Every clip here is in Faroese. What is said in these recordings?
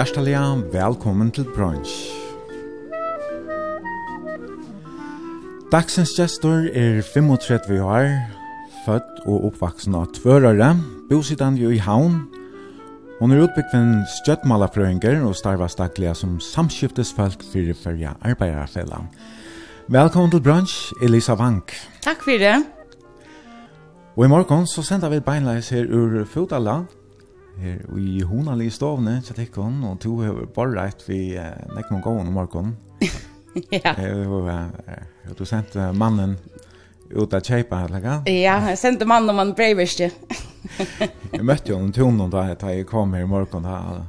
Hjertelig velkommen til brunch. Dagsens gestor er 35 år, født og oppvaksen av tvørere, bosidan jo i havn. Hun er utbyggven stjøttmalerfrøynger og starvas daglige som samskiftesfolk for førja arbeiderfella. Velkommen til brunch, Elisa Vank. Takk for det. Og i morgen så sender vi beinleis her ur Fodala, her i hona li stovne til tikkon, og to har bare rett vi nek og gåen om morgenen. ja. Og du sent mannen ut av kjeipa, eller hva? Ja, jeg sendte mannen om han breiverste. jeg møtte jo en tonen da jeg kom her i morgen, da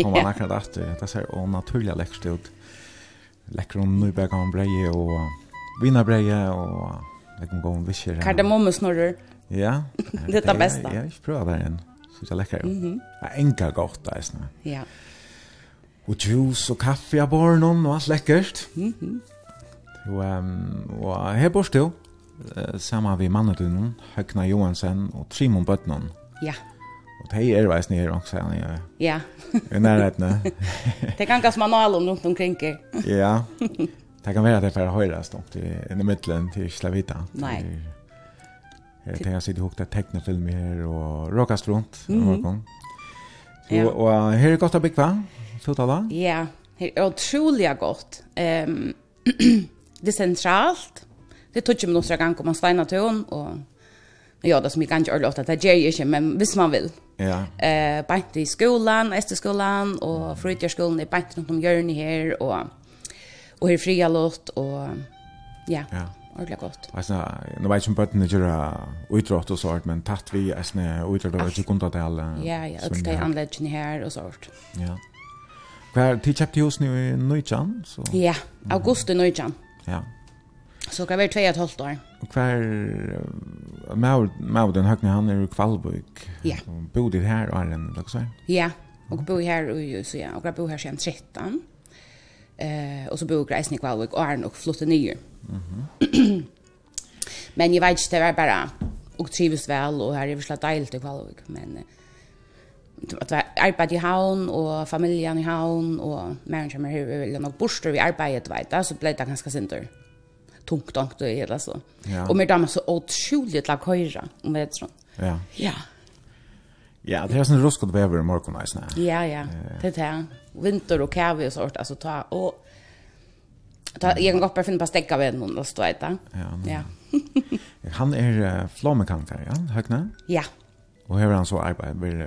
kom han akkurat etter, det ser jo naturlig lekkert ut. Lekker om nøyberg om breie og vinarbreie og nekken om gåen visjer. Kardemommesnorrer. Ja. Det er det bästa. Jag har ikke det igen så jag läcker. Mhm. Mm Enka gott där snä. Ja. Och juice och kaffe av barnen någon och allt läckert. Mhm. Mm och ehm och här bor du, Eh samma vi mannen då, Högna Johansen och Trimon Böttnon. Ja. Och det är väl snär också sen. Ja. I närheten. Det kan kanske manualen har runt omkring. Ja. Det kan vara det för höjda stånd i mitten till Slavita. Nej. Det har sitt ihop där tecknafilm här och rockast runt någon gång. ja. och här är gott att bygga. Så tala. Ja, det är otroligt gott. Ehm det är centralt. Det tog ju några gånger om man stenar tön och Ja, det som jag kan göra att det är ju men visst man vill. Ja. Eh, bänt i skolan, ästerskolan och fritidsskolan är bänt runt om hjörnet här och och här fria låt och ja. Ja ordentlig godt. Altså, nå vet jeg ikke om bøttene gjør utrått og sånt, men tatt vi er sånn utrått og ikke kunnet til alle. Ja, ja, alt det anleggene her og sånt. Ja. Hva er tid kjøpte hos i Nøytjan? Ja, august i Nøytjan. Ja. Så hva er det 2,5 år? Hva er Mauden Høgne, han er i Kvalbøk. Ja. Bodde her, Arjen, eller hva så? Ja, og bo her, og så ja, og bo her siden 13. Eh och så bor Grejsnik Valvik och Arn och flyttade ner. Mhm. men jag vet inte det var bara och trivs väl och här är det så dejligt i Valvik men att var arbete i havn och familjen i havn och människor med hur nog borster vi arbetet vet så blev det ganska synd tungt tungt det hela så. Ja. Och med dem så otroligt lag höra om vet så. Ja. Ja. Ja, det är sån ruskad väver i morgon Ja, ja. Det är det vinter och kärve och sånt alltså ta och ta jag kan gå på finna på stäcka vid någon då står det. Ja. Ja. Han är uh, flammekant ja, högna? Ja. Och hur han så arbetar vill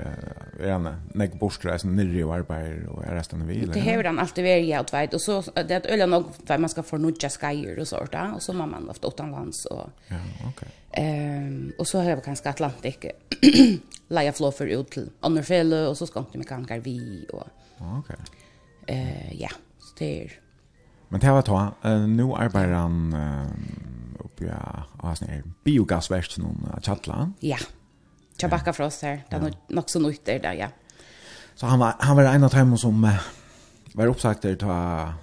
är han näck borstreisen nere och arbetar och är resten vi eller. Det har han alltid är jag vet och så det att ölen nog för man ska få nudja skajer och sånt och så man man ofta utomlands och Ja, okej. Okay. Ehm och så har jag kanske Atlantik. Laia flow för ut till Annerfälle och så ska inte med kankar vi och Okej. Okay. Eh ja, så det är Men det var ta nu arbetar han uppe ja, alltså biogasverk någon chatla. Ja. Tja Tjabakka för oss här. Det är ja. nog så nytt där, ja. Så han var, han var en av dem som var uppsagt där ta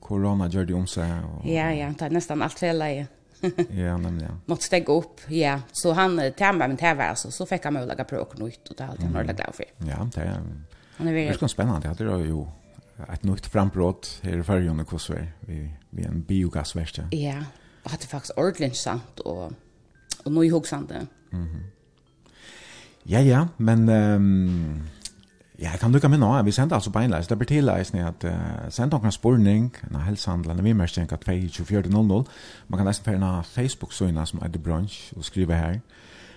corona det om sig. Och... Ja, ja, det är nästan allt fel i. ja, nämligen. Ja. Något steg upp, ja. Så han tämmer med tävlar alltså. Så fick han mig att lägga prök nytt och det hade han varit mm. glad för. Ja, det är, han är, väldigt... det är spännande. Det tror ju ett nytt frambrott här i Färjön och Kosovo. Vi, vi en biogasverkstad. Ja, och det är faktiskt ordentligt sant och, och nu i Mhm. Mm. Ja, ja, men um, ja, jeg kan lukka med nå, vi sender altså beinleis, det blir tilleisning at uh, send noen spurning, en av helsehandlene, vi mest tjenka 2400, man kan nesten fære Facebook-søgna som er The Brunch, og skrive her.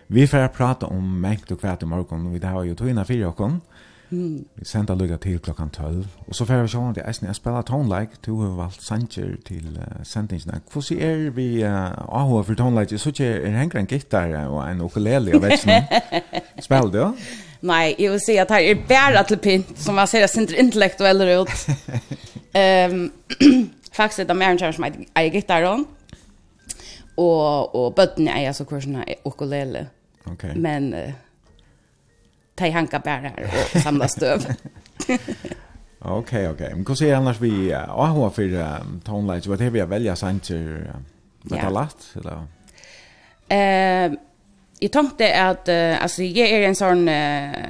Vi får prata om mengt og kvæt i morgen, vi har jo tog innan fire åkken, og Mm. Vi sender lukka til klokkan 12. Og så får vi sjåan til eisen, jeg spiller tonelike, du har valgt sanger til uh, sendingene. Hvordan er vi uh, AHA for tonelike? Så ikke er henger en gitar og en ukulele av veksten. Spiller du? Nei, jeg vil si at her er bare til pynt, som jeg ser sindre intellektuelle ut. um, faktisk er det mer enn kjære som er gitaren, og, og bøttene er så hvordan er ukulele. Okay. Men... Uh, ta hanka bär här och samla stöv. Okej, okej. Men hur ser annars vi AHA för Tone Lights? Vad har vi att välja sent till eller? Eh, jag tänkte att alltså jag är en sån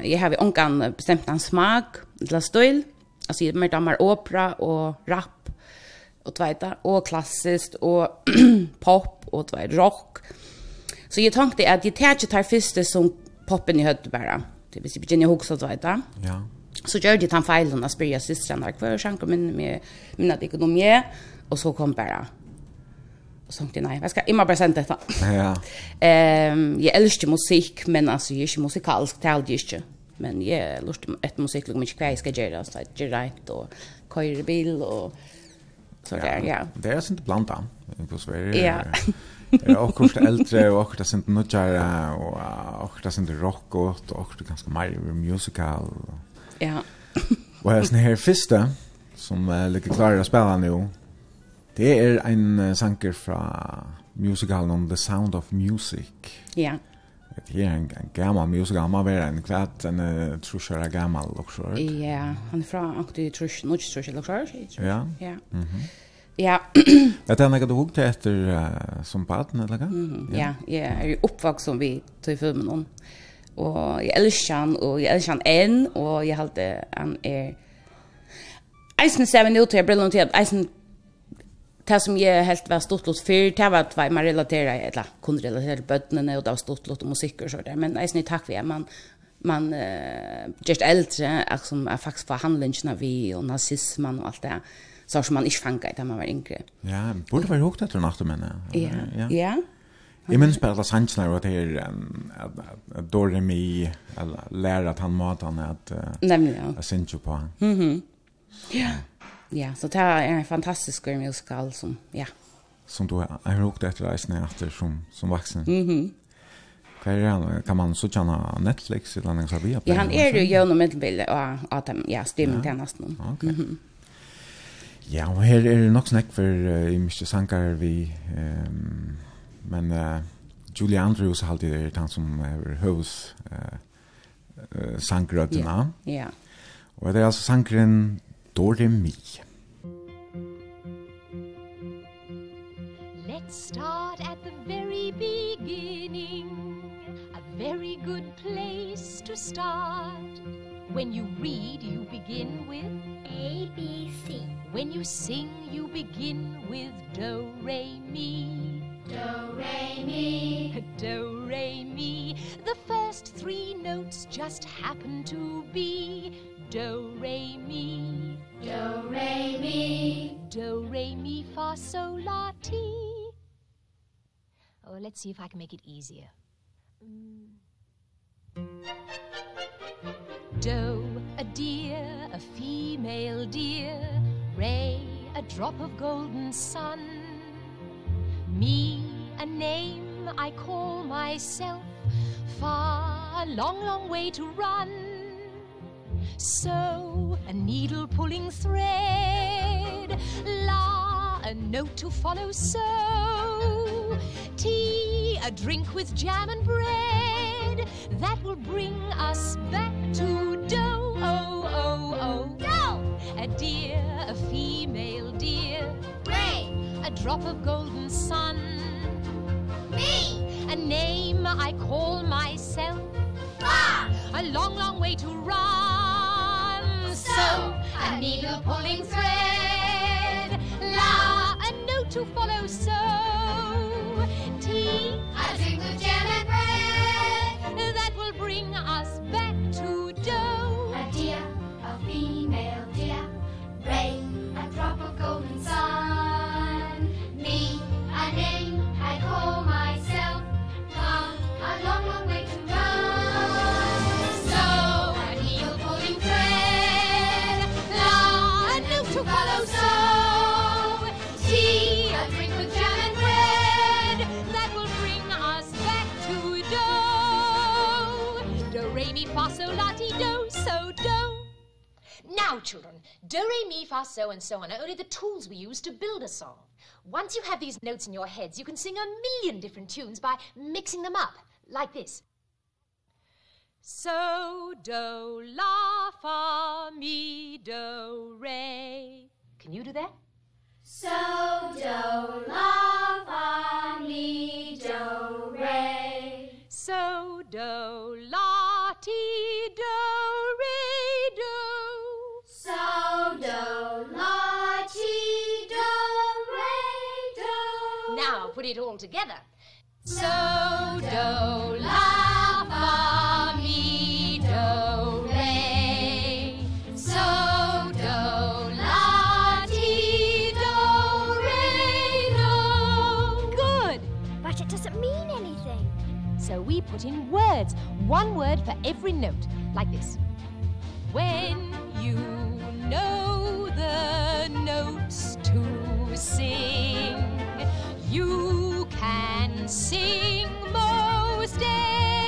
jag har onkan bestämt en smak till stil. Alltså jag mer dammar opera och rap och tvätta och klassiskt och pop och tvätt rock. Så jag tänkte att jag tänkte tar första som poppen i höd bara. Det jeg begynner å huske så vet. Ja. Så gjør de den feilen og spør jeg søstrene hver sjanker min med min at ekonomi og så kom bare og sånt, nei, jeg skal immer bare sende dette. Ja. Um, jeg elsker musikk, men altså, jeg er ikke musikalsk, det er ikke. Men jeg lust ett musikk, liksom ikke hva jeg skal gjøre, så jeg gjør rett, og køyre bil, og så der, ja. Det er inte blant Det är det. Ja. Ja, och kort äldre och och det sind nudgare och och det sind rock och och det ganska mer musical. Ja. Och här snär första som är lite klar att spela nu. Det är en uh, sanker från musicalen om The Sound of Music. Ja. Det är en, en gammal musical, man vet en kvart, en uh, trusjare gammal också. Ja, han är från, trus, är trusjare, trusjare, trusjare, trusjare. Ja. Ja. Mm. Ja. Är det något du hugg till efter uh, som barn eller vad? Mm, ja, ja, jag är ju uppvuxen tog till filmen hon. Och jag älskar han och jag älskar han än och jag hade han är Eisen ser vi nu till brillen till Eisen Det som jag helt var stort lot för, det var att man relaterar, eller kunde relatera till bötterna och det var stort lot och musik och sådär. Men Eisen är tack för att man, man uh, just äldre, som är faktiskt förhandlingarna vi och nazismen och allt det här så som man ikke fanget da man var yngre. Ja, burde være høyt etter natt, men ja. Ja, ja. Jeg minns bare alle sansene og at her at Doremi lærer at han måtte han at Nemlig, ja. Jeg synes jo på han. Ja, ja, så det er en fantastisk musical som, ja. Som du har hørt etter reisene etter som, som vaksen. Mhm. Hva er han? Kan man så kjenne Netflix eller noe sånt? Ja, han er jo gjennom middelbildet og at de, ja, streamingtjenesten. Ja, ok. Mhm. Mm Ja, og her er det nok snakk for uh, i mye sanger vi, um, men uh, Julie Andrews har alltid er han som er høvs uh, uh, sangrøttene. Ja. Yeah. Og det er altså sangren Dore Mi. Let's start at the very beginning A very good place to start When you read, you begin with A, B, C. When you sing, you begin with Do, Re, Mi. Do, Re, Mi. Do, Re, Mi. The first three notes just happen to be Do, Re, Mi. Do, Re, Mi. Do, Re, Mi, Fa, Sol, La, Ti. Oh, let's see if I can make it easier. Mm doe, a deer, a female deer, ray, a drop of golden sun. Me, a name I call myself, far, a long, long way to run. So, a needle pulling thread, la, a note to follow so, tea, a drink with jam and bread tide that will bring us back to dough oh oh oh. Dough a deer a female deer ray. A drop of golden sun. Me. A name i call myself. Far a long long way to run. So, a needle pulling thread. la. A note to follow. So tea. A drink with jam and bring us back. Now, children, do, re, mi, fa, so, and so on are only the tools we use to build a song. Once you have these notes in your heads, you can sing a million different tunes by mixing them up, like this. So, do, la, fa, mi, do, re. Can you do that? So, do, la, fa, mi, do, re. So, do, la, ti, do, So do la ti do re do. Now put it all together. So do la fa mi do re. So do la ti do re do. Good, but it doesn't mean anything. So we put in words, one word for every note, like this. When you know the notes to sing. You can sing most days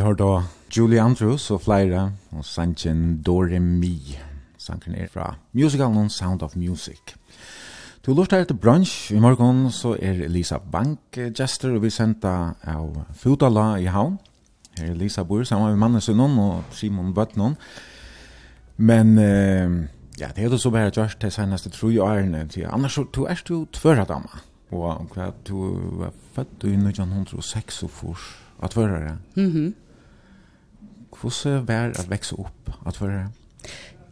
har da Julie Andrews og flere, og sangen Dore Mi. Sangen er fra musicalen Sound of Music. Du lort her til brunch. I morgen så er Elisa Bank gestor og vi sender av Fudala i havn. Her er Elisa bor sammen med mannen sin og Simon Bøtnon. Men eh, ja, det er det så bare gjørst til seneste tro i årene. Annars så du er jo tvøra dama. Og hva du var født i 1906 og fors. At tvøra det. Mhm. Hvordan var det å vekse opp? At for...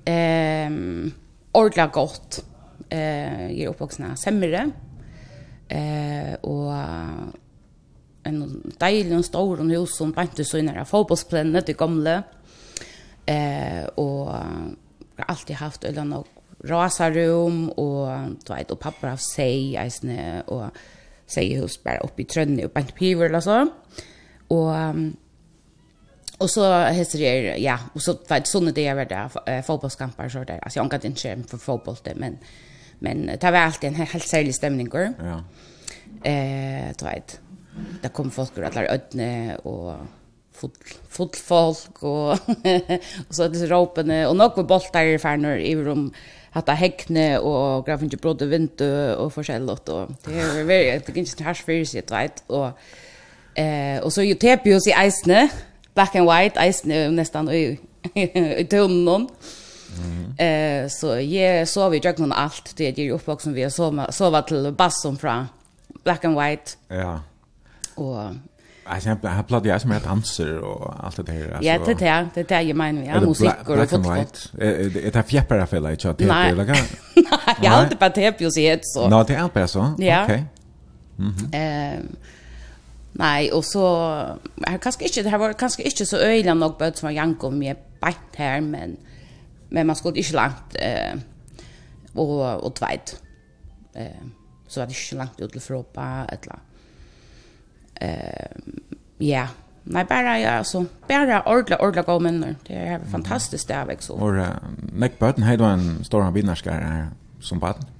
Um, ordla godt. Uh, jeg er oppvoksen Semmere. Uh, og en deilig og stor hus som bante så inn av fotbollsplanene til gamle. Eh, og jeg har alltid haft øyne nok rasarum, og du vet, og pappa har seg, eisne, og seg hus bare oppe i Trønne og bant piver, så Og Och så heter det ja, och så vet såna det är där fotbollskamper så där. Alltså jag kan inte för fotboll det men men det var alltid en helt särskild stämning. går. Ja. Eh, du vet. Där kom folk ur alla ödne och full folk och och så det ropene och några boltar i färnor i rum hatta häckne och grafen bröd brodde vint och försäljlott och det är väldigt det gick inte hash för sig vet och eh och så ju tepio i isne black and white eisne nästan i i tunneln. Mm. Eh så jag sov i drömmen allt det är ju uppvuxen vi har sova sova till basson från black and white. Ja. Och Alltså jag har platt jag som är danser och allt det där Ja, det där, det där jag menar ja, musik och fotboll. Det är fjäppar för dig att det är det. Nej, jag har inte på tepjus i ett så. Nej, det är bara så. Okej. Mhm. Ehm Nei, og så her kanskje ikke, det her var kanskje ikke så øyla nok bøtt som var janko med beint her, men, men man skulle ikke langt eh, og, og tveit. Eh, så var det ikke langt ut til Fråpa, etla. Eh, ja, nei, bare, ja, altså, bare ordentlig, ordentlig gode minner. Det er fantastisk det er, ikke så. Og uh, Mek Bøten, hei du en stor av her som baden?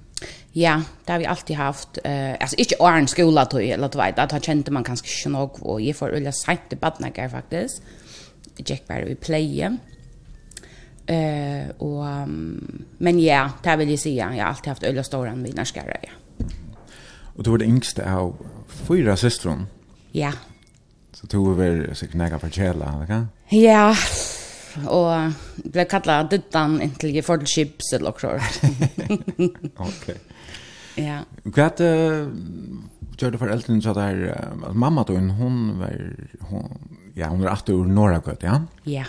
Ja, det har vi alltid haft. Eh, alltså inte åren skola då eller du vet att han kände man kanske inte nog och ge får öliga sent i badnagar faktiskt. Jack Barry vi playa. Eh och um, men ja, det vill jag säga. Jag har alltid haft öliga stora än mina. Ja. Och du var det yngste av fyra systrar. Ja. Så tog vi väl så knäga för källa, eller kan? Ja. Och blev kallad Duttan intill chips eller noe sånt. Okej. Ja. Hva uh, gjør det for eldre så der, uh, mamma då, hon var, hon, ja, hon var 8 år Norragøt, ja? Ja.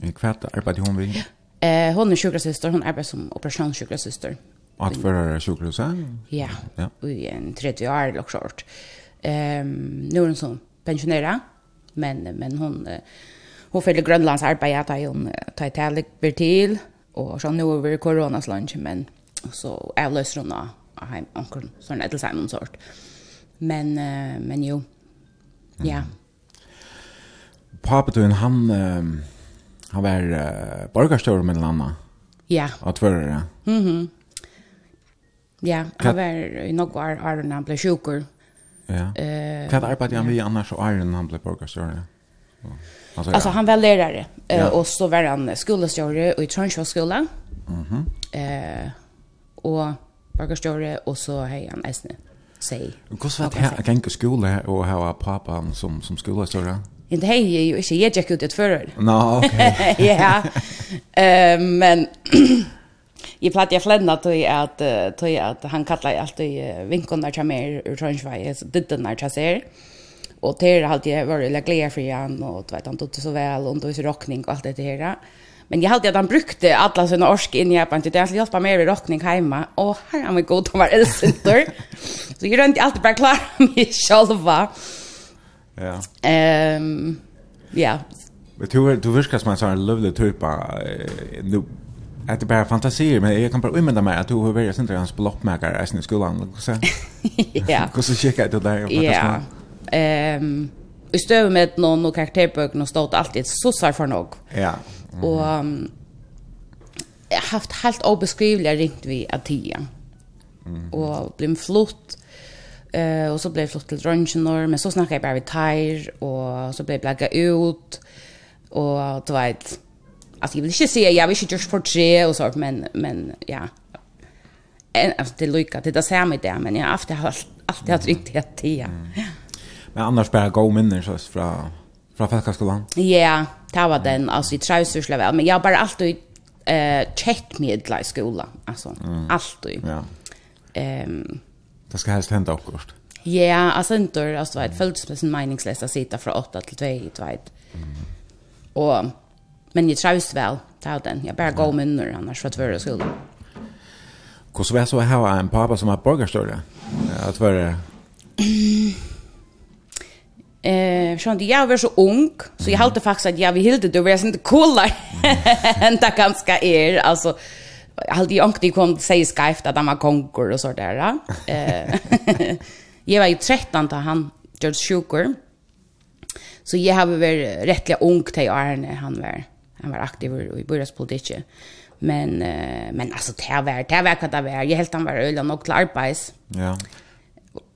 Hva arbeidde hon vid? Eh, hon er sjukkersyster, hon arbeider som operasjonssjukkersyster. Og at fører sjukkerhuset? Ja, ja. i en 30 år eller Ehm Um, nu är hon som pensionerer, men, men hon, hon følger Grønlands arbeid, da hun tar i talik blir til, och så nu över corona koronaslange, men så avløser hun av heim onkel sån ett sån sort. Men uh, men jo. Ja. Mm. Pappa du han uh, han var uh, borgarstör med Lanna. Ja. Att förra. Mhm. Mm ja, han var i några år Aron han blev sjuker. Ja. Eh. Uh, Vad arbetade han med annars och Aron han blev borgarstör? Alltså, alltså han var lärare ja. och så var han skolastjore och i Trondheimsskolan. Mhm. Mm eh och borgarstjóri og så hei han eisne seg. Hvordan var det her gikk i skole og her var papan som, som skolestjóri? Inte hej är ju inte jag gick ut ett förr. Nå, okej. Ja. Eh men jag platt jag jeg flenna tøy at, tøy att han kallar alltid vinkunnar til mer ur Trønsvei, diddunar til seg. Og til alt jeg var veldig glede för han, och du vet, han tog det så väl och då är så rockning och allt det her. Men jag hade att han brukte alla sina orsk in i Japan till att hjälpa mig med rockning hemma. Och här har vi god om var elsintor. så jag rönte alltid bara klara mig själva. Ja. Ehm ja. Men du, du viskar som en sån lovlig typ av... Nu, att det bara fantasier, men jag kan bara umynda mig att du har varit inte hans blockmäkare i skolan. Ja. Och så kikar du där. Ja. Ehm... I støvet med och og och stått alltid sussar för något. Ja. Yeah. Mm. Och jag har haft helt obeskrivliga ringt vi att tia. Mm. Och blev flott Eh och så blev flott till Röntgenor, men så snackade jag bara vid Tyr och så blev jag ut och du vet alltså jag vill inte säga jag vill inte just porträtt och så men men ja en alltså det lycka det där ser mig där men jag har haft allt allt jag tryckt tia. Men annars bare gå minner så från Fra Falkaskolan? Ja, det var den. Alltså, jag trivs så väl. Men jag har bara alltid eh check med i skolan alltså mm. alltid. Ja. Ehm um, Det ska helst hända också. Ja, yeah, alltså inte alltså vet födelsedagen meningslösa sitta från 8 till 2 du vet. Mm. Och men jag trivs väl var den. Jag bara går med nu annars för att vara skolan. Hur var det så här en pappa som har borgarstörre? Att vara Eh, så det jag var så ung så jag hade faktiskt att jag vi hilde det var inte coolare än det ganska är alltså jag hade ju kom säga skyft att han var konkor och så där. Eh. jag var ju 13 då han George Sugar. Så jag har varit rättliga ung till Arne han var han var aktiv i börjaspolitiken. Men men alltså det var det var vad det var. Jag helt han var öl och nog klarpais. Ja.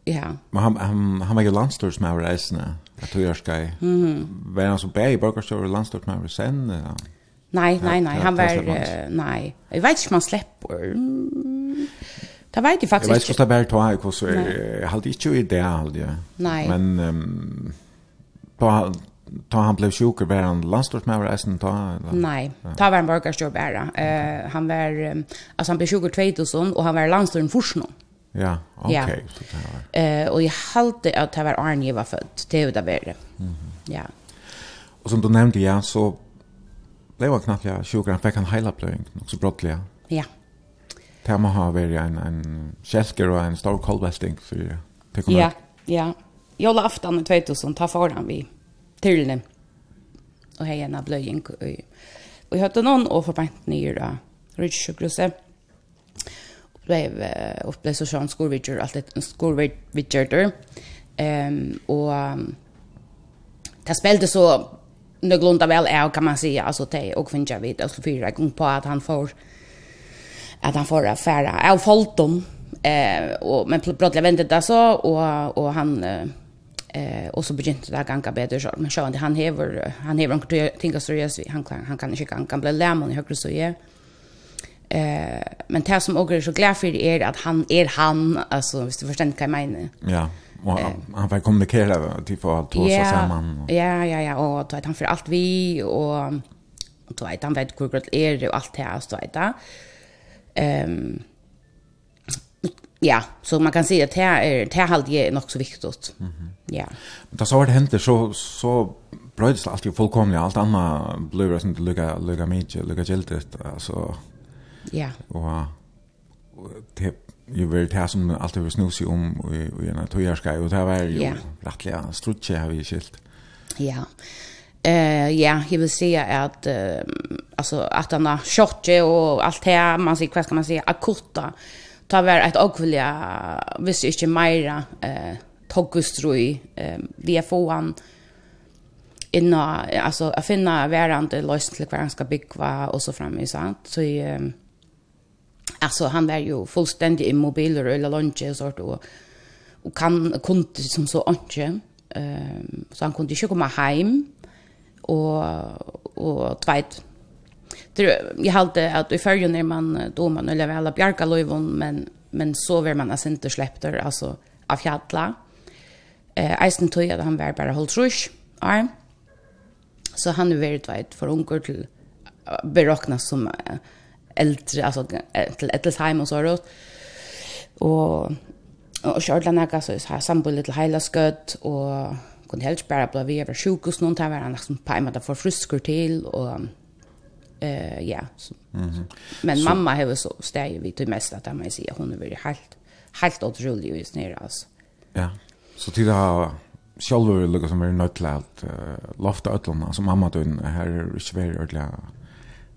Ja. Men han han han var ju landstorsmävare resne. Jag tror jag ska. Mhm. Var han så bär i Borgarstör landstorsmävare sen? Ja. Nej, nej, nej, han var nej. Jag vet inte om han släpper. Det vet jag faktiskt. Jag vet inte om det är två veckor så jag hade inte ju det alls. Nej. Men um, på ta han blev sjuk var han landstorsmävare resten Eller? Nej, ta var en borgarstör bara. Eh han var alltså han blev sjuk 2000 och han var landstorsmävare först någon. Ja, okej. Okay. Ja. Eh och jag hade att det var Arne var född. Det är det värre. Mhm. Ja. Och som du nämnde ja så blev jag knappt jag sjuk han fick en helaplöjning också brottliga. Ja. Det må ha vært en en kjelker og en stor kolbesting for det. Ja, ja. Jag la aftan 2000 ta foran vi till den. Och hej en blöjning. Och jag hade någon och förbant ner då. Rydsjukruset blev upplevt så sån skolvidger allt ett skolvidger där. Ehm och det spelade så någorlunda väl är kan man säga. Alltså det och finns jag vet alltså fyra gång på att han får att han får affära av Folton eh och men plötsligt vände det så och och han eh och så begynte det ganska ganka bättre. Så men så han häver han häver en tinga seriöst han kan han kan inte kan kan bli lämon i högre så är Eh, men det som också är så glad för är att han är han alltså visst du förstår vad jag menar. Ja. og han, han får kommunikere til for alt hos yeah, sammen. Och... Ja, ja, ja, och vet, han för allt vi och och vet, han vet hur godt är det og allt det här så där. Ehm Ja, så man kan si att det är det här är nog så viktigt. Mm -hmm. Ja. Men det så var det hänt så så bröts allt ju fullkomligt allt annet blir det inte lugga lugga mye, lugga giltigt altså, Ja. Og, og det ju vill ta som allt över snus om och i en tojarska og det var jo yeah. rättliga strutche har vi skilt. Ja. Eh ja, jag vill säga att uh, alltså att han har shotje och allt det man säger vad ska man säga akutta ta var ett ogvilja visst inte mera eh togustrui eh vi får han inna alltså att finna värande lösning till vad han ska bygga och så fram i sant så eh, alltså han var ju fullständigt immobil och eller lunch sort och och kan kunde som så inte ehm så han kunde inte komma hem. Och och tvåt det jag hade att i förrjun när man då man eller väl bjarka löven men men så var man alltså inte släppte alltså av fjalla. Eh eisen tog att han var bara hållt rush arm så han är väldigt vet för onkel berokna som äldre alltså till Ettlesheim och så då. Och och körde några så har sambo lite hela skött och kunde helt bara bli vi över sjukhus någon där var han liksom på med att få till och eh ja så. Men mamma har så stäj vi till mest att man säger hon är väldigt helt helt otrolig just nere alltså. Ja. Så till det har själva lukar som är uh, lofta ötlorna som mamma då här är svär ödliga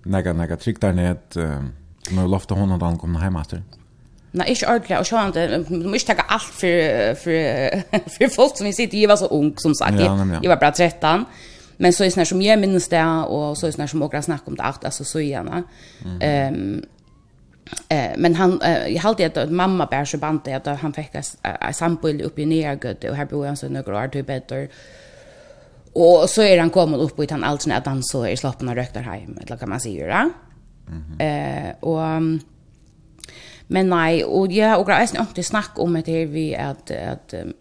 nega, nega trygg der ned, som er lofta hon og han kom heim etter. Nei, ikke ordentlig, Och sjåan det, du måste ta allt för, för, för folk som vi sitter, Jag var så ung, som sagt, ja, jeg, Jag var bara 13, men så är det som jag minns det och så är det som åkra snack om det Allt, alltså så gärna. Ehm eh men han jag hade att mamma bär så bandet att han fick ett sambo uppe i Nergöt och här bor han så några år till bättre Och så är han kommit upp i den alltså att han så är slappna röktar hem eller kan man säga det. Mm -hmm. Eh och men nei, og ja, og jeg är ikke snakk om det her vi at, at um,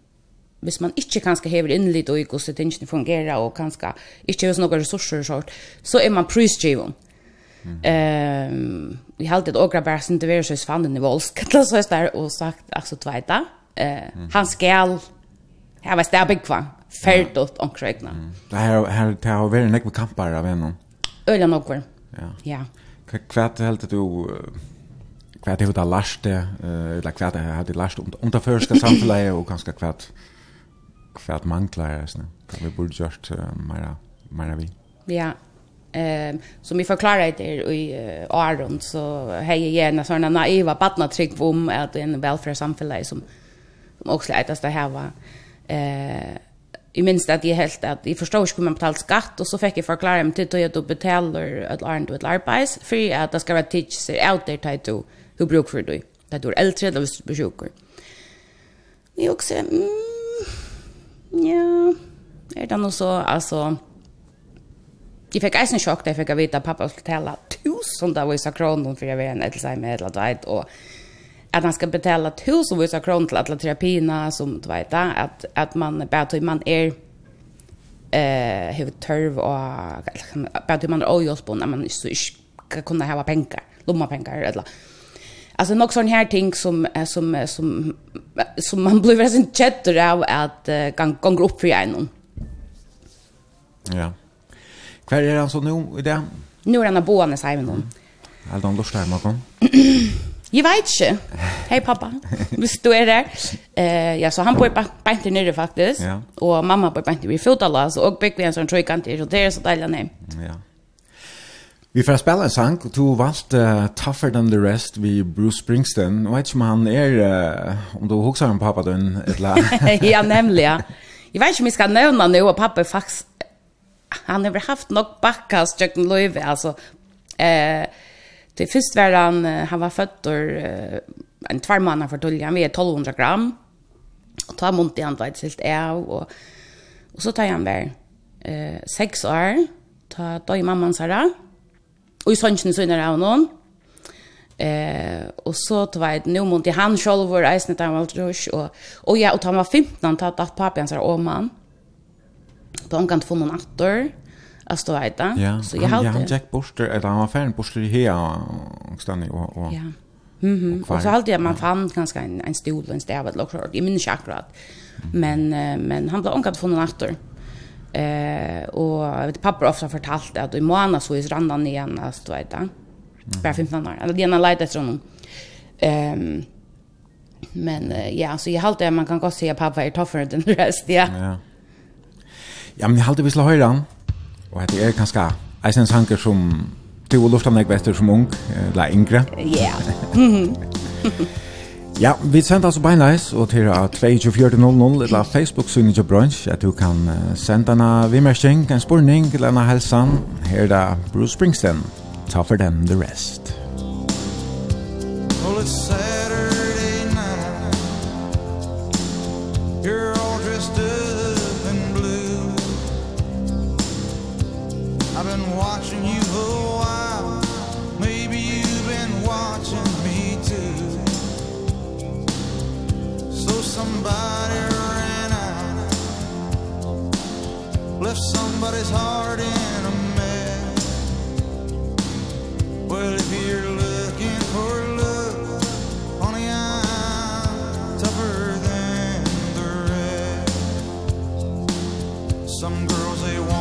hvis man ikke kanskje hever inn litt og hvordan tingene fungerer og kanskje ikke har noen ressurser og sånt, så er man prisdriven. Mm. Um, jeg har alltid åker bare sin til være så fanen i Volsk, eller så er det og sagt, altså, du vet uh, mm. han skal, jeg vet det, jeg bygger färdigt och kräkna. Det här här det har varit några kampar av en. Öliga och kvar. Ja. Ja. Kvart helt du kvart hur det last eh eller kvart det hade last om unter första samfället och ganska kvart kvart manglar är det. Kan vi borde just mera mera vi. Ja. Ehm som vi förklarar det i uh, Aron så hej gärna såna naiva barna trick om att en välfärdssamhälle som som också att det här var eh i minst att jag helt att jag förstår inte hur man betalar skatt och så fick jag förklara mig till att du betalar ett arnt och ett arbets för att det ska vara teacher out there till du hur bruk för dig att du är äldre eller hvis du blir sjuk. Jag också, mm, ja, är det nog så, alltså, jeg fikk eisen sjokk da jeg fikk vite at pappa skulle tala tusen av var i sakronen för jag vet inte, eller så här med, eller annet, og at han skal betala tusenvis av kronor til alle terapierna som du vet att att man bare att man är eh hur törv och bara hur man är ojosbon när man så ska kunna ha pengar lomma pengar eller Alltså nog sån här ting som som som som man blir väldigt chatter av att kan kan gå upp för en. Ja. Kvar är han så nu i det? Nu är han boende Bones hem nu. De lustar mig kom. Jeg vet ikke. Hei pappa, hvis du er der. Eh, ja, så han bor bare til nere faktisk. Ja. Og mamma bor bare til i fotala, så og bygger vi en sånn trøykant så det er så deilig ned. Ja. Vi får spela en sang, du valgte uh, Tougher Than The Rest vi Bruce Springsteen. Jeg vet ikke om han er, uh, om du husker om pappa din, eller? ja, nemlig, ja. Jeg vet ikke om jeg skal nevne nå, og pappa faktisk, han har haft nok bakkast, Jøkken Løyve, altså. Eh, uh, Det först var han han var född en två månader för tolja, han 1200 gram. Och ta munt i han vet helt är och och så tar han väl eh sex år ta då i mamman Sara. Och i sonchen så innan han hon eh och så tog jag nu mot i han själv var isen där var rush och och ja och han var 15 ta att pappan så om man. Då han kan få någon attor. Alltså då vet jag. Så jag hade han Jack Buster eller han var fan Buster i här och stannar och och Ja. Mhm. Och så hade jag man fann ganska en en stol och en stäv eller något. Jag minns inte akkurat. Men men han blev onkad från natten. Eh och jag vet pappa har ofta fortalt att i månaden så är randan igen alltså vet jag. Bara 15 år. Eller det är en lite efter honom. Ehm men ja så jag hade man kan gå se pappa är toffare den rest ja. Ja. Ja men jag hade vi slå höra han. Og hette er kanskje eisen sanger som du og lufta meg etter som ung, eller yngre. Ja. Ja, vi sender altså beinleis og til 24.00 eller Facebook-synet til brunch at du kan sende en vimmersing, en spurning eller en helsan. Her er da Bruce Springsteen. Ta for den the rest. Well, it's Saturday somebody's heart in a mess. Well, if you're looking for love Honey, I'm tougher than the rest. Some girls, they want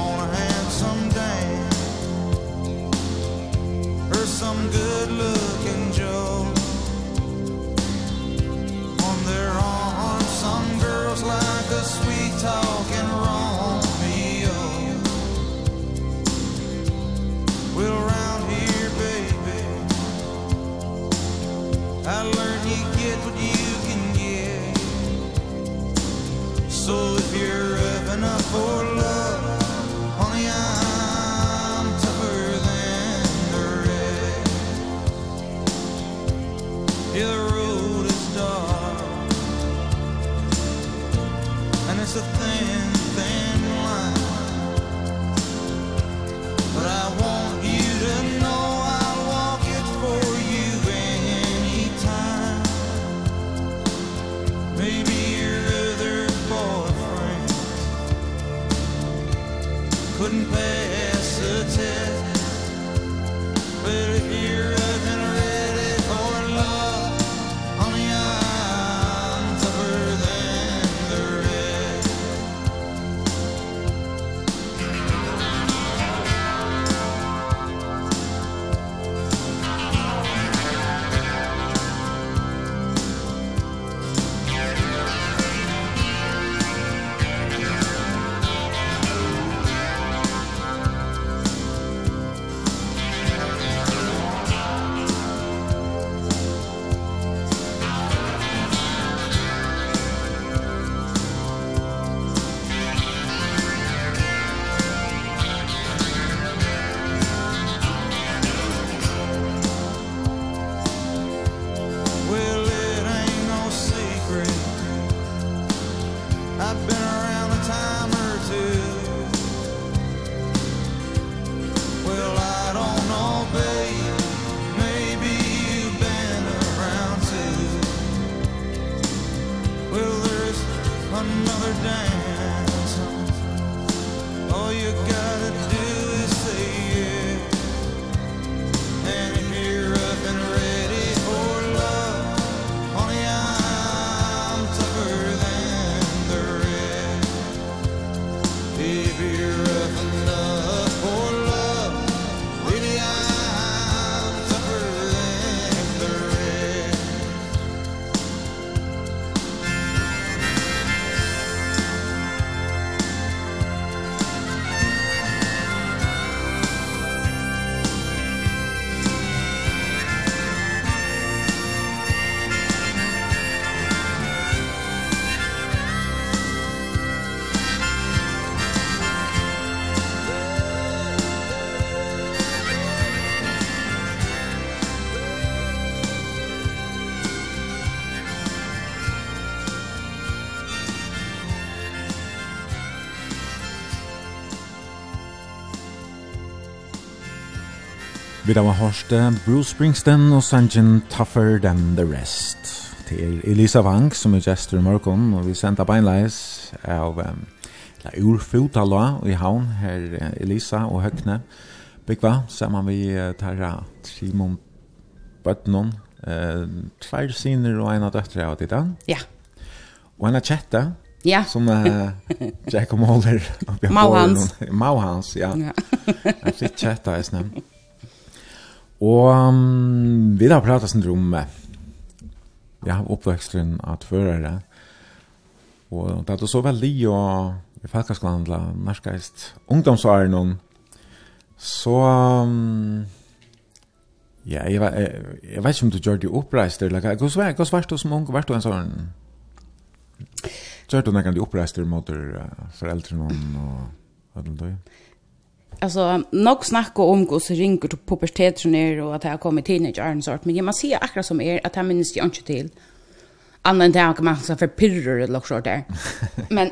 Vi da var hørste Bruce Springsteen og sangen Tougher Than The Rest. Det er Elisa Wang som er gestor i morgen, og vi sendte beinleis av um, la urfotala i havn her Elisa og Høgne. Bygva, sammen vi uh, tar Simon Bøtnon, uh, tvær siner og en av døtre av ditt. Ja. Og en av kjette, Ja. Som uh, Jack O'Mahler. Mauhans. Mauhans, ja. ja. Jeg fikk kjetta, jeg snemt. Og um, vi har pratet sin om ja, oppveksten av tvørere. Og det er så veldig å i Falkasklandla, norskast ungdomsåren noen, så um, ja, jeg, jeg, jeg, vet ikke om du gjør det oppreist, eller hva svart du som ung, vært du en sånn? Gjør du noen de oppreist mot uh, foreldrene og hva er det du? alltså nog snacka om hur så ringer till puberteten och att jag kommer teenageåren sort men jag man ser akkurat som är att jag minns jag inte till. Annan där kan man så för pirrar eller något där. Men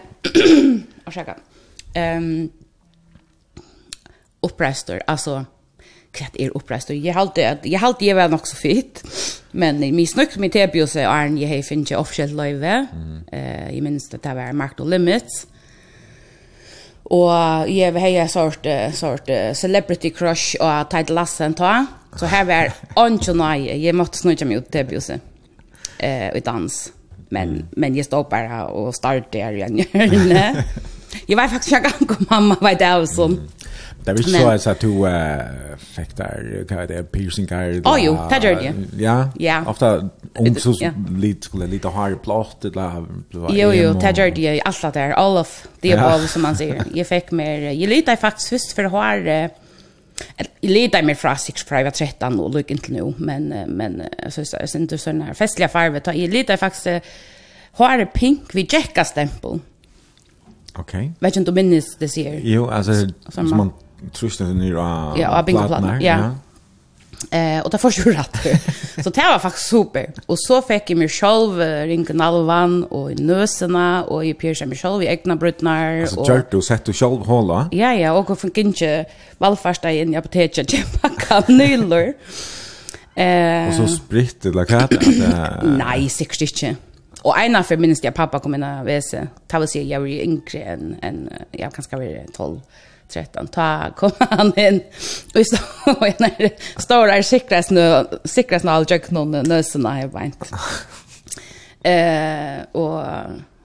ursäkta. Ehm upprester alltså kvart är upprester jag hade att jag hade jag väl nog så fit. Men min snyggt med tebios är jag hej finns jag officiellt live. Eh jag minns det var Mark the Limits. Og jeg vil ha sort, sort celebrity crush og Tide Lassen ta. Så her var ikke nøye. Jeg måtte snudja meg ut til bjuset. Eh, I dans. Men, men jeg stod bare og startet her igjen. jeg var faktisk ikke gang om mamma var det og sånn. Det är så alltså att du fäktar kan det piercingar. Ja, jo, det gör det. Ja. Ja. Ofta om så lite skulle lite har plåt eller Jo, jo, det gör det alla där. All of the above som man säger. Jag fick mer jag litar faktiskt först för har Jag litar mer fra 6 Private 13 och lyckan till nu, men, men alltså, jag syns inte sådana här festliga Ta- Jag litar faktiskt har pink vid Jekka-stämpel. Okej. Okay. Vet inte om minnes det ser. Jo, alltså som man trusna den nya Ja, och bingo. Ja. Eh och det får ju rätt. Så det var faktiskt super. Och så fick jag mig själv ring Nalvan och i nösarna och i Pierce mig själv i egna brutnar och Så du sett du själv hålla? Ja ja, och fick inte valfarsta in i apoteket jag packa nylor. Eh Och så spritt eller kat. Nej, säkert inte. Och ena för minst jag pappa kom in och väse. Ta vill säga jag är yngre än, än jag kanske var 12. 13 ta kom han in och så när står där säkras nu säkras all jag någon nösen har vänt. Eh och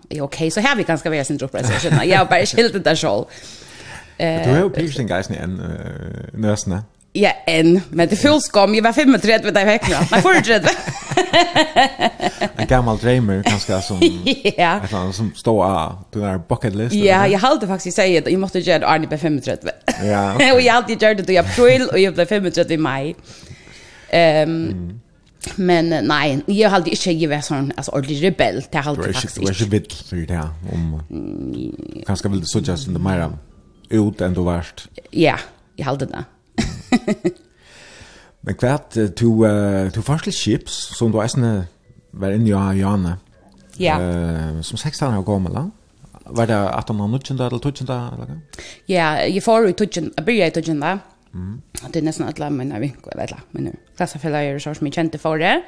ja okej så här vi ganska väl sin droppar så jag bara skilt det där själv. Eh Du har ju piercing guys ni en nösen. Ja, en. Men det fylls kom. Jag var 35 vid det veckan. Nej, 43. en gammal dreamer kanskje, som... ja. et eller annet, som står av den der bucket list. Ja, jag hade faktiskt sagt att jag måste göra det Arne på 35. ja. Okay. och jag hade gjort det i april och jag blev 35 i maj. Um, mm. Men nej, jag hade inte jag var sån alltså ordentlig rebell. Det hade faktiskt. Det var ju vitt så där om. Kanske vill det så just in the mera ut du värst. Ja, jag hade det. Men kvart to uh, to forskil chips som du är var inne jag Janne. Ja. Eh som 16 år gammal. Var det att man nu kände eller tutchen där eller? Ja, jag får ju tutchen, jag börjar tutchen där. Mm. Det är nästan alla mina vinkor eller men nu. Klassa för jag som mycket kände för det.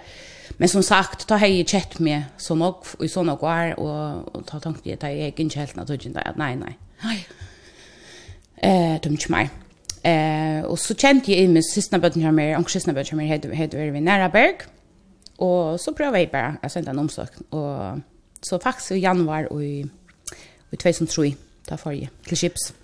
Men som sagt, ta hej chat med så nog i så nog var och ta tanke att jag inte helt naturligt nej nej. Nej. Eh, dumt mig. Mm. Eh, och så kände jag inn med sista bøtten här med, och sista bøtten här med heter, heter vi Næraberg. Och så prøvde jag bara att sända en omsök och så faktiskt i januari och i, i 2003, ta för jeg till chips.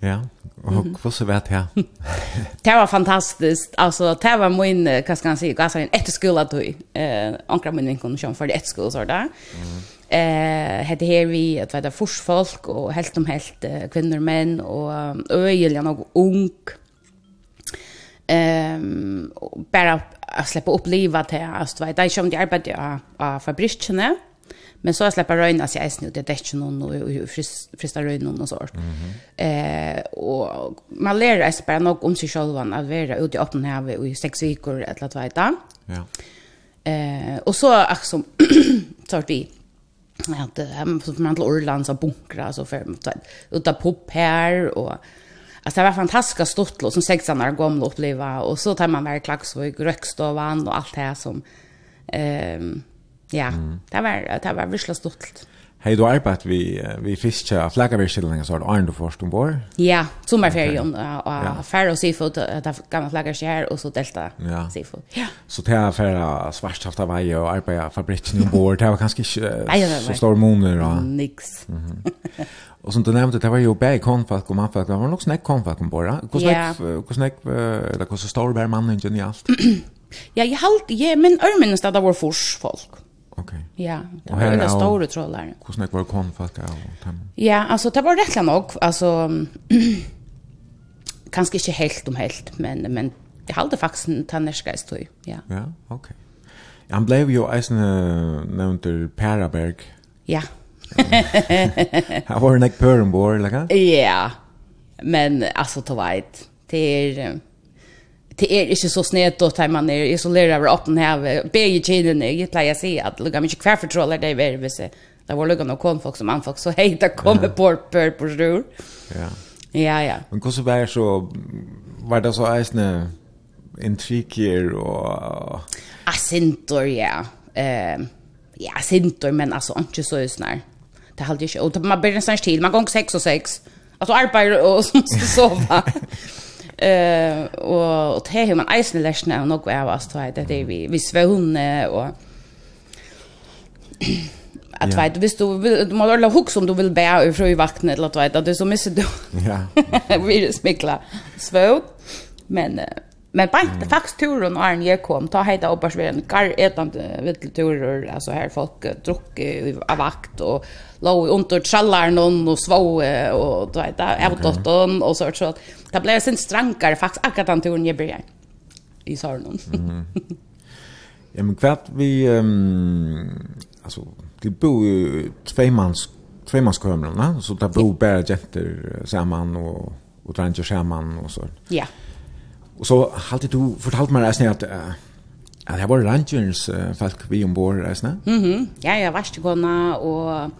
Ja, og mm -hmm. hvordan vet jeg? det var fantastiskt. Alltså det var min, hva skal jeg si, hva skal jeg si, då. Eh, Ankra min vinkon kom för det etter så där. Mm eh hade här vi att vara forsfolk och helt om helt eh, kvinnor män och öjliga nog ung. Ehm um, bara att släppa upp livet till alltså vet jag som de arbetar på fabrikerna men så släppa röjna sig ens nu det är någon och frista röjna någon sort. Eh och man lär sig bara nog om sig själv att vara ute i öppna här i sex veckor eller att veta ja. Eh och så som sort vi att hem så man till Orland så bunkra så för uta pop här och Alltså det var fantastiska stortlå som 16 år gamla uppleva och så tar man väl klaxvåg, rökstovan och allt det här som ehm um, ja, mm. det var det var visst stort. Hej du arbetat vi vi fiskar flaggarvirskillingar så har du Arne först ombord. Ja, sommarferien okay. och färre och seafood det jag kan flagga här och så delta ja. seafood. Ja. Så det här färra svartsalta vaje och arbeta fabriken ombord det var kanske inte så stor månader. Ja. Nix. Mm -hmm. och som du nämnde det var ju bäg konfakt och manfakt det var nog snäck konfakt ombord. Hur snäck hur snäck eller hur så stor bär mannen i allt. Ja, jag halt, jag men örmenen det, vår fors folk. Okej. Okay. Ja, det var en stor trollar. Hur snack var kon fast av Ja, alltså det var rätt nog alltså kanske inte helt om helt men men det hade faktiskt en tannerska stod. Ja. Ja, okej. Okay. Han blev ju eisen nämnt Paraberg. Ja. Han var en ekpörenbor, eller hva? Ja, men alltså to vet, det er, det är inte så snett då tar man är isolerad över öppen här be ju tiden jag pleier lägga sig att lugga mycket kvar för trollar det är väl så där var lugga någon kom som anfolk, så hej det kommer på per på rur. ja. Ja ja. Men hvordan var det så var det så isne intrikier och asintor ja. Eh ja asintor men alltså inte så just när det hade ju och man blir nästan till man går sex och sex alltså arbetar och så sova Eh och och det hur man eisen lärs nu nog är vad så det det vi vi svunne och att yeah. vet visst du vill du måste hålla hooks om du vill bära ur i vattnet eller att vet att du så missar du. Ja. Vi smickla svårt men men bara inte faktiskt turen och Arne kom ta hejda upp oss en gar etande vittelturer alltså här folk druck i vakt och låg under trallarna och svåe och då vet jag outåt och så så det blev sin strankare faktiskt akkurat den turen jag började i Sörnon. Mm. Ja men kvart vi Um, alltså det bor ju tvåmans tvåmanskamrarna så där bor bara jätter samman och och tränar samman och så. Ja. Och så hade du fortalt mig resten att Ja, det var rangers folk vi ombord, resten. Mhm, ja, jeg var ikke gående, og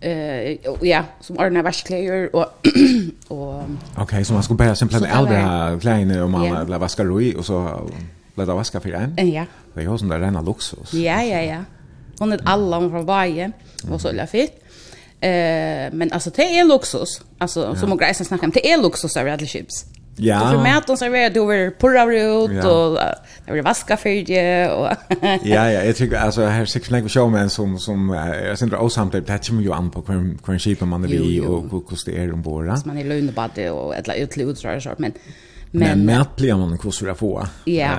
eh uh, ja som ordnar vaskläder och och okej okay, så man skulle bara simpelt äldre kläder och man bla vaska roi och så låta vaska för en. Ja. Det är ju sån där rena luxus. Ja ja ja. Hon är alla om från varje och så är fett. Eh men alltså det är luxus. Alltså som man grejsen snackar om det är luxus av Radley Chips. Ja. För maten så är det över purra ut ja. och det blir vaska för det och Ja ja, jag tycker alltså här sex like show men som som jag syns det osamt det patch ju an på kvar kvar sheep man det vi och hur kost det är om båda. Man är lugn på det och ett ut ut så men men Men blir man hur skulle få. Ja.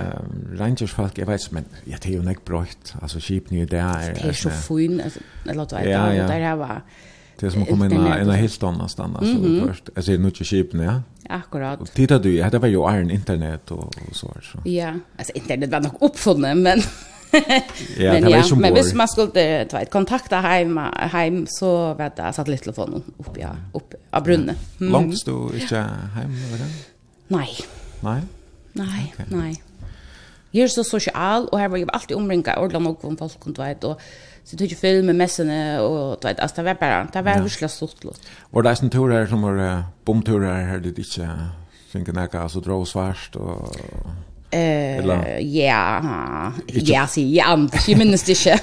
Rangers folk jag vet men jag det är ju inte brått. Alltså sheep nu där. Det är så fin alltså låt vara där var Det är som att komma in i en helt annan stanna. Mm -hmm. först. Jag säger nu till ja. Akkurat. Och titta du, det var ju iron internet och, och så. så. Ja, alltså internet var nog oppfunnet, men... ja, men, det var ja. men hvis man skulle vet, kontakta heima, heim, så vet jag, satt lite telefonen ja, opp av brunnen. Mm. Långt du inte heim, eller? Nej. Nej? Nej, okay. nej. Jeg er så sosial, og her var jeg alltid omringa ordla nok om folk, og du vet, og så tog jeg film med messene, og du vet, altså, det var bare, det var husla stort lot. Var det en tur her som var bomtur her, her du ikke finner nekka, altså, dra og svart, og... Eh, ja, ja, si, ja, jeg minnes det ikke.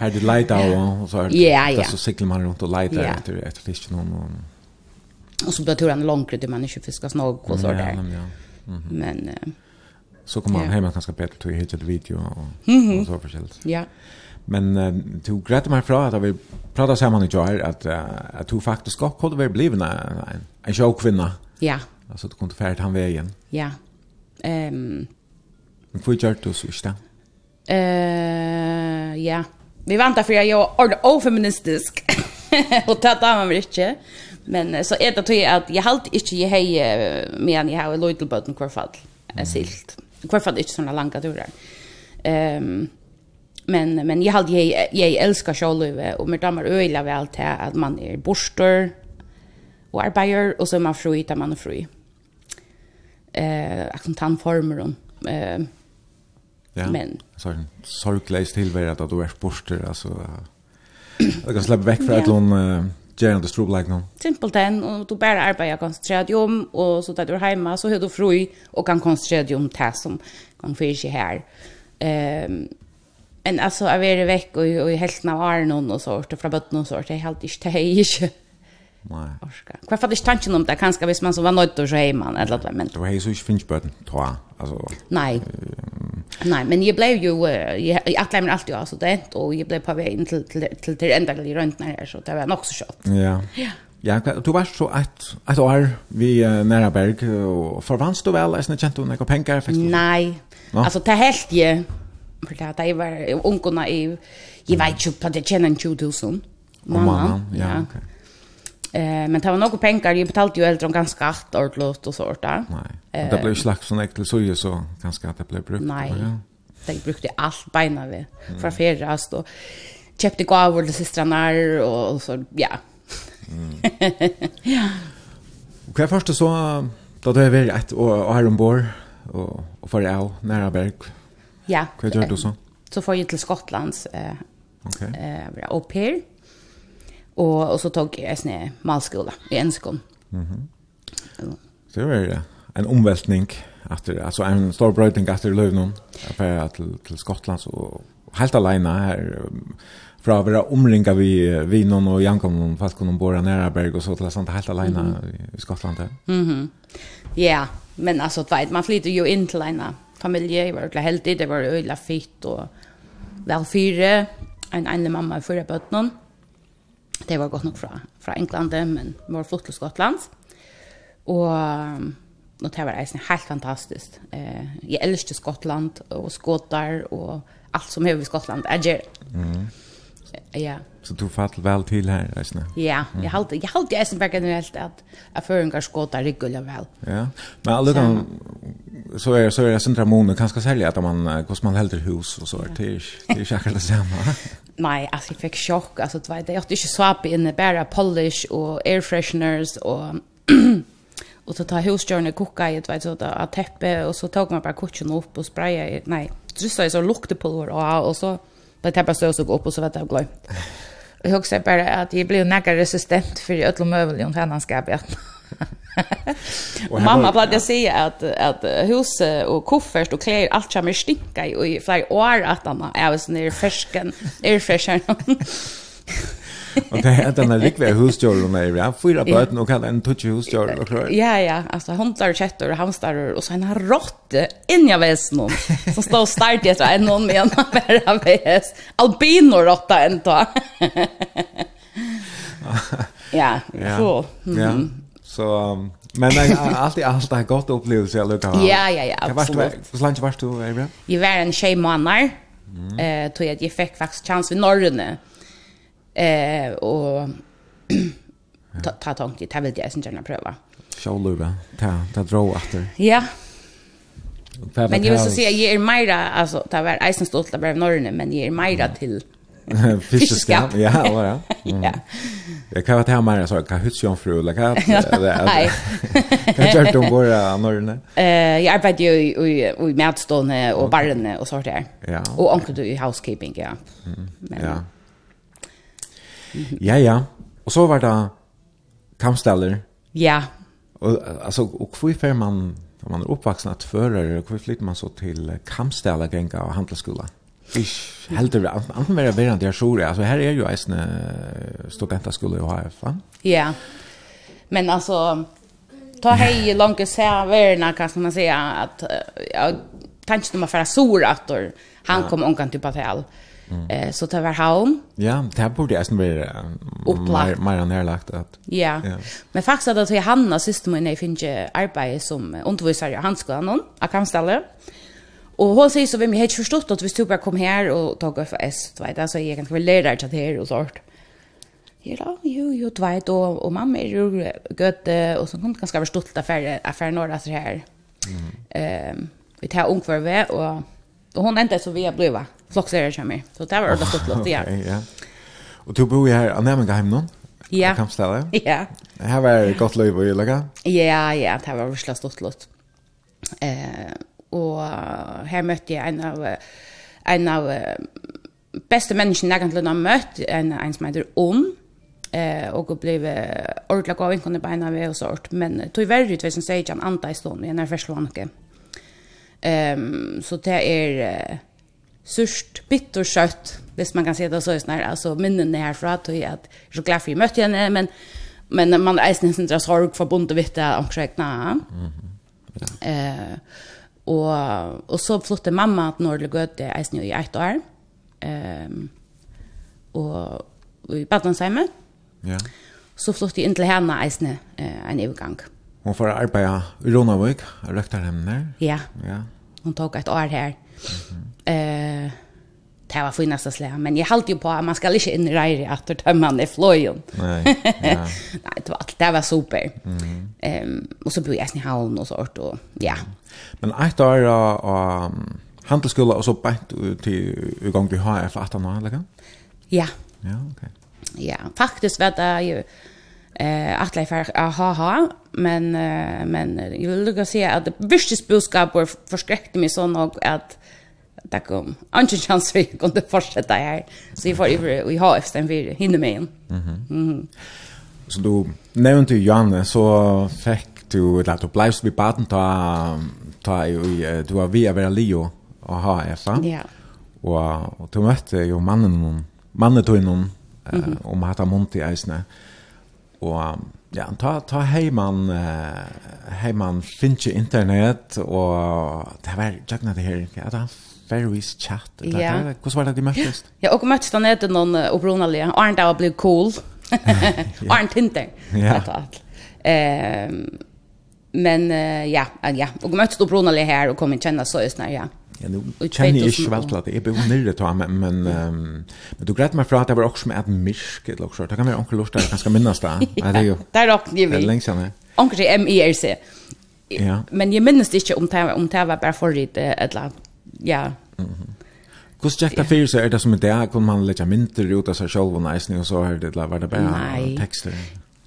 Her du av og så er det, så sikler man rundt og leita etter, etter fisk, noen, og... Og så ble turen langere, du man ikke fiskar snog, og så der. Men, ja, ja. Men, så kommer man hem och ganska bättre till hit ett video och, så -hmm. och så förskällt. Ja. Men uh, du grätter mig fra att vi pratade samman i jar att, uh, att du faktiskt ska kunde vara blivna en, en showkvinna. Ja. Alltså du kunde färd han vägen. Ja. Um, Men får gjort du så inte? Eh, ja. Vi väntar för jag är ordentligt ofeministisk. och det tar man inte. Men så är det tror jag att jag halt inte jag hej med jag har Lloydlebutton kvar fall. Mm. Silt kvar fall inte såna långa turer. Um, men men jag hade jag jag älskar Charlove och med damer öjla väl till att man är borstor och arbetar och så är man fri där man är fri. Eh, aktantanformer och eh Ja. Men så en sorgleis tillvärd att du är borster alltså jag kan släppa väck för att hon gärna det strobel like. Simpelt den och du bara arbetar koncentrerat om och så där du är hemma så hur du fri och kan koncentrera dig om det som kan för sig här. Ehm um, en alltså är det veck och och helt när har någon och sort från botten och sort det är helt inte det är inte. Nej. Orska. Vad det tanken om det kanske visst man så var nöjd då så hemma eller vad men. Det var ju så finns botten tror jag. Alltså. Nej. Nej, men jag blev ju jag jag mig alltid av student och jag blev på väg in till till till till ända till runt när så det var nog så kött. Ja. Ja. Ja, du var så ett ett år vi uh, nära Berg og förvanns du väl nästan kjent du några pengar faktiskt? Nej. No? Alltså det helt ju för det där var ung ungkarna i jag vet ju på det känner 2000. Mamma, ja, okej. Okay. Eh men det var några pengar jag betalade ju äldre om ganska hårt ordlåt och sånt där. Nej. Eh, det blev slags sån äktel så så ganska att det blev brukt. Nej. Ja. Det brukte allt beina vi mm. för färras då. Köpte gåvor till systrarna och så ja. Mm. ja. Och först så då det är väl ett och här ombord och och för jag nära berg. Ja. Vad gör du så? Så får jag till Skottlands eh Okej. Okay. Eh, au pair. Och och så tog jag snä malskola i Enskon. Mhm. Mm det var. En omveltning, efter alltså en stor brötning efter Lövnon affär til, till Skottland så helt alene här fra å være omringa vi vinon og jankom og falkon og bora næraberg og så til sånt helt alene mm -hmm. i Skottland. Mm -hmm. Ja, yeah, men altså, tveit, man flyter jo inn til en familie, jeg var øyla heldig, det var øyla fitt og vel fire, en ene mamma i fyrre bøtnen, Det var gott nok fra, fra England, men var flott til Skottland. Og, og det var eisen helt fantastisk. Eh, jeg elsker Skottland og skottar og alt som er i Skottland. Jeg gjør. Mm ja. Så du fatt vel til her, reisne? Ja, jeg halte, jeg halte jeg som bare generelt at jeg føringar skåta regular vel. Ja, men alle kan, så er, så er det sindra måne, kanskje særlig at man, hvordan man helder hus og så er det ikke akkurat det samme. Nei, altså jeg fikk sjokk, altså det var jeg hadde ikke svap inne, bare polish og air fresheners og och så tar husjörnen koka i ett vet så där teppe och så tog man bara kutsjen upp och spraya nej just så så lukte på och och så Bara tappa stås och gå upp och så vart jag glöj. Jag huxar bara att jag blev näka resistent för öll och mövel och han ska bättre. och mamma bad jag säga att att hus och koffert och kläder allt som är stinka i flera år att han är så nere färsken är färsen Och det är den här riktiga husdjuren där vi har fyra böten och kallar en touch husdjur och klar. Ja ja, alltså hundar, och hamstrar och så en råtta in jag vet någon som står och starkt efter en någon med en bara väs. Albino råtta en då. ja, så. Ja. Så men allt alltid allt har gott upplevelse eller kan. Ja ja ja. Absolut. Hur länge var du i Jag var en tjej månader. Eh, tog jag att jag fick faktiskt chans vid norrne. Eh och ta ta tanke ta vill jag sen gärna pröva. Showluva. Ta ta dra åter. Ja. Men jag vill så säga jag är Maira alltså ta var isen stolt av norrne men jag är Maira till fiskeskap. Ja, va ja. Ja. Jag kan ta Maira så kan hus Jon fru eller kan. Nej. Kan jag ta bara norrne. Eh jag arbetar ju i i matstånd och barn och sånt där. Ja. Och onkel du i housekeeping ja. Men ja. Ja, ja. Och så var det kampsteller. Ja. Og, alltså och hur får man om man är uppvuxen att fører, hvor flytter flyttar man så till kampsteller gänga och handelsskola? Ich heldur anten vera vera der sjúri. Altså her er jo eisne studentaskole i HF, va? Ja. Men altså ta hej långa sä värna kan man säga att jag tänkte man för sora att han kom onkan typ att hell. Eh så tar vi hem. Ja, det här borde nästan bli mer mer närlagt att. Ja. Men faktiskt att jag Hanna syster min finns ju arbete som undervisare i handskolan och kan ställa. Och hon säger så vem jag har förstått att vi stod bara kom här och tog för S, du vet, alltså jag kan väl lära dig att här och sånt. Ja, jo, jo, du vet, och, och mamma är ju gött och så hon ganska förstått affär, affär några så här. Mm. Um, vi tar ung for vi, och, och hon ända så vi har blivit floksere kommer. Så det var ordentlig flott, ja. Okay, ja. Og du bor jo her, Annemenga hjemme nå? Ja. Kampstelle? Ja. Her var godt løy på Jyllega? Ja, ja, det var virkelig stort lott. Eh, og her møtte jeg en av, en av beste menneskene jeg egentlig har møtt, en, en som heter Om, eh och och blev ordla gå in kunde beina vi och sort men tog värre ut som säger han anta i stund i när förslår något. Ehm så det är surt, bittersött, hvis man kan se det så i sånne her, altså minnen herfra, tog jeg at jeg er så glad for jeg møtte henne, men, men man er nesten ikke sorg forbundet vidt det, om ikke mm eh, og, og så flyttet mamma til Nordlig Gøte, jeg er i ett år, Ehm og, og i Badlandsheimet, ja. så flyttet jeg inn til henne eisne eh, en overgang. Hun får arbeide i Ronavøk, røkter henne der? Ja, ja. hun tok et år her. Mm -hmm. Eh det var finaste slä men jag hållt ju på att man ska inte in i att ta man i flöjen. Nej. Ja. Nej, det var det var super. Mm. Ehm och så började jag hon och sånt och ja. Men ett år och um, handelsskola och så bänt till igång till HF 18 år eller kan? Ja. Ja, okej. Ja, faktiskt var det ju eh att lägga för aha men men jag vill lugga se att det bästa var förskräckte mig så nog att det kom. inte chans vi kunde fortsätta här. Så vi får över vi har efter vi hinner med igen. Mhm. Så du nämnde ju Janne så fick du att du blev vid baden ta ta ju du var via vara Leo och ha Eva. Ja. Och och du mötte ju mannen någon mannen tog någon eh om hata monti eisne. Och ja, ta, ta heimann, heimann finnes internet, og det var jagna det her, ja da, Fairways chat, eller ja. hvordan var det de møttes? Ja, og møttes da nede noen opprunalige, og Arne da ble cool, og Arne Tinder, ja. alt. Um, men ja, ja, og møttes opprunalige her, og kom inn kjenne så just när, ja. Ja, nu kjenner jeg ikke vel til at jeg bor nere ta, men, men, um, men du greit meg fra at det var også med et myrk, eller også, det kan være onkel Lorstad, jeg kan skal minnes det. ja, det er jo, det er nok, jeg vil. Lenge siden. Onkel er M-I-R-C. Ja. Men jag minns inte om det, om det var bara förrit eller, ja. Mm -hmm. Hvordan gikk det for seg? Er det som i dag, kunne man legge mynter ut av seg selv og næsning, og så er det, var det bare tekster?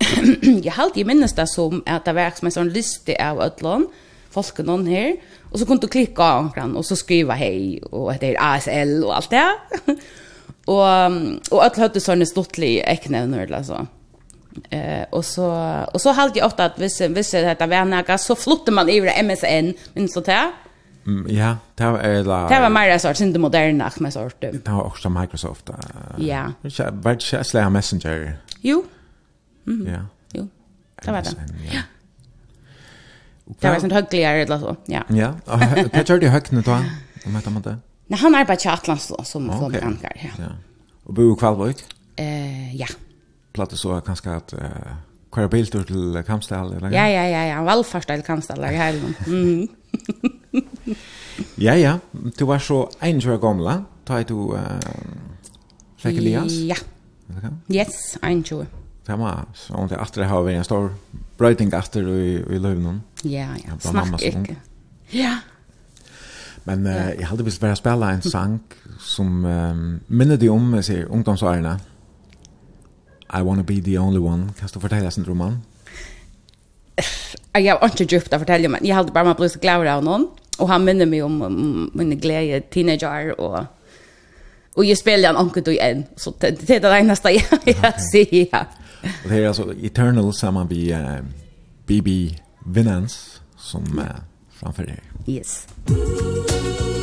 Jag halte, jeg minnes det som att det var som en sån liste av ødlån, folkene någon här Och så kunde du klicka av den och så skriva hej och det är ASL och allt det. och och att hade såna stottliga äcknävner eller så. Eh och så och så hade jag åt att vissa vissa detta vänner så flottar man över MSN men så där. Mm, ja, det var eller Det var mer så inte moderna med sort. Det var också Microsoft. Ja. Vad Slayer Messenger. Jo. Mm. Ja. Jo. Det var det. Ja. Det var sånt högligare eller så. Ja. Ja. Vad gör du högt nu då? Om heter man det? Nej, han arbetar i då som okay. flombrankar. Ja. ja. Och bor i Kvalvik? Eh, ja. Platte så kanske att uh, kvar biltur till Kamsdal eller? Ja, ja, ja, ja. Valfarsta till Kamsdal i helgen. Mm. ja, ja. Du var så en år gamla. Ta du uh, Elias? Ja. Yes, en år. Det var så om det efter har vi en stor bröting efter i i Lövnen. Ja, ja. Snack ikke. Ja. Men uh, jeg hadde visst bare spela en sang som um, minner de om, jeg sier, ungdomsårene. I Wanna Be The Only One. Kan du fortelle sin roman? Jeg har ikke djupt å fortelle, men jeg hadde bare så glad av noen. Og han minner meg om, om mine glede teenager og Og jeg spiller han anker du igjen, så det er det eneste jeg sier. Og det er altså Eternal sammen med uh, BB Vinance som uh, framför Yes. Yes.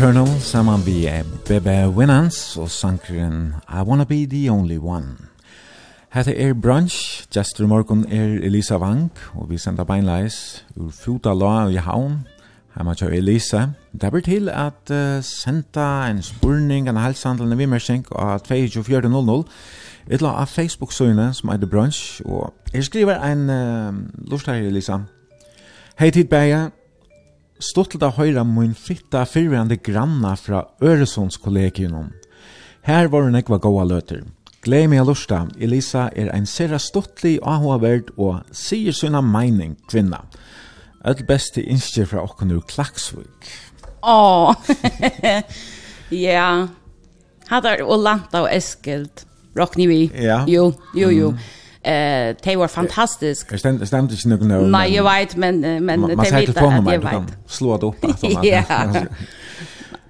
Eternal saman vi Bebe Winans og sankren I Wanna Be The Only One. Hette er brunch, gestur morgun er Elisa Vank og vi sender beinleis ur Futa la i Havn, heima tjau Elisa. Det blir til at uh, senda en spurning, en halshandel, en vimmersing av 2400 Etla av Facebook-søyne som er brunch og jeg skriver en uh, lortare Elisa. Hei tid Beie stått til å høre min fitta fyrverande granna fra Øresundskollegium. Her var hun ekva gåa løter. Glei meg lusta, Elisa er ein serra stottlig AHA-verd og sier sina meining kvinna. Öll beste innskjer fra okken ur Klaksvik. Åh, ja. Hattar og Lanta og Eskild. Rockni vi. Ja. Jo, jo, jo. Mm. Eh, det var fantastisk. Jag stämde stämde inte nog nu. Nej, jag vet men men det vet jag. Jag vet. Slå det upp alltså. Ja.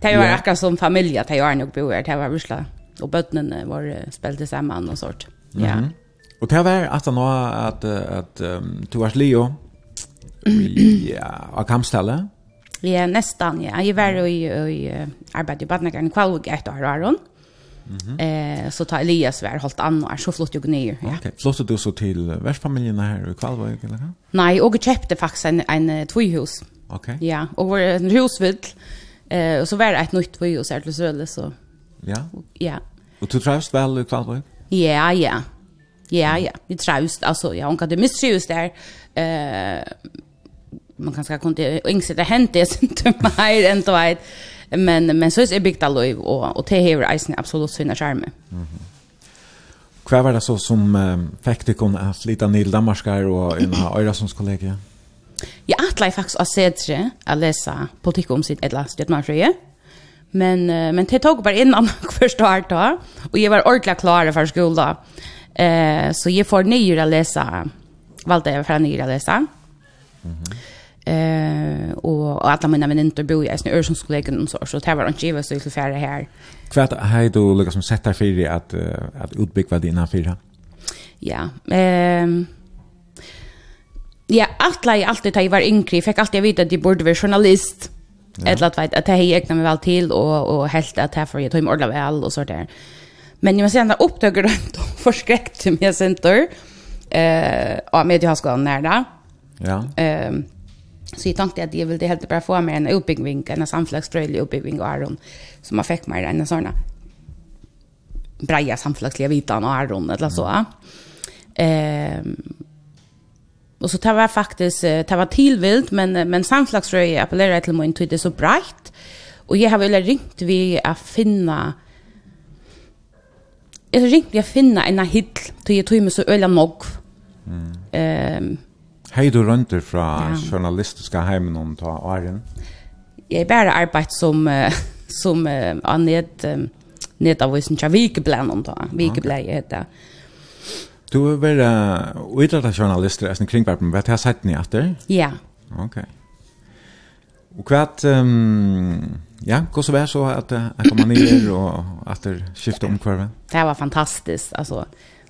Det var akkurat som familj, det var nog bo här, det var rusla och bötnen var spelade samman och sånt. Ja. Och det var att han att att du var Leo. Ja, och kamstalla. Ja, nästan. Ja, jag var i i arbete i Badnagarn kvar ett år Eh, så tar Elias vär hållt annor så flott jag ner. Ja. Okej, okay. flott du så till värdfamiljen här i Kvalvøy eller hva? Nej, och jag köpte faktiskt en en tvåhus. Okej. Okay. Ja, och var en husvill. Eh och så var det ett nytt tvåhus här till Södertälje så. Ja. Ja. Och du trivs väl i Kvalvøy? Ja, ja. Ja, ja. Vi trivs alltså ja, hon kan det misstrivs där. Eh man kan ska kunde hänt det inte mer än då vet Men men så är det byggt och och det här isen absolut sina charme. Mhm. Mm Hva var det så som um, fikk deg kunne at lite Nil Danmarskar og en av Øyrasons kollega? Jeg faktiskt att se tre att läsa politik om sitt eller støtmannfrøye. Men, men det tog bara innan första år då och jag var ordentligt klar för skolan. Eh så jag får nye å lese, valgte jeg fra nye å. Mm. Eh och och alla mina vänner bor i Ösna Örsundskollegium och så så det var inte givet så till färre här. Kvart hej då Lucas som sätter för dig att att utbygga dina fyra. Ja, ehm Ja, alla i alltid jag var yngre, fick alltid vita att jag borde vara journalist. Ja. Eller att vet att jag egna mig väl till och och helt att här för jag tog mig ordla väl och så där. Men jag måste ändå upptäcka det och förskräckt till mig center. Eh, och med jag ska nära. Ja. Ehm Så jag tänkte att jag ville helt bara få mer en uppbyggning, en samflagsbröjlig uppbyggning och Aron. som man fick mer en sån breja samflagsliga vitan och Aron eller så. Mm. Ehm och så det var faktiskt det var tillvilt men men samflagsröj appellerar till min tid så brett. Och jag har väl ringt vi att finna Jag ringte jag finna en hill till jag tog mig så öliga nog. Mm. Ehm Hei du rønter fra ja. journalistiska heimen om ta åren? Jeg bare arbeidt som, uh, som uh, av ned, um, nedavisen til Vikeblæn om ta. Vikeblæn okay. heter Du er vel uh, uidrettet journalister, er sånn kringverpen, vet jeg sett ni etter? Ja. Ok. Og hva at, um, ja, hva så vær så at jeg kom ned og at det skiftet om hverven? Det var fantastisk, altså.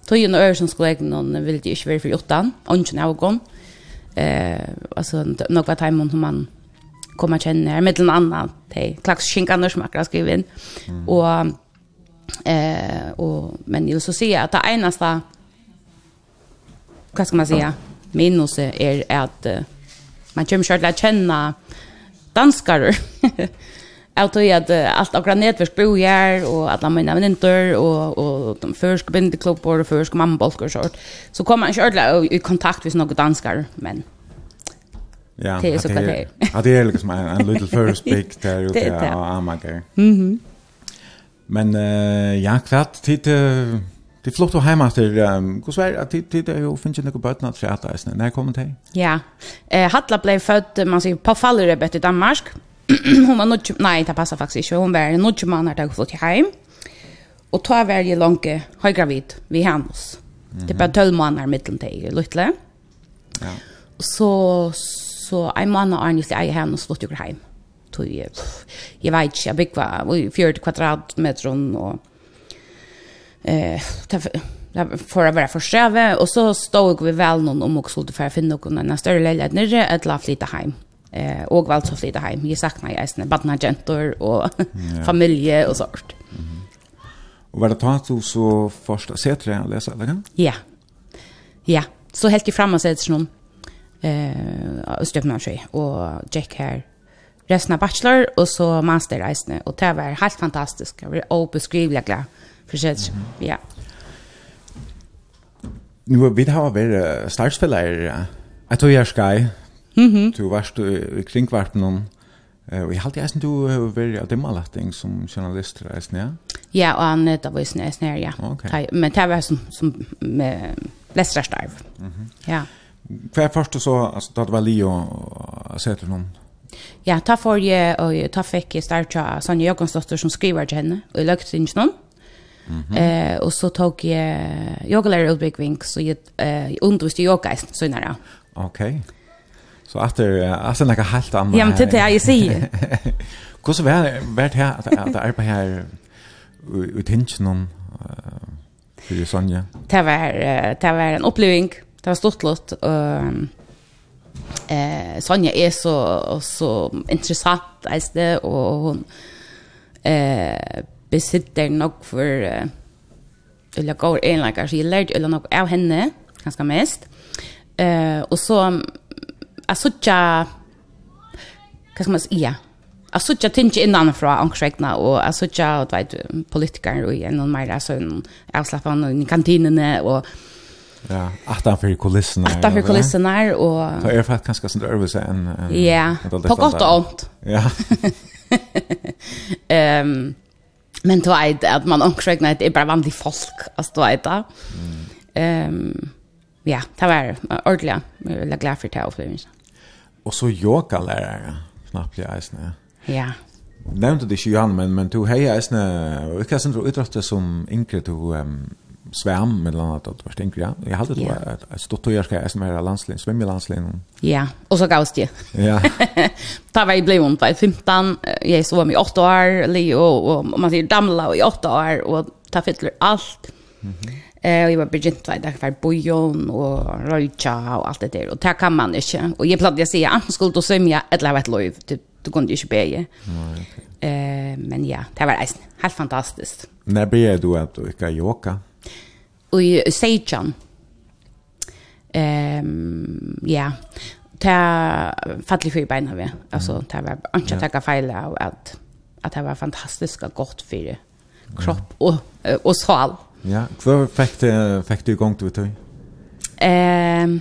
Tøyen og øren som skulle jeg noen ville ikke være for jotan, ånden av og gong. Mm eh alltså några timmar som man kommer känna med en annan te klax skinkan som jag skriver in. Och eh och men ju så säga att det enaste vad ska man säga? Minus är att man kommer själv att känna danskar Jag tror att allt akkurat nätverk bo här och alla mina vänner och och de förska bindeklubbor och förska mammabolkar och sånt. Så kommer man inte ordla i kontakt med några danskar men Ja, det er så klart det. Ja, det er liksom en, en little first big der ute och amager. Mhm. Men uh, ja, kvart tid Det flott og heima til, um, hva sver, at tid er jo finnes ikke noen bøtene at fjata, når kom det? Ja, eh, Hatla blev född man säger på Fallerebet i Danmark, hon var nog nej, det passar faktiskt inte. Hon var nog man har tagit flott hem. Och ta väl ju långt hög gravid vid hennes. Mm -hmm. Det var 12 månader mitten till lite. Ja. Så så en månad är ni så hem hennes flott ju hem. Tog jag jag vet inte jag big var 40 kvadratmeter och eh för att vara försträve och så stod vi väl någon om också för att finna någon en större lägenhet nere ett laflita hem. Mm eh och valt så flytta hem. Jag saknar ju sina barn och familje och sånt. Mm. Och var det tant så första sätter jag läsa eller kan? Ja. Ja, så helt i framme sätter någon eh Östermalm sig och Jack här resten av bachelor och så master isne och det var helt fantastiskt. Jag var obeskrivligt glad för sig. Mm -hmm. Ja. Nu vi har vi startspelare. Jag tror jag ska Mm -hmm. Du varst i kringvarpen om Og jeg halte jeg du har vært av dimmalatting som journalist, reisende, ja? Ja, og han er da visende, reisende, ja. Okay. Men det var som, som med lestrastarv. Mm -hmm. Ja. Hva er først så, altså, da det var li og sette noen? Ja, ta for jeg, og ta fikk jeg start av Sanja Joggansdottir som skriver til henne, og jeg løgte ikke noen. Mm -hmm. eh, og så tog jeg yogalærer utbyggving, så jeg eh, underviste yoga i søgnere. Okej. Okay. Så att det alltså något helt annat. Ja, men det är ju sig. Hur så vart vart här att att arbeta här ut hinchen om för Sonja. Det var det var en upplevelse. Det var stort lott eh Sonja är så så intressant alltså det och hon eh besitter nog för eh, eller går en så jag lärde eller något av henne ganska mest. Eh och så a suttja, hva skal man si, ja, a suttja tinge innanfra angsregna, og a suttja, og du vet, politikaren og igjen, og meira, så hun avslappa i kantinene, og Ja, attanfyrir kulisserna. Attanfyrir kulisserna, og... Det er faktisk ganske sånn øvelse enn... Ja, på godt og ont. Ja. um, men du vet att man omkring det är bara vanlig folk, Alltså du vet det. Mm. Um, ja, det var ordentligt. Jag är glad för det upplevelsen. Og så yogalärare knappt jag i snä. Ja. Nevnte det ikke, Johan, men men du hej är snä. Vi kan sen utrösta som yngre du um, svärm med annat att först yngre, ja. Jeg hadde det var et stort år ska jag landslinn, landslin, svämma landslin. Ja, och så gavs det. Ja. Ta var i blev om på 15. Jag så var i 8 år, Leo och man säger damla och i 8 år och ta fyller allt. Mhm. Mm Eh och jag var begynt vid där för bojon och röja och allt det där och det kan man inte. Och jag planerade säga att skulle då sömja ett lävet lov. Du, du kunde ju inte be. Nej. Eh men ja, det var isen. Helt fantastiskt. När blev du att du kan åka? Och i Sejan. Ehm ja. Ta fattelig för benen vi. Alltså det var inte att ta fel av att att det var fantastiskt gott för kropp och och sal. Ja, hva fikk du, fikk du i gang til det? Ehm... Um,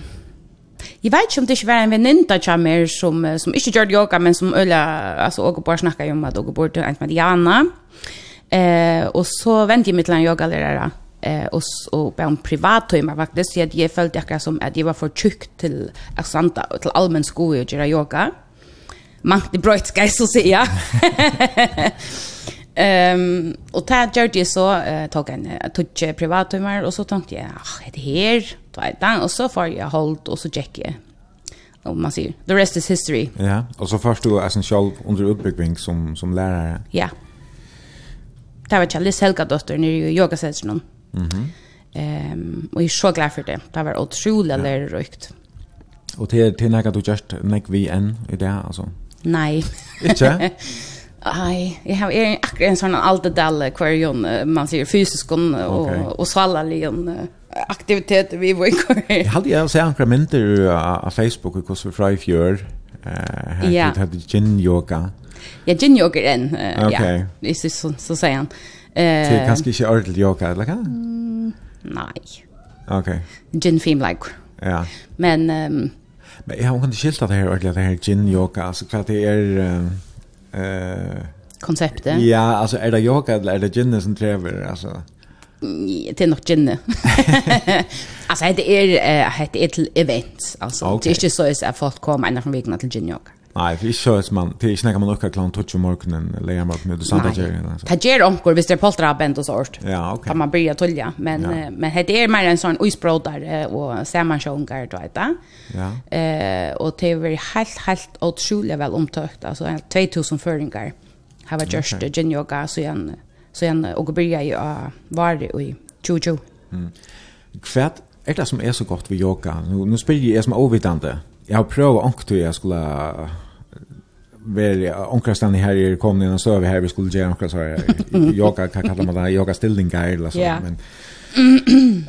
Jeg vet ikke om det ikke var en venninta til meg som, som ikke gjør yoga, men som øyla, altså, og bare snakket om at og bor til en med Jana. Eh, og så vendte jeg meg til en yogalærere, eh, og, og ble om privattøymer faktiskt så jag följde akkurat som att jag var för for till att santa till allmän skola och göra yoga. Mangt i brøyt, skal jeg så säga. Ehm och där gjorde jag så uh, tog en touch privattimmar och så tänkte jag ah är det här då är det och så får jag hållt och så checka. Och man ser the rest is history. Ja, och så först du essential under uppbyggning som som lärare. Ja. Det var Charles Helga dotter nere i yogasällskapet. Mhm. Mm ehm och jag är så glad för det. Det var otroligt ja. lärorikt. Och till till något du just näck vi än i det alltså. Nej. Inte? Ai, jeg har er akkurat en sånn dalle hver jon, man sier fysisk og, okay. og svallig aktiviteter vi var i hver. Jeg hadde jeg sett akkurat mynter av Facebook hvordan vi fra i fjør, uh, ja. hadde gin-yoga. Ja, gin-yoga er en, uh, okay. ja, så, så, så sier han. Uh, det er kanskje ikke ordentlig yoga, eller hva? Mm, nei. Ok. Gin theme like. Ja. Men... Um, Men jeg har ikke skilt at det her ordentlig, det her gin-yoga, altså hva det er... Um, eh konceptet. Ja, alltså är det yoga eller är det gin som träver alltså det är nog gin. alltså det är det är ett event alltså. Det är inte så att folk kommer ända från veckan till gin yoga. Nei, Nej, vi körs man. Det ikke snacka man också klockan 12 morgenen, morgonen eller jag vart med och sånt där. Det ger onkor hvis det er polterabend och sånt. Ja, ok. Kan man börja tolja, men ja. men det är mer en sån isbrodar och sammansjungar du vet jag. Ja. Eh och det är helt helt otroligt väl omtökt alltså 2000 föringar. Har varit just det gin yoga så igen så igen och börja ju var det i 2020. Mm. Kvärt är det som er så godt ved yoga. Nu nu spelar jeg som ovitande jag har provat ankt jag skulle väl ankra stanna här i kom och så vi här vi skulle göra ankra så här yoga kan kalla man det yoga stillningar eller så men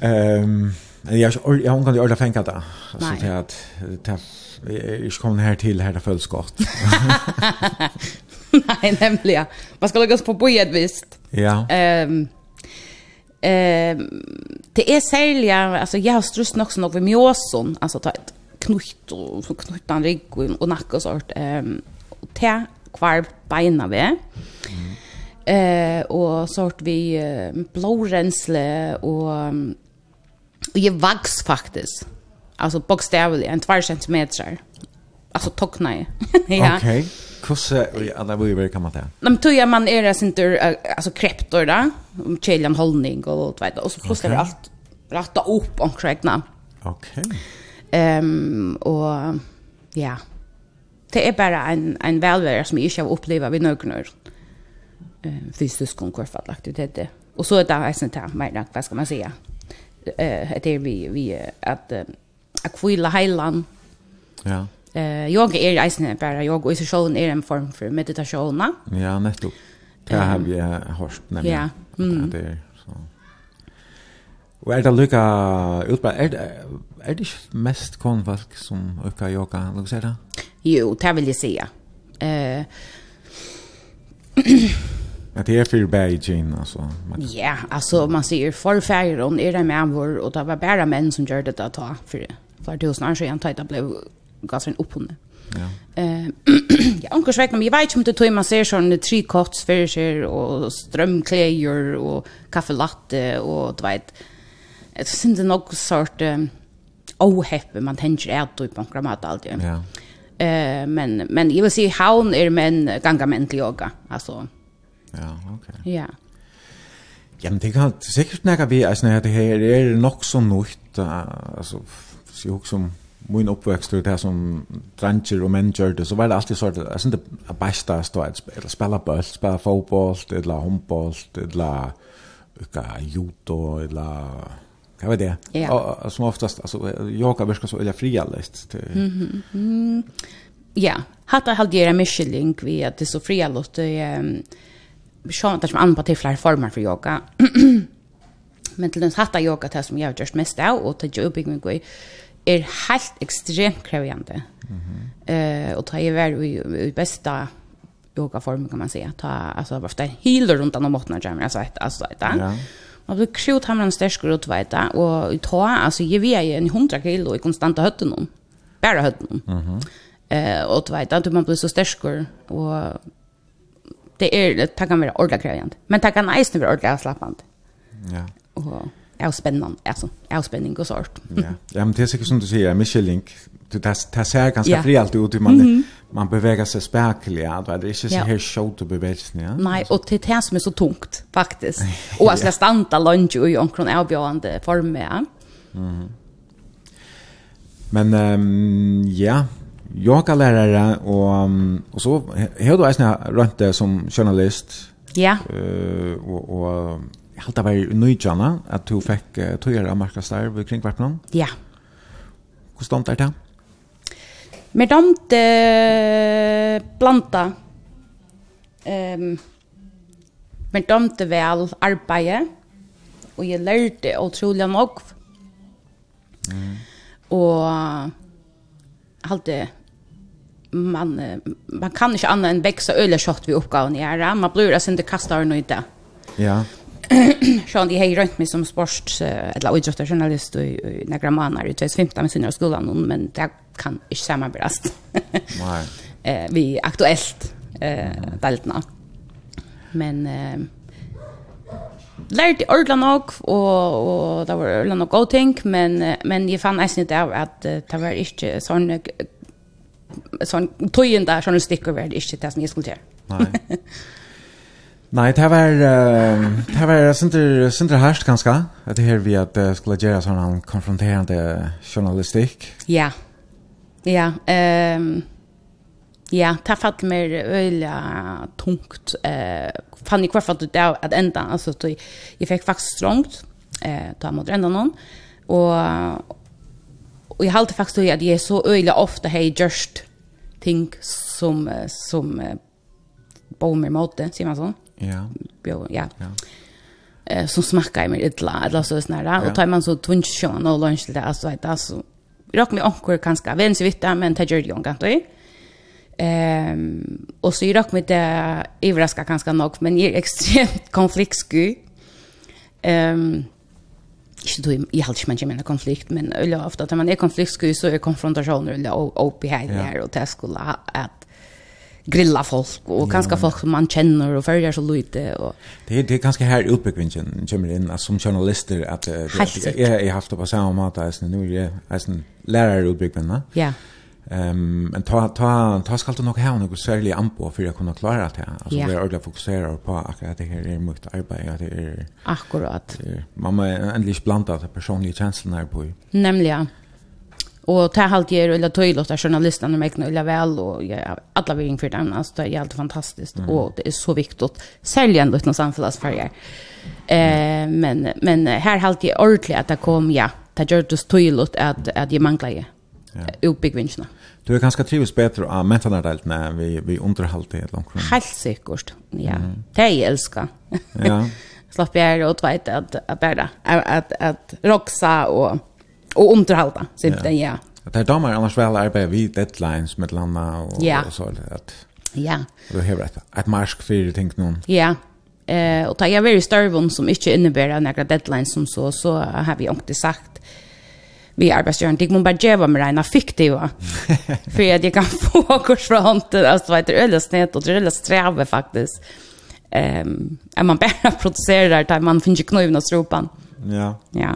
ehm jag jag hon kan ju ordla fänka det. Så till att jag kom här till här det föll skott Nej nämligen man ska lägga oss på bojet visst. Ja. Ehm ehm det är sälja alltså jag har strust nog så nog vid mjåson alltså ta knutt og så knutt rygg och, og nacke och sånt. ehm och te kvar beina vi. Mm. Eh, og sort vi uh, blårensle og, og jag vax faktisk. Alltså bokstavligt en 2 centimeter. Alltså tokna i. ja. Okej. Okay. Kusse i alla vågar kan man det. Men tror jag man är det inte alltså kreptor då, om chellan hållning och vet och så plussar okay. allt rätta upp om Okej. Okay. Ehm um, och ja. Det är bara en en välvärd som jag inte har upplevt vid någon eh fysisk fysiskt konkurrensfallakt det det. Och så är det alltså inte här mer vad ska man säga? Eh det är vi vi att akvila heilan. Ja. Eh yoga är ju bara yoga och så är en form för meditation. Ja, nettopp. Det har vi hört nämligen. Ja. Mm. Det är Og er det lykka utbredt, er, er det ikke mest konfolk som økker yoga, lukk sier det? Jo, det vil jeg si, ja. Uh, Att det är för Beijing alltså. Ja, alltså man ser förfärger om är det med vår och det var bara män som gjorde det att ta för för tusen år sedan tajta blev gasen upp hon. Ja. Eh ja, onkel Schweik, men jag vet inte om det tog man ser sån tre korts för sig och strömkläder och kaffelatte och du vet det synes det er sort um, oheppe man tänker att at du på en kramat alltid. Ja. Eh, men, men jeg vil si havn är menn ganga män till yoga, Alltså. Ja, ok. Ja. Ja, men det kan sikkert nekka vi, altså, det her er nok så nøyt, altså, så jo som min uppväxt det här som dranger och män det, så var det alltid sort jag synte att bästa stå att spela spela boll spela fotboll eller handboll eller judo eller Jag vet det. Ja. Och, som oftast alltså jag verkar så eller fria list. Mhm. Mm ja, hata halgera Michelin vi att det så fria Det ehm skönt att som anpassar till flera former för yoga. Men till den hatta yoga det som jag har gjort mest av och till uppbyggning går är helt extremt krävande. Mhm. Eh och ta ju väl i bästa yoga form kan man säga. Ta alltså bara healer runt om måttna jammer alltså ett alltså ett. Ja. Man blir krut hamran sterkur utveita, og i ta, altså, ge vi en hundra kilo i konstanta någon. Bara hötte någon. Mhm. Mm och uh, utveita, man blir så sterkur, og det är det kan vara ordentlig krevjant. Men det kan eisne vara ordentlig avslappant. Ja. och er jo spennende, altså, er jo spenning sort. ja. ja, men det är säkert som du säger Michelin, det, det ser ganska ja. fri alt ut, man, mm -hmm man beveger sig spärkligt, ja. det är inte så här short att beväga. Ja? Nej, och det är det som är så tungt faktiskt. Och att jag lunch och i kan avbjörande form ja. Mm. Men um, ja, yogalärare och, och så har du en rönt det som journalist. Ja. Uh, och, och jag har varit nöjdjana att du fick uh, tog era markastar vid kringvarpnan. Ja. Hur stånd det? Ja. Mer damte blanda ehm um, mer damte vel arbeid og jeg lærte utrolig nok. Mm. Og halte man man kan ikke annet enn vekse øle skott vi oppgaven gjør. Man blir altså ikke kastet noe i det. Ja. Sjøn, de har rønt meg som sports, eller idrettsjournalist i, i några månader i 2015 med synder skolan, men det kan ikke samarbeides. Nei. eh, vi er aktuelt eh, deltene. Men eh, lærte ordentlig nok, og, og det var ordentlig nok god ting, men, men jeg fann eisen ut av at det var ikke sånn sånn tøyen der, sånne stikker var det ikke det som jeg skulle gjøre. Nei. Nei, det var uh, det var sinter sinter harst ganska. Att det här vi att uh, skulle göra sån konfronterande journalistik. Ja. Ja, ehm Ja, ta fatt mer öliga tungt. Eh, fann i kvar att det att ända. Alltså, då, jag fick faktiskt strångt. Eh, ta mot ända någon. Och, och jag halte faktiskt att jag är så öliga ofta hej just ting som, som eh, mer mot det, säger man så. Ja. Jo, ja. ja. Eh, som smackar i mig illa, eller så sådär. Ja. Och tar man så tungt sjön och lunch till det, alltså, alltså, råk med onkur kanske vem så vitt men det gör det ju inte. Ehm och så råk med det överraskar kanske nog men är extremt konfliktsky. Ehm Ikke du, jeg har ikke man kommer konflikt, men øyla ofte at man er konfliktsky, så er konfrontasjoner eller oppi her, og det skulle at grilla folk och ja. kanske folk som man känner och följer så lite och det det är ganska här utbyggningen kommer in som journalister att jag jag haft på samma mat as nu är jag en lärare utbyggvingen ja Ehm men ta ta ta ska du nog ha särskilt særlig för jag for klara det här. Alltså Altså vi är ordentligt fokuserade på akkurat det här är mycket arbete at det är Akkurat. Man må ändligt blanda de personliga känslorna på. Nämligen. Och det halt er eller tydligt att journalisterna märker eller väl och jag alla vill inför den alltså det är helt fantastiskt mm. och det är så viktigt sälja ändå utan samfällsfärger. Eh men men här halt jag ordentligt att det kom ja det gör det tydligt att att jag manglar ju ja. uppbyggvinsterna. Du är ganska trivs bättre av mentanardelt när vi vi underhållt det långt. Helt säkert. Ja. Mm. Det jag älskar. Ja. Slapp jag och vet att att att att, att roxa och och underhålla simpelthen ja. Det här damer annars väl arbetar vid deadlines med landa och, ja. och så att Ja. Du har rätt. Att marsk för tänk någon. Ja. Eh och ta jag very starvon som inte innebär några deadlines som så så har vi inte sagt vi arbetsgivaren dig man bara geva med rena fiktiva för att jag kan få kurs från hanter alltså vet du öle snett och öle sträva faktiskt ehm um, är man bara producerar där man finner knivna stropan. ja ja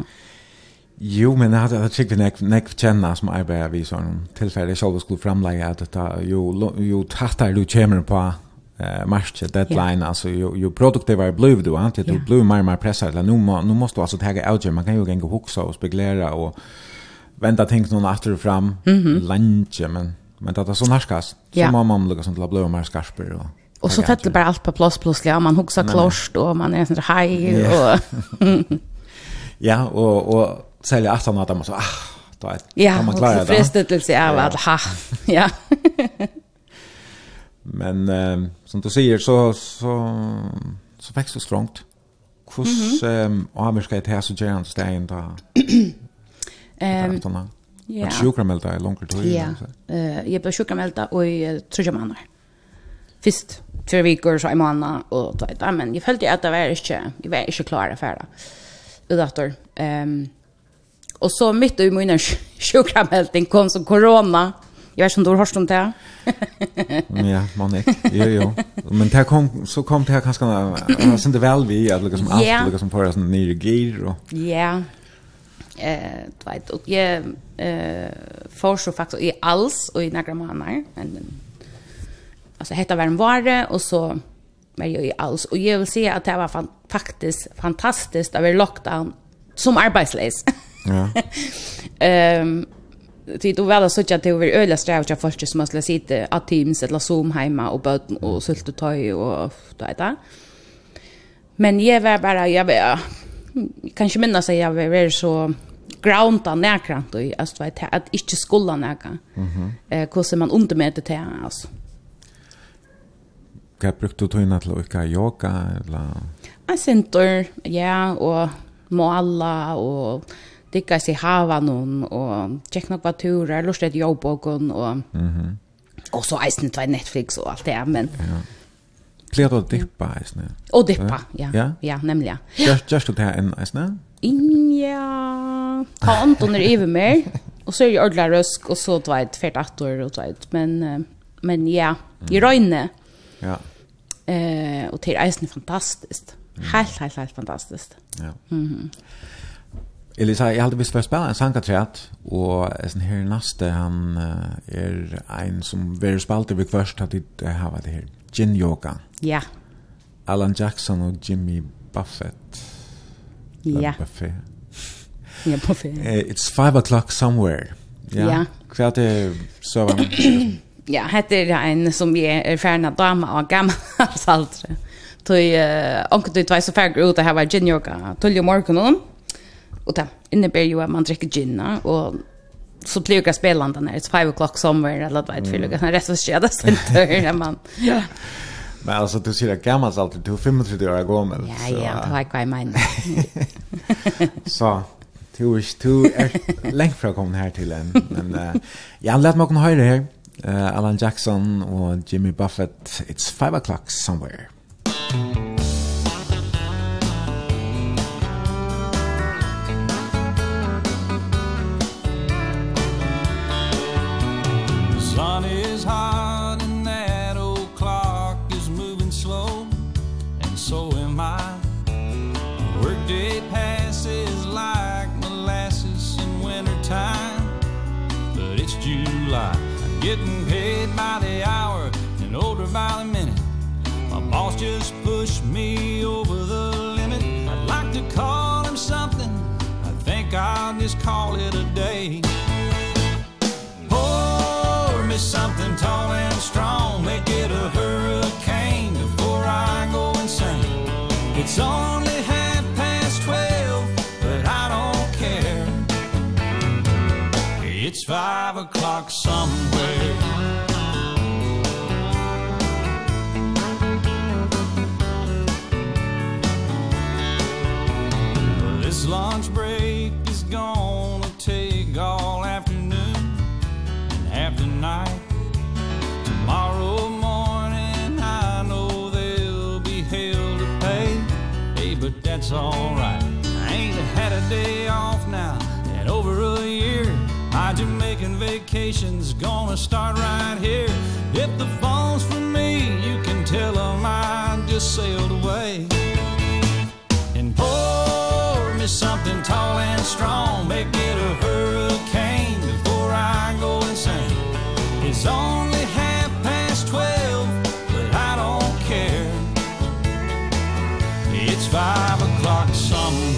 Jo, men jeg hadde sikkert nek, nek känna som arbeider vi sån tillfälle jeg selv skulle framlägga att det jo, jo tattar du kommer på eh, marsch deadline, yeah. altså ju produktivare produktiv bliv du, inte du yeah. bliv mer mer pressad, eller nu, må, nu måste du altså ut out, man kan ju gänga huksa och speglera och vänta ting någon after och fram, mm -hmm. men, men det är så närskast, så yeah. må man lukka sånt la bliv mer skarper och Och så tätt bara allt på plats plötsligt, man huxar klost och man är sån här haj och... Ja, och, och sälja att han hade man så ah då är ja, kan man klarar det. Ja, frestelse av att ha. Ja. Men eh, som du säger så så så växer så strångt. Kus ehm ameriska det här så gärna ständ då. Ehm Ja. Att sjukmelda i långt tid. Ja. uh, jag blev sjukmelda och i tredje månader. Fist tre veckor så i månader och då men jag följde att det var inte jag var inte klar att färda. Udator. Ehm Och så mitt i min sjukramhältning kom som corona. Jag vet inte om du har hørt om det. ja, man ikke. Jo, jo. Men det kom, så kom det här kanske Jag var inte väl vi att liksom allt yeah. liksom för sån nere gir. och... Ja. Eh, du vet, og jeg eh, får så faktiskt i alls och i några månader. Men, alltså, hetta var en vare och så var jeg i alls. Och jeg vil si att det var fan, faktiskt fantastiskt å være lockdown som arbetslös. Ja. Ehm Ty då väl så att det över öliga strävt jag först som måste sitta att teams eller zoom hemma och böten och sult och tøy och det. Men jag var bara jag var kanske minna sig jag var så grounda närkrant och att vet att inte skolla näka. Mhm. Eh hur man under med det här alltså. Kan brukte du tøyna til å yoga eller? Jeg syntor, ja, og måla og dykka seg hava någon og check nokva turer, lust et jobba og, og, mhm. og så eisen två Netflix og alt det men ja. Klär du dippa eisen. Og dippa, ja. Ja, ja nämligen. Just just det här en eisen. Ja. Ta Anton er ive mer, og så er jeg ordla røsk, og så tvåt fert åt og och tvåt men men ja, i røyne. Ja. Eh og til eisen fantastiskt. Helt helt helt fantastiskt. Ja. Mhm. Elisa, jeg hadde visst for å spille en sangkatræt, og sen her neste, han er en som vil spille til vi først at tid har hva det her, Gin Yoga. Ja. Alan Jackson og Jimmy Buffett. Ja. Buffett. Ja, Buffett. Uh, it's five o'clock somewhere. Ja. ja. Hva er det så var ja, hette er en som jeg er ferdig dame og gammel saltre. Tøy, uh, onkel du tvei så ferdig ut, det her var Gin Yoga, tull jo morgenen, og Och det innebär ju att man dricker gin och så blir det spelande när det är 5 o'clock somewhere eller vad vet för det rest av skedet center man. Ja. Men alltså du ser det gammalt alltid du 35 år gammal. Ja, ja, det var jag min. Så du är du är längt från kom här till en men uh, jag lät mig kunna höra här. Uh, Alan Jackson och Jimmy Buffett It's 5 o'clock somewhere. Mm. hot and that old clock is moving slow and so am I. Work day passes like molasses in winter time but it's July. I'm getting paid by the hour and older by the minute. My boss just pushed me over the limit. I'd like to call him something. I think I'll just call it a day me something tall and strong. Make it a hurricane before I go insane. It's only half past twelve, but I don't care. It's five o'clock somewhere. it's all right I ain't had a day off now. In over a year My Jamaican vacation's gonna start right here. If the phone's for me, you can tell them I just sailed away. And pour me something tall and strong. Make it a hurricane before I go insane. It's only half past twelve, but I don't care. It's five o'clock some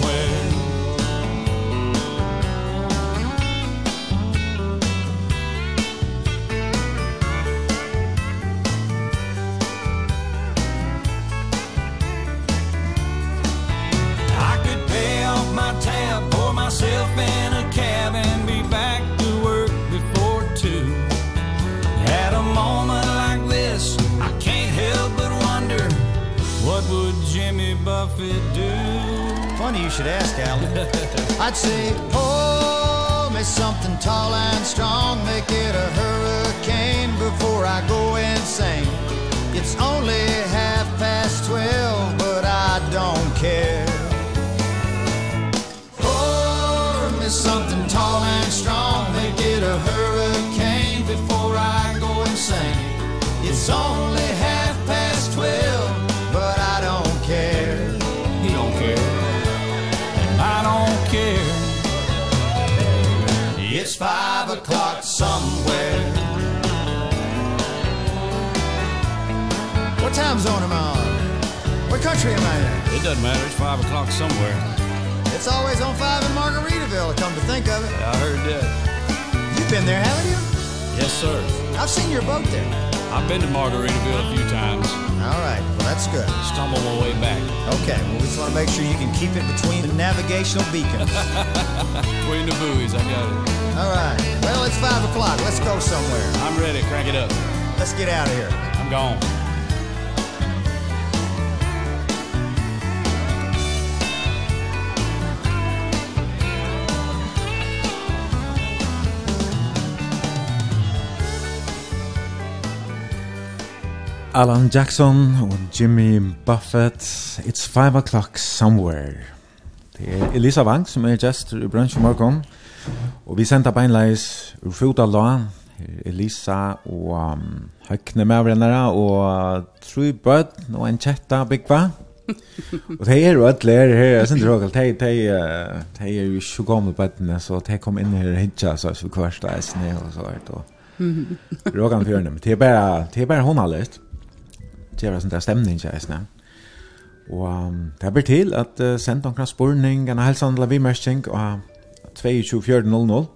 time zone am I on? What country am I in? It doesn't matter. It's five o'clock somewhere. It's always on 5 in Margaritaville, come to think of it. Yeah, I heard that. You've been there, haven't you? Yes, sir. I've seen your boat there. I've been to Margaritaville a few times. All right. Well, that's good. Stumble my way back. Okay. Well, we just want to make sure you can keep it between the navigational beacons. between the buoys. I got it. All right. Well, it's five o'clock. Let's go somewhere. I'm ready. Crank it up. Let's get out of here. I'm gone. Alan Jackson og Jimmy Buffett It's 5 o'clock somewhere. Det er Elisa Wang som er gest i brunch i morgen Og vi sender beinleis ur fota lån Elisa og um, høkne medvrennere og tru bød og en kjetta byggva Og det er jo alle her her, jeg synes det råkalt, det er jo ikke gamle bødene så det kom inn her og hitja så vi kvarsta eisne og så hvert og Rågan fjörnum, det är bara, det är bara hon har läst gjøre sånn der stemning, ikke jeg Og det blir til at uh, sendt noen spurning, en helsehandel av vimerskning, og 22.4.00.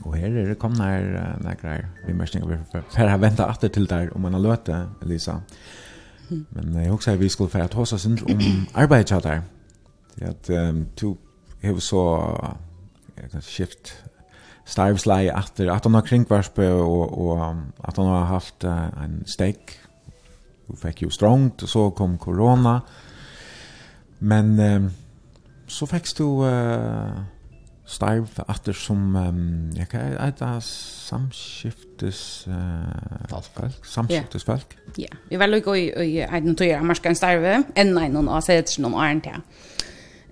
Og her er det kommet her uh, greier vimerskning, og vi får vente etter til der om man har løte, Elisa. Men jeg husker at vi skulle få ta oss om arbeidet til der. Det at um, to har så uh, skift starvsleie etter at han har kringvarspe og, og at han har haft uh, en steak fikk jo strongt, og så kom corona. Men eh, så fikk du eh, starv efter som um, jeg kan äta samskiftes eh, folk samskiftes folk. Ja. Yeah. Jag var lugg i i en tur jag ska starva en noen av har sett någon arnt här.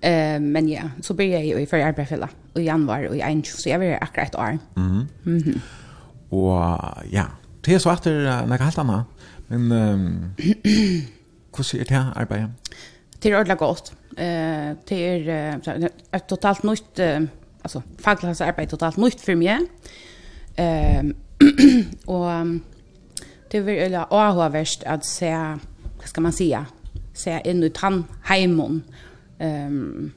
Eh men ja, så började jag i førre arbetsfälla i januar og i en så jeg var akkurat et år. Mhm. Mm mhm. Mm och ja, det er så efter när jag helt annat Men um, hvordan er det her arbeidet? Det er ordentlig godt. Uh, det er uh, et totalt nytt, uh, altså fagklassarbeid er totalt nytt for meg. Uh, og um, det er veldig avhåverst at se, hva skal man säga? se inn ut han heimen um,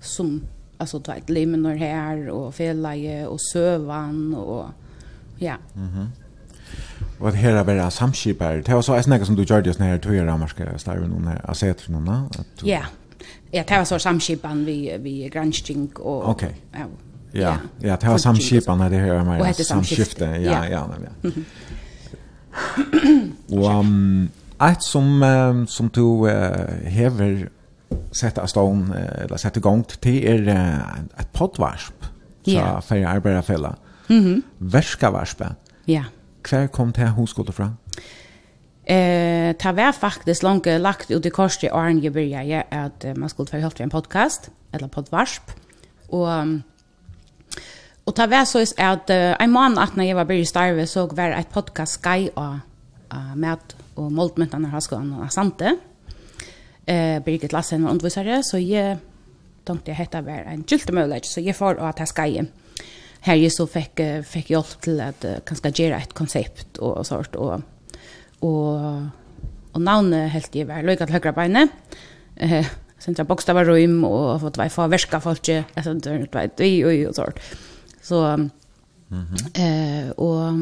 som alltså du vet limen här och felaje och sövan och ja. Mhm. Mm Og at her er bare samskipar. Det var så eisne som du gjør det sånn her tøyer ramarske starven under asetrene. Ja, ja, det var så samskipan vi, vi gransking og... Ok, ja. Ja, ja, det var samskipan her, det her er mer samskifte. Ja, ja, ja. Og um, et som, um, som du uh, hever sett av stån, uh, eller sett i gang til, er uh, et poddvarsp fra yeah. Arbeiderfella. Mm -hmm. Verskavarspet. Ja. Yeah Hver kom til hun skulle fra? Eh, det var faktisk langt lagt ut i korset i åren jeg begynte at man skulle få hørt en podcast, eller podvarsp. Og, og det var så at uh, en måned at når jeg var begynte i Starve, så var det et podcast skai og uh, med og måltmyndene har skoene og Sante. Eh, Birgit Lassen var undervisere, så jeg tenkte jeg hette var en gylte mulighet, så jeg får å ta Sky'en här ju så fick fick hjälp till att kanske göra ett koncept och, och sånt och och och namnet helt ju väl lika högra benet. Eh sentra bokstavar rum och fått vad för värska folk alltså det vet vi och och sånt. Så mm eh och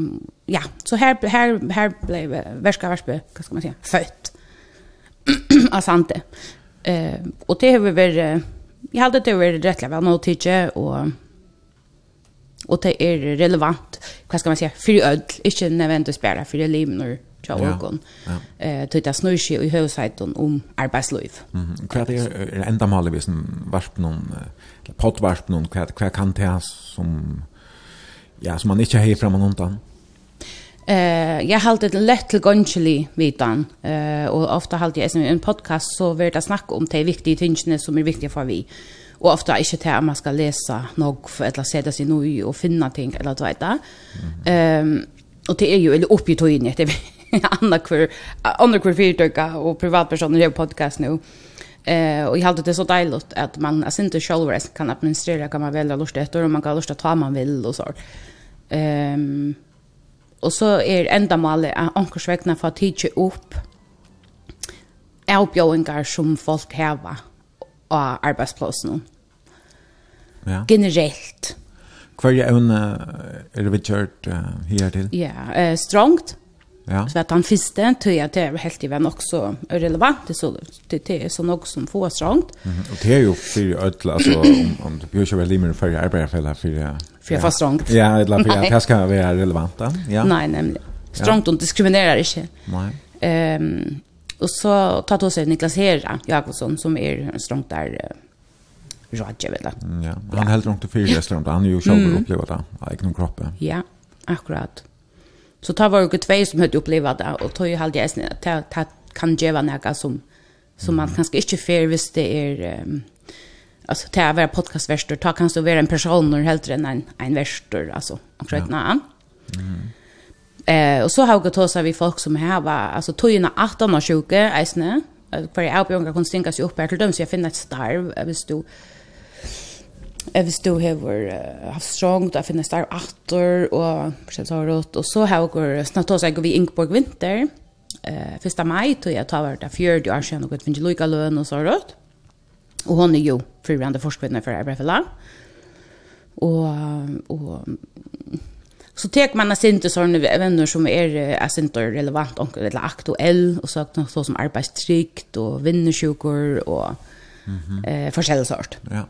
ja, så här här här blev väska värska, vad ska man säga, fött. Asante. Eh och det har vi väl jag hade det varit rätt väl nåt tycker och och det är relevant vad ska man säga för öll inte nödvändigtvis bara för elever tja ja. Eh tog det snur seg i høgsætun om arbeidsliv. Mhm. Hva er enda mali vesen noen, eller noen, hva, hva kan det som, ja, som man ikke har fram og undan. Eh, jag har det lätt till gonchili vitan. Eh och ofta har jag en podcast så vart det snacka om de viktiga tingene som är viktiga för vi og ofta ikkje til at man skal lesa nok for eller sette seg noe og finna ting eller du vet det. Ehm um, og det er jo eller oppi tøyne det er anna kvar anna kvar fyrtøkka og privatpersoner i podcast nu. Eh och jag hade det så deiligt att man alltså inte själv kan administrera kan man välja lust efter och man kan lust att ta man vill och så. Ehm um, och så är enda målet att ankor för att tidigt upp är som folk häva av arbeidsplassen. Ja. Generelt. Hva er evne er det vi kjørt uh, her til? Ja, uh, strongt. Ja. Så at han første tror at det er helt i venn også relevant. Det, så, det, det er sånn noe som få strongt. Mm -hmm. Og det er jo for ødel, altså om, om du bør ikke være limer for arbeidsfeller for ja. For jeg får strongt. Ja, eller for jeg skal være relevant da. Ja. Nei, nemlig. Strongt, ja. og diskriminerar ikke. Nei. Ehm Och så tar då sig Niklas Herra Jakobsson som är strångt där rådgivare. Mm, ja, han ja. helt långt till fyra han är ju själv mm. upplevt det, egen kroppen. Ja, akkurat. Så tar var ju två som hade upplevt det, och tar ju halt jag snett att det, det kan ge något som, som man kanske inte får hvis det är... Um, alltså det är vara podcastvärster, ta så vara en person helt än en, en värster, alltså. Och så ja. Mm. Eh och så har jag tagit vi folk som här var alltså tojna 18 år sjuka eisne. För jag uppgångar kan stinka sig upp här till dem så jag finner ett starv. Jag visst du Jeg visst du hever uh, haft strongt, jeg finnes starv atter, og forstått har rått, og så har jeg snart også, jeg går vi Ingeborg Vinter, eh, 1. mai, tog jeg tar vart der 40 år siden, og jeg finner lykka løn og så rått, og hon er jo frirande forskvinner for Ebrefella, og, og så tek man inte såna vänner som är är inte relevant och eller aktuell och så så som arbetstrikt och vinnersjukor och mm -hmm. eh forskjellig sort. Ja.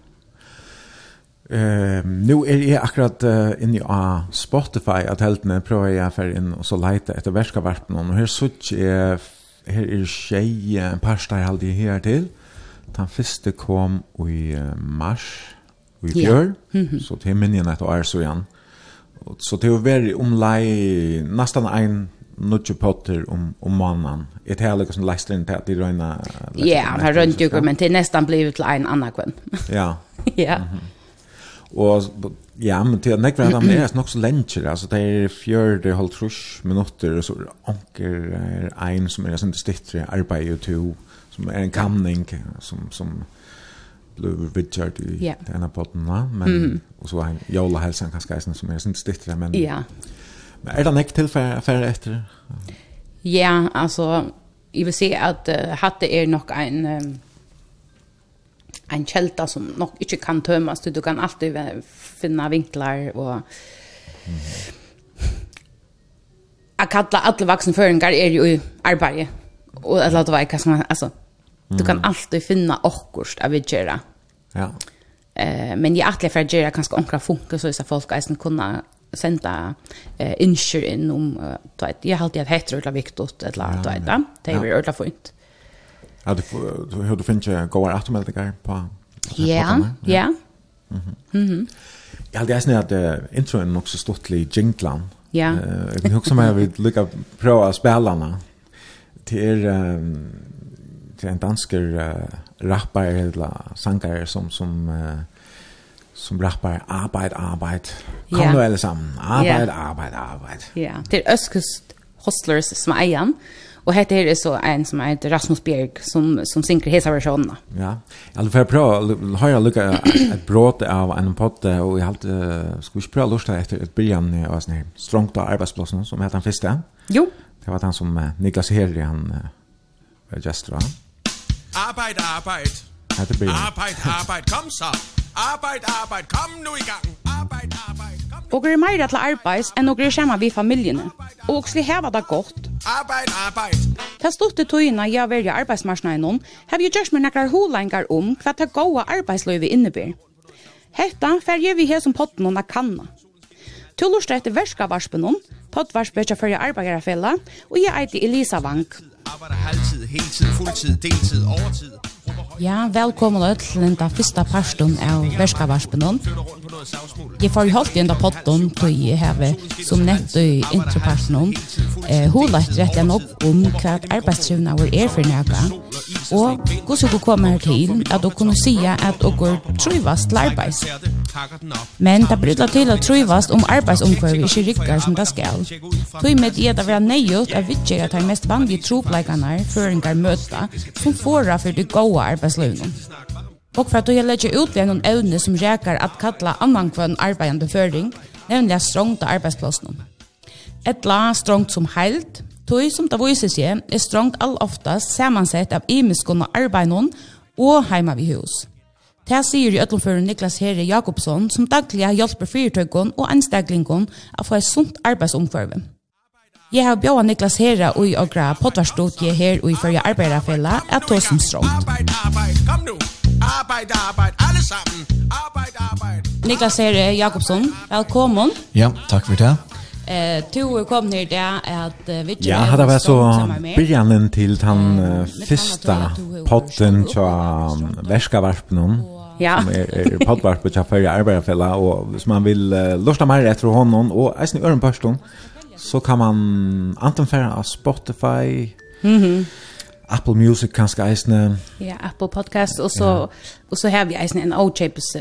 Eh nu är jag akkurat uh, inne i Spotify att helt när prövar jag för in och så leta efter värska varten och här sucht är här är tjej en pasta jag hade här till. Den första kom i mars i fjör. Ja. Mm -hmm. Så till minnen att år så igen. Mm Så det var veldig omlai nästan en nutje potter om om mannen. Ett här liksom inn til at de røyna? Ja, han runt ju men det nästan blev till en annan kvän. Ja. Ja. Och ja, men det näck at han er nok så länge alltså det är fjärde halv trus minutter, och så anker er en som är stittre arbeid arbete to, som är en kamning som som blev Richard i ja. denne här podden men mm. och så han Jola hälsan kanskje eisen som er sånn stittare men Ja. Men er det näkt til för etter? Ja, alltså jag vill se att uh, hade är nog en um, en kälta som nog inte kan tömmas du kan alltid finna vinklar och mm. att kalla alla vuxna föringar är ju i arbete och att låta vara kanske alltså du kan alltid finna akkurst av vidgera Ja. Eh men jag att för att göra kanske onkra funka så så folk eisen kunna senda eh insure in om då att jag alltid hett det eller viktigt eller då att det är väl fint. Ja, du hur du finner goda automatiskt på. Ja, ja. Mhm. Mhm. Ja, det är snärt att introen också stort i jinglan. Ja. Jag kan huska mig vid lika prova spelarna. Det är en dansker uh, rappar eller sanger som som uh, som rappar arbeid arbeid. Kom yeah. nu alle sammen. Arbeid yeah. arbeid arbeid. Ja. Yeah. Til Øskust Hustlers som er igjen. Og hette her er så en som er Rasmus Bjerg, som, som synker hesa versjonen. Ja, altså for jeg prøver, har jeg lukket et bråte av en potte, og jeg halte, skal vi ikke prøve å lusta etter et byrjan av en sånn strongt av arbeidsplassen, som heter han første? Jo. Det var han som Niklas Herri, han var gestor av. Arbejd, arbejd. Ja, det bliver. Arbejd, arbeid. Kom så. Arbejd, arbejd. Kom nu i gang. Arbeid, arbeid. Og er meira til arbeids enn og er skjema vi familjene. Og sli heva det godt. Arbeid, arbeid. Ta storte tøyina jeg verja arbeidsmarsna enn, har vi gjørs med nekkar holengar om hva ta goa arbeidsløyve innebyr. Hetta fer jeg vi her som potten og kanna. Tullorst etter verskavarspunom, pottvarspunom, pottvarspunom, pottvarspunom, pottvarspunom, pottvarspunom, pottvarspunom, pottvarspunom, og pottvarspunom, pottvarspunom, Arbejder halvtid, heltid, fuldtid, deltid, overtid. Ja, velkommen öll til den første parsten av Verskavarspunnen. Jeg får jo holdt igjen da podden til jeg har som nevnt i introparsten eh, hun lagt rett igjen opp om hva arbeidsgivene vår er for nøyga. Og hvordan dere kommer til at dere kunne si at dere trivast til arbeids. Men det blir til å trivast om arbeidsomkvarver ikke rykker som det skal. Tøy med det at vi har nøyot er viktig at de mest vanlige tropleikene føringer møter som får for det gode arbeidslivet. Og for at du legger ut ved noen evne som reker at kalla annan kvann arbeidende føring, nemlig strongt arbeidsplassen. Et la strongt som heilt, tog som det viser seg, er strongt all oftast samansett av imiskunne arbeidene og heima vi hus. Det sier i ødelføren Niklas Herre Jakobsson, som daglig hjelper fyrtøkken og ansteglingon å få et sunt arbeidsomkvarve. Jeg har bjøret Niklas Herre og i åkra potvarstudie her og i førje arbeiderfella at som Strøm. Arbeid, arbeid, kom nu! Arbeid, arbeid, alle sammen! Arbeid, arbeid! Niklas Herre Jakobsson, velkommen. Ja, takk for det. Eh, du kom ner där att uh, vi Ja, hade varit så början till den uh, första podden till Värskavarpen. Ja. Som är, är poddvarp på Chaffari Arbetarfälla och som man vill uh, lusta mer efter honom och är sin öronpörston. person så kan man antingen färra av Spotify, mm -hmm. Apple Music kanske eisne. Ja, Apple Podcast och så ja. och så har vi eisne en OJPs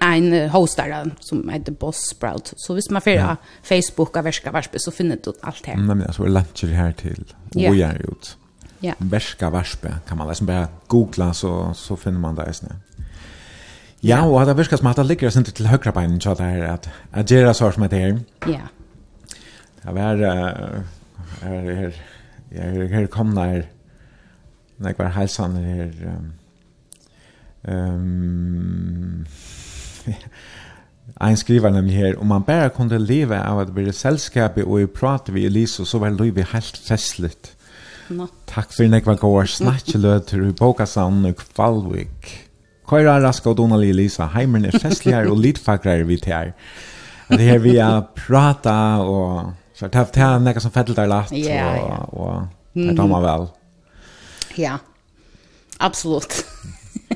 en hostare som heter Boss Sprout. Så hvis man får ja. Facebook av Verska Varspe så finner du allt her. Nej, men så är luncher här till och ja. ut. Ja. Verska Varspe kan man liksom bara googla så så finner man det eisne. Ja, ja. och det verkar som att det ligger sin till högra benen så där att att göra så som det är. Ja. Jeg var her, jeg är her komna her, når var halsan her, ehm en skriver nemlig her, om man bare kunne leve av at være selskapet og i prater vi Elise, så var livet helt festligt. No. Takk for nek var går, snakkeløter i Bokasan og Kvalvik. Køyra raska og Donali Elisa, heimeren er festligere og litfagrer vi til her. Det her vi har prata og Så det har haft några som fällde där lätt ja, ja. och, det tar man väl. Ja, absolut.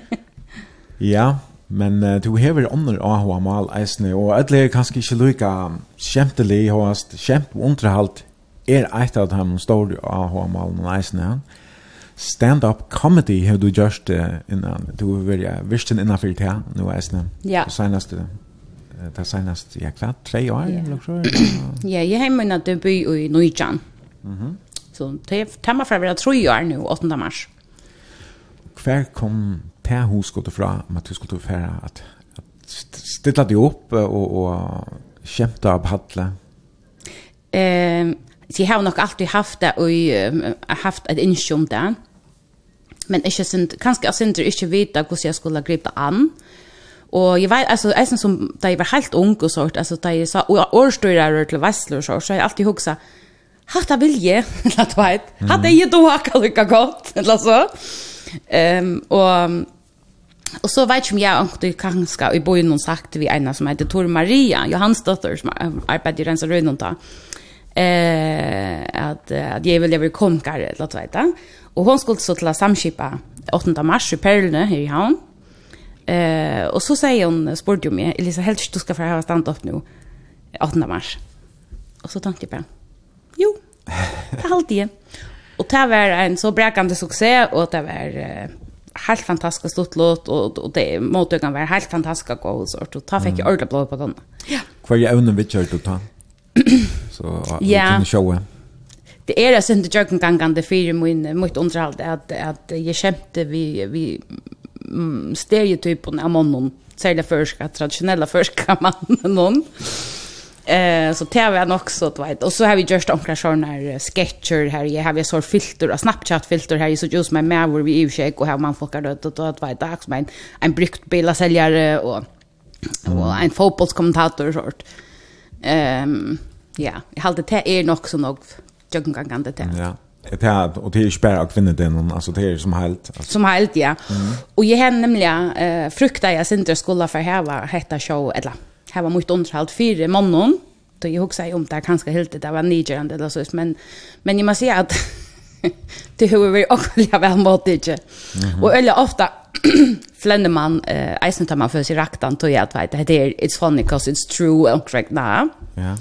ja, men uh, du hever ånder av hva mal eisne, og alle er kanskje ikke lykka kjempelig, hos kjemp underhalt er eit av dem store AHA mal eisne. Stand-up comedy har du gjørst uh, innan, du har vært virsten innanfyrt her, nå eisne, ja. seneste. Ja det senast, ja, hva, tre år? Ja, jeg har min debut i Nøyjan. Så det tar meg fra å være tre år nå, 8. mars. Hver kom det husgåttet fra, om at du skulle fære at, at stilla deg opp og, og kjempe av hadle? Eh, så jeg har nok alltid haft det, og haft et innsjøm det. Men ikke, kanskje jeg synes ikke vite hvordan jeg skulle gripe an. Mm Og jeg vet altså, är som da jeg var helt ung og sånt altså, da jeg sa och til Vestler og så så jeg alltid hugsa, hatt jeg vilje att vet hade jag då hacka lika godt, eller så. Ehm og, og så vet jag om jag åkte kanskje, i bojen och sagt vi ena som heter Tor Maria, Johans dotter som arbeider i Rensa Rönnonta. Eh, at, at jag vill jag vill komkare, låt veta. og hon skulle så till samskipa 8 mars i Perlene, her i Havn. Eh, och så säger hon sporde mig, Elisa helst du ska få ha stand upp nu 8 mars. Och så tänkte jag bara, jo, det halt det. Och det var en så bräkande succé och det var eh, helt fantastiskt stort låt och och det måtte kan vara helt fantastiska goals och ta fick jag ordla blå på den. Ja. Kvar jag undrar vilket jag ta? Så jag kan Ja. det är det inte jag kan ganga för min mitt underhåll att att jag skämte vi vi mm, stereotypen av mannen, særlig førska, traditionella førska mannen. Eh, så det var nok så, du vet. Og så har vi gjort omkring sånne sketcher her, jeg har vi så filter, og Snapchat-filter her, så just med meg hvor vi i kjekk, og her man folk har dødt, og du vet, det er som en, en brukt bilaselgjere, og, og en fotbollskommentator, sort. Um, ja, jeg halte det er nok så nok, jøkkengangende til. Ja det här och det är spärr kvinnor den alltså det är som helt alltså. som helt ja. Mm. Och jag hade nämligen eh frukta jag inte skulle för här var hetta show eller här var mycket underhåll för mannen då jag också om det kanske helt det var nigerande eller så men men jag måste säga att det hur vi också jag väl mot inte. Och eller ofta flände man eh eisen tar man för sig raktan då jag vet det är it's funny because it's true and correct now. Ja.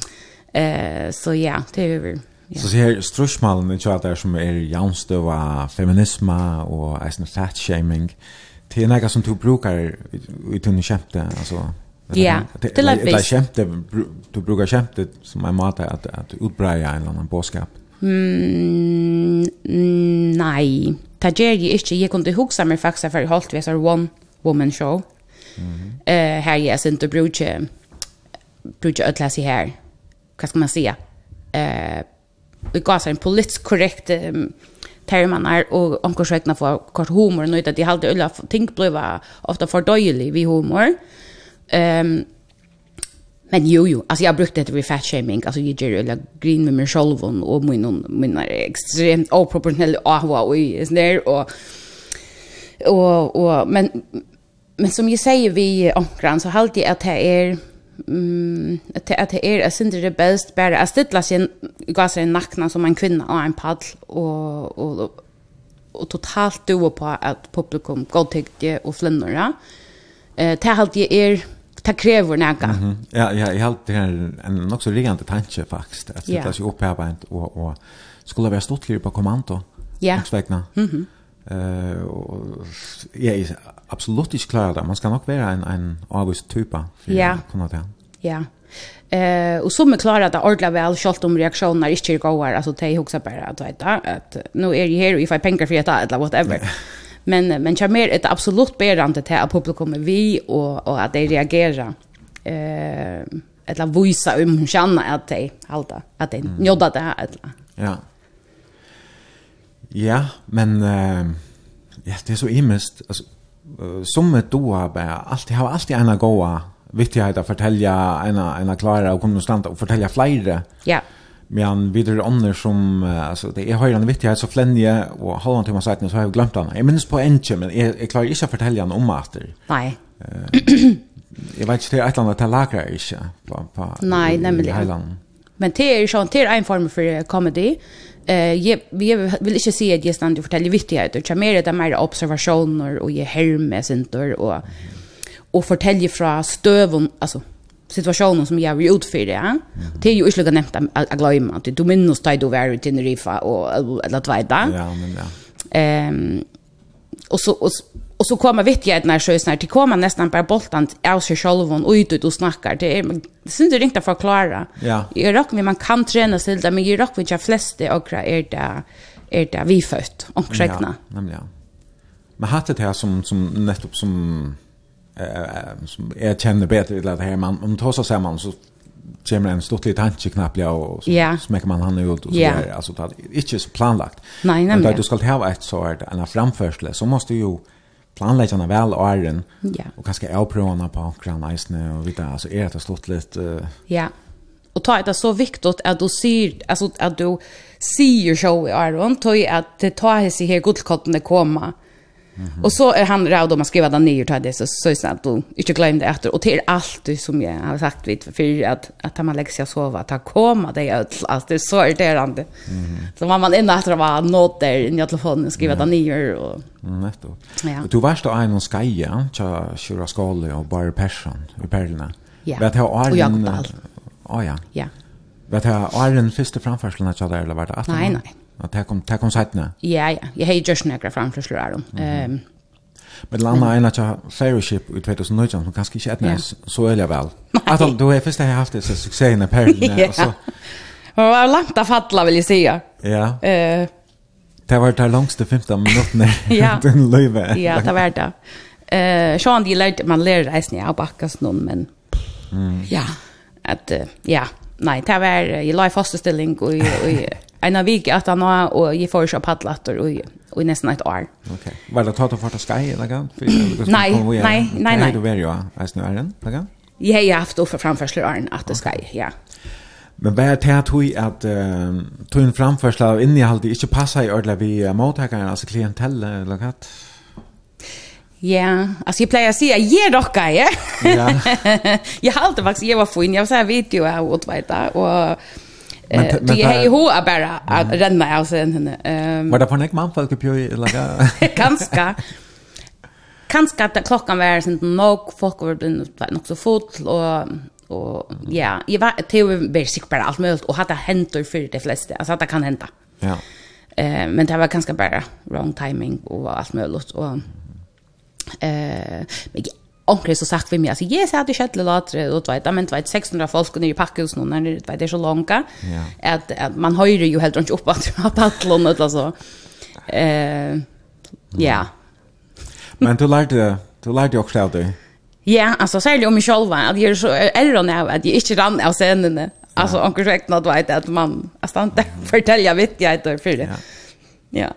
Eh så ja, det hur Ja. Så ser strushmalen i chat där som är jaunstøv feminisma og eisen fat-shaming. Det er nega som du brukar i tunne kjemte, altså... Ja, det er litt visst. kjemte, du brukar kjemte som en måte at, at utbreia en eller annan båskap. Mm, nei, det gjør jeg ikke. Jeg kunne huske meg faktisk for jeg holdt ved One Woman Show. Eh här är sen synes du att läsa här. i her. Hva skal man säga? Eh, vi går så en politisk korrekt um, termanar og onkurs vegna for kort humor nøyta de halde ulla ting bliva ofta fordøyelig vi humor. Um, men jo jo altså jeg brukte det ved fat shaming altså jeg gjør ulla grin med min sjolvon og min min er ekstremt oproportionell ahwa og is der og og og men men som jeg sier vi onkran så halde jeg at det er mm, att att det är att det bäst bara att stilla sig gasa i nackna som en kvinna och en paddel och och och totalt dua på att publikum godtäckte och flinnora. Eh det halt det är det kräver näka. Mm -hmm. Ja, ja, jag halt det här en också så liggande tanke faktiskt att sätta sig upp här och och skulle vara stort på kommando. Ja. Yeah. Mhm. Mm Eh och jag är absolut ikke klar det. Man ska nog vara en en avvis typa för ja. Kunne det. Ja. Eh och som är klara att ordla väl skalt om reaktioner inte är goda alltså te huxar bara att vet att nu är det här if I pengar för att eller whatever. Men men jag mer ett absolut berande till att publikum vi och och att de reagerar. Eh eller visa om känna att de halta att de njödda det här eller. Ja. Ja, men uh, ja, det är så imest. Alltså uh, som ett doa, bara alltid har alltid ena goa viktighet att fortälja ena ena klara och konstant och fortälja flere. Ja. Men vidare ånder som alltså det är höjande viktighet så flänje och halvan timme man sagt så har jag glömt den. Jag minns på en men jag, jag klarar inte att fortälja den om efter. Nej. Uh, jag vet inte det är ett land att lagra inte på, på Nej, nämligen. Men det är ju sånt, det är en form för comedy. Eh jag jag vill inte säga att jag stannar och fortäljer vittigheter. Jag mer det mer observationer och jag härmer sånt och och fortäller från stöven alltså situationen som jag är utför det. Det är ju inte lika nämnt att glömma att du minns dig då var i Tenerife och eller tvåda. Ja, men ja. Ehm och så och Och så kommer vittigheten här sjös när det kommer nästan bara boltan av sig själv och ut ut och snackar. Det, är, det syns det inte att förklara. Ja. Jag rock man kan träna sig där men jag rock vilka flest och är det är det vi fött och räkna. Ja, nämligen. Men hade det här som som nettopp som eh som jag känner bättre till att här man om tar så samman man så kommer en stort liten tanke knappt ja och så yeah. smäcker man han ut och så yeah. där alltså det är inte så planlagt. Nej, nämligen. Men då du ska ha ett så här en framförsle, så måste ju planlägga när väl åren ja. och kanske avprövarna på Grand Ice och vita alltså är det stort lite uh... ja. Och ta det så viktigt att du ser alltså att du ser show i Iron tog att det tar sig här guldkotten att komma Mm. Och så är han råd om att skriva den ner till det så så är snällt du inte glöm det efter och till allt som jag har sagt vid för att att man lägger sig och sova att komma det är allt det är så irriterande. Mm. -hmm. Så var man inne efter var nåt där i telefonen skriva mm. den ner och Nettopp. Ja. Du varst då en och skaja, tja Shura Skåle och Bar Persson i Perlene. Ja. Vet jag Arlen. Ja. Ja. Vet jag Arlen första framförslan att jag där eller vart att. Nej, nej. Att det kom det kom sajtna. Ja ja, jag har ju just några framförslor där. Ehm Men landa ena tja fellowship i 2019 som kanske inte etnæs, yeah. så er jeg vel. At du har først haft det, så succé i perlene, ja. og så... Man var långt att fattla, vill jag säga. ja. Eh. Uh, det var det langste 15 minuttene ja. den löve. Ja, det var det. Uh, Sean, de lärde man lærer reisen av backas någon men mm. ja, Att uh, ja, nej, det var, jeg la i faste stilling, og, og, en av vik at han har, og jeg får ikke paddelatter og, og i nästan ett år. Ok. Var det tatt för att av skai, eller Nej, nej, nej, nej. nei. Du var jo nu är den, eller gang? Jeg har haft offer framførsler Arn at det skai, ja. Men vad är det att du att at tog en framförsel av innehald ikke passar i ordla vi mottagaren altså klientelle, eller hva? Ja, alltså jag plejer säga ge docka, ja. Ja. jag har alltid faktiskt jag var fin. Jag var så här video och åt vita och Men det är ju hur bara att renna av sen henne. Ehm Var det på en man folk på i laga? Kanske. Kanske att klockan var sen nog folk var blivit nog så full och och ja, jag var till basic bara allt möjligt och hade händer för de flesta. Alltså att det kan hända. Ja. Eh men det var ganska bara wrong timing och allt möjligt och eh men onkel så sagt vi mig alltså yes hade skett latre och vet men vet 600 folk nere i packhus nu när det vet det är så långt ja. att, att man hör ju helt inte upp att ha pallon eller så eh ja. Men du lärde du lärde också av det ja alltså särskilt om mig själv att jag är så äldre nu att jag inte rann av scenen. alltså onkel räknade du vet att man att inte fortälja vitt jag inte för det ja.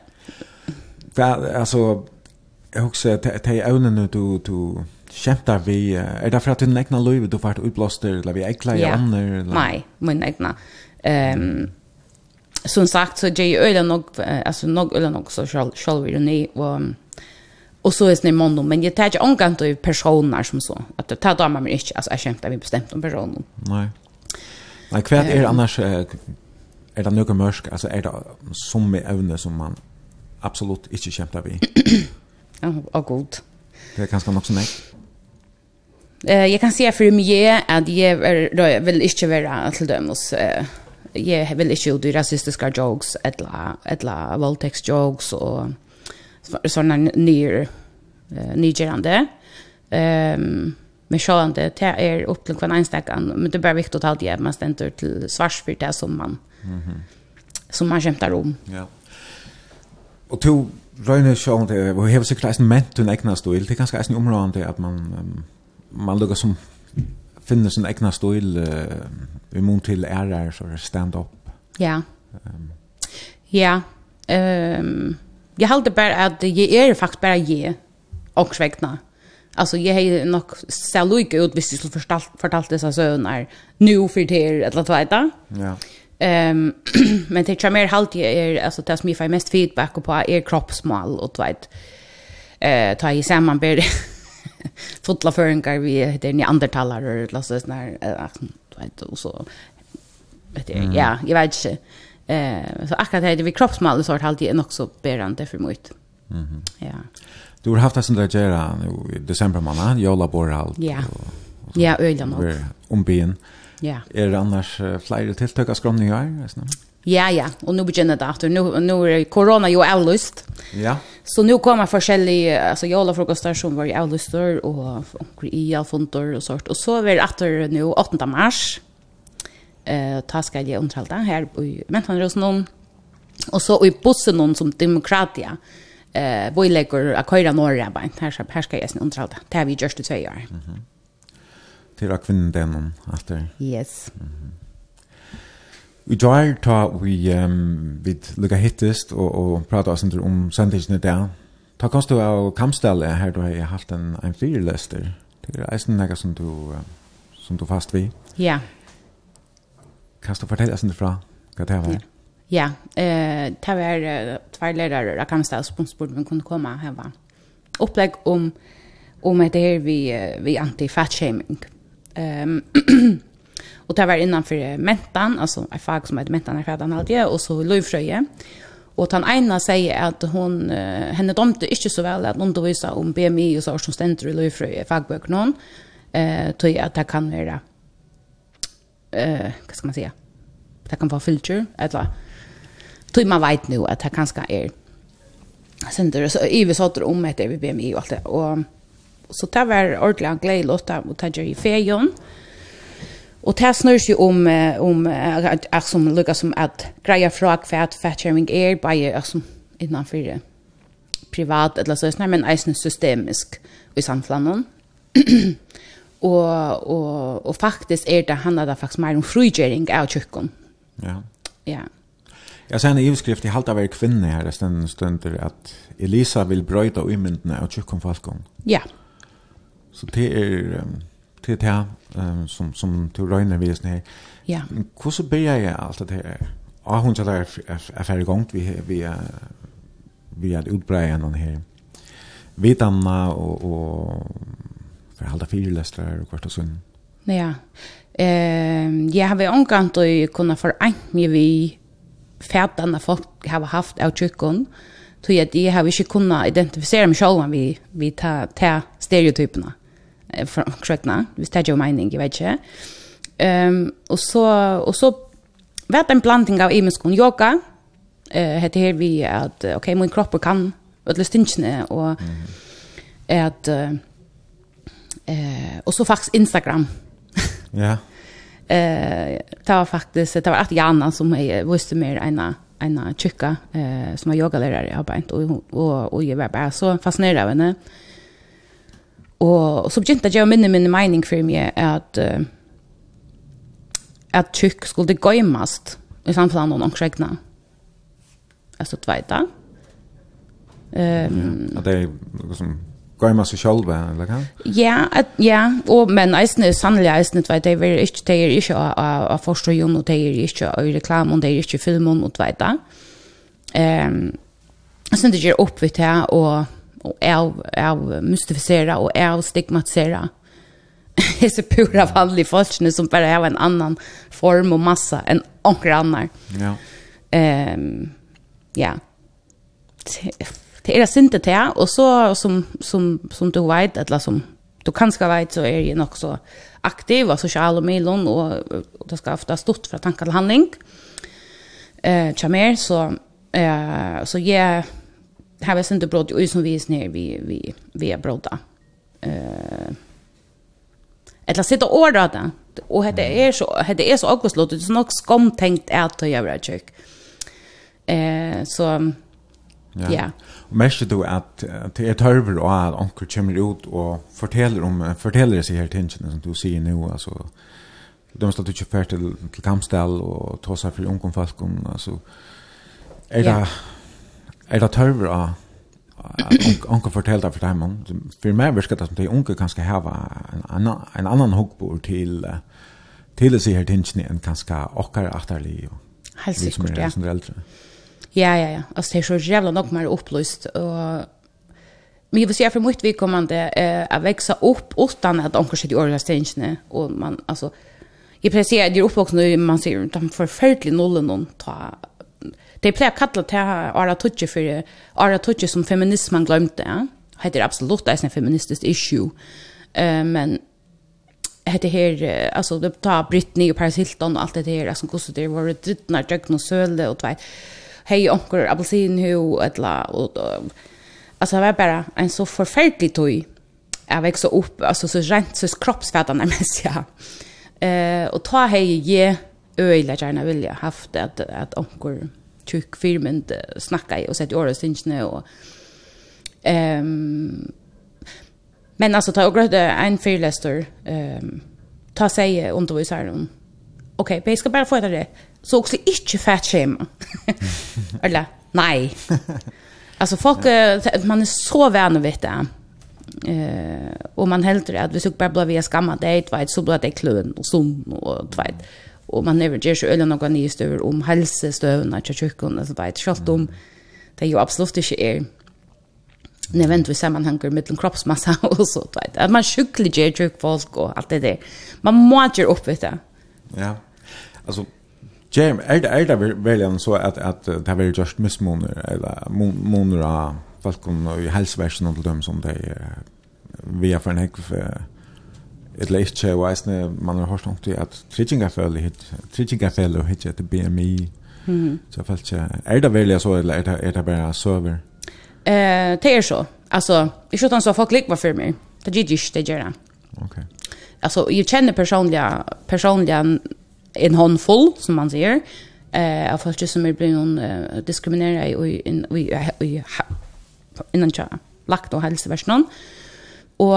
Ja. Alltså jag också att det är ävnen du du Kjemtar vi, er det for at din egna løyve du vart utblåster, eller vi egla i andra. Ja, nei, min egna. Um, som sagt, så det er øyla nok, altså nok øyla nok så selv ironi, og, og så er det mono, men jeg tar ikke omgang til personer som så, at det tar damer meg ikke, altså jeg kjemtar vi bestemt om personen. Nei. Nei, hva er annars, er det noe mørk, altså er det som er evne som man absolutt ikke kjemtar vi? Å, god. Det er ganska nok så nekk. Eh jag kan se för mig att jag är vill inte vara till dömos eh jag vill inte göra rasistiska jokes eller eller våldtäkts jokes och såna nyr nygerande. Ehm men självande det är upp till kvar enstakan men det är bara viktigt att alltid man ständer till svars för det som man mhm som man skämtar om. Ja. Och to Røyne sjån det, og har seg en ment hun egna stål, det er ganske en område at man um man lukkar som finner sin egna stil i mån til ærer, så stand-up. Ja. Ja. Jeg halte bare at jeg er faktisk bare jeg, og svegna. Alltså jag har nog så lika ut visst skulle förstalt fortalt dessa söner nu för det eller att veta. Ja. Ehm men det tror mer halt jag är alltså det som jag får mest feedback på är kroppsmål och vet. Eh ta i samman ber fotla föringar vi det är ni andetalar och låtsas när vet och så vet jag ja jag vet inte eh så akkurat det vi kroppsmål så har alltid en också berande för mycket mhm. Ja. Du har haft det som det gera nu i december månad jolla bor allt ja ja öland och om ben ja. Är det annars flera tilltag av skromningar nästan Ja, ja. Och nu begynner det att nu nu är corona ju avlyst. Ja. Så nu kommer forskjellige alltså jola frukostar som var avlystar och i alfontor og sånt. Och så er det åter nu 8 mars. Eh ta ska jag underhålla här i Mentanrosen och så i bussen någon som demokratia eh boilegger a køyra norra bein her skal her skal jeg sin underhalda det har vi gjort i tvei år til a kvinnen den om yes mm -hmm. Vi drar ta vi um, vi lukka hittist og, og prata oss om sendingen der. Ta kanst du av Kamstelle her du har haft en, en fyrlester. Det er eisen nega som du, som du fast vi. Ja. Kanst du fortelle oss fra hva det var? Ja, eh, det var två lärare av Kamstelle som spurte om vi kunne her va. Upplägg om om det här vi, vi anti-fatshaming. Um, Och det var innanför mentan, alltså en fag som heter mentan är färdan alltid, och så löjfröje. Och han ena säger att hon, henne domte inte så väl att undervisa om BMI och så som ständer i löjfröje fagböken hon. Eh, tog att det kan vara, eh, vad ska man säga, det kan vara filter, eller tog man vet nu att det kanske är sender så i vi satt om ett BMI och allt det. Och så det var ordentligt glädje låta och tar i fejon. Eh, Och det snurrar ju om om att som Lucas som att greja fråg för att fatsharing är by som innan det privat eller så men eisen systemisk i samfunnet. og, og, og faktisk er det handlar det faktisk mer om frigjering av kyrkan. Ja. Ja. Jag ser i skrift i halta väl kvinna här stund stunder att Elisa vill bröta i av av kyrkan Ja. Så det är det är um, som, som du røyner vi her. Ja. Hvordan blir jag allt det här? Ja, hon så där är färdig gongt vi vi vi er utbreia noen her vitanna og, og forhalda fyrlestrar og kvart og sunn. Ja, eh, jag har omgant å kunne foreint mig vi fætene folk har haft av tjukken, tog jeg det har vi ikke kunna identifiera mig själva vi, vi tar, ta stereotyperna. Mm fra Krøkna, hvis det er ju mening, jag vet inte. Um, och så, och så var det en blandning av imenskon yoga, uh, heter här vi at, okej min kropp kan ödla stinchne, och mm. eh uh, och så faktiskt Instagram. ja. Eh, det var faktiskt, det var att Jana som är visste mer ena en tjocka eh, som var yogalärare jag har och, och, och jag var bara så fascinerad av henne. Eh, Og så begynte jeg å minne min mening for meg at uh, at tjukk skulle gøymast i samfunnet om noen skjegna. Altså tveita. Um, ja, at det er liksom gøymast i kjolve, eller hva? Ja, at, ja og, men eisne, sannelig eisne tveita, det er ikke, det er ikke av, av forstøyen, og det er ikke av reklamen, det er ikke filmen, og tveita. Um, jeg synes det gjør opp vidt her, og og av, av mystificera och av stigmatisera är så pura vanliga folk som bara har en annan form och massa än några annan. Ja. Ehm ja. Det är inte det och så som som som du vet eller som du kanske vet så är ju nog så aktiv och social och melon och, och det ska ofta stort för tankar till handling. Eh, chamer så eh så jag här var inte brott ju som vi är ner vi vi vi är brodda. Eh Eller sitta år då. Och det är så det är så augustlåt det är nog skomtänkt att jag check. Eh så Ja. ja. Og mest du at det er tørver og at onker kommer ut og forteller om, forteller seg her tingene som du sier nå, altså, de har stått ikke før til, til kampstall og tåser for ungdomfolk, altså, er det, ja er det tørver av at onker forteller det for dem. For meg virker det som de unge kan skal hava en annan, en annan hokkbord til, til å si her tingene enn kanskje okker atterlig. Helt sikkert, ja. Som er eldre. Ja, ja, ja. Altså, det er så jævla nok mer opplyst, og Men jag vill säga för mitt vidkommande eh, att växa upp utan att onkel sitter i organisationen. Och man, alltså, jag precis säga att jag är uppvuxen och man ser att de förfärdliga nollen ta Det plejer kalla til Ara Tutsi for Ara Tutsi som feminismen glömde. Ja? är absolut en feministiskt issue. Uh, men heter här alltså det tar Britney och Paris Hilton och allt det her, som hvordan det var det drittnar dögn och söle och tvär. Hej onkel apelsin hu og, og alltså det var bara en så förfärlig tog Jag växte upp alltså så rent så kroppsfettarna mest ja. Eh och ta hej ge öjla gärna vilja haft att att onkel tjukk firmynd snakka i och sett i årets tingene och um, men alltså ta och gröda en fyrläster um, ta sig undervisar om okej, okay, jag ska bara få det så också inte fat shame. Eller nej alltså folk man är så vän vid det eh och man helt att vi såg bara bli skamma det vet så blir det klön och sån och vet og man never ger sig eller någon nye støver om helsestøvene til kjøkken, altså det er selv om det är jo absolutt ikke er nødvendigvis sammenhanger mellom kroppsmassa og så, du vet, at man skikkelig gjør tjukk folk og alt det der. Man må gjøre opp, vet du. Ja, Alltså Jam, är det, är det veldig så att att det har vært just missmoner eller moner av folk i helseversen og til dem som det vi har för en hekve Et leist seg og eisne, man har hørt nok til at tridjingafellet hit, tridjingafellet hit etter BMI, Mhm. Så fast falt sig. Är det väl så eller är det är det bara server? Eh, det är så. Alltså, i tror att så folk likvar för mig. Det gick just det gör det. Okej. Alltså, jag känner personliga personliga en håndfull, som man säger. Eh, av folk som är blir någon uh, diskriminerade i i i i innan jag lagt och hälsoversionen. Och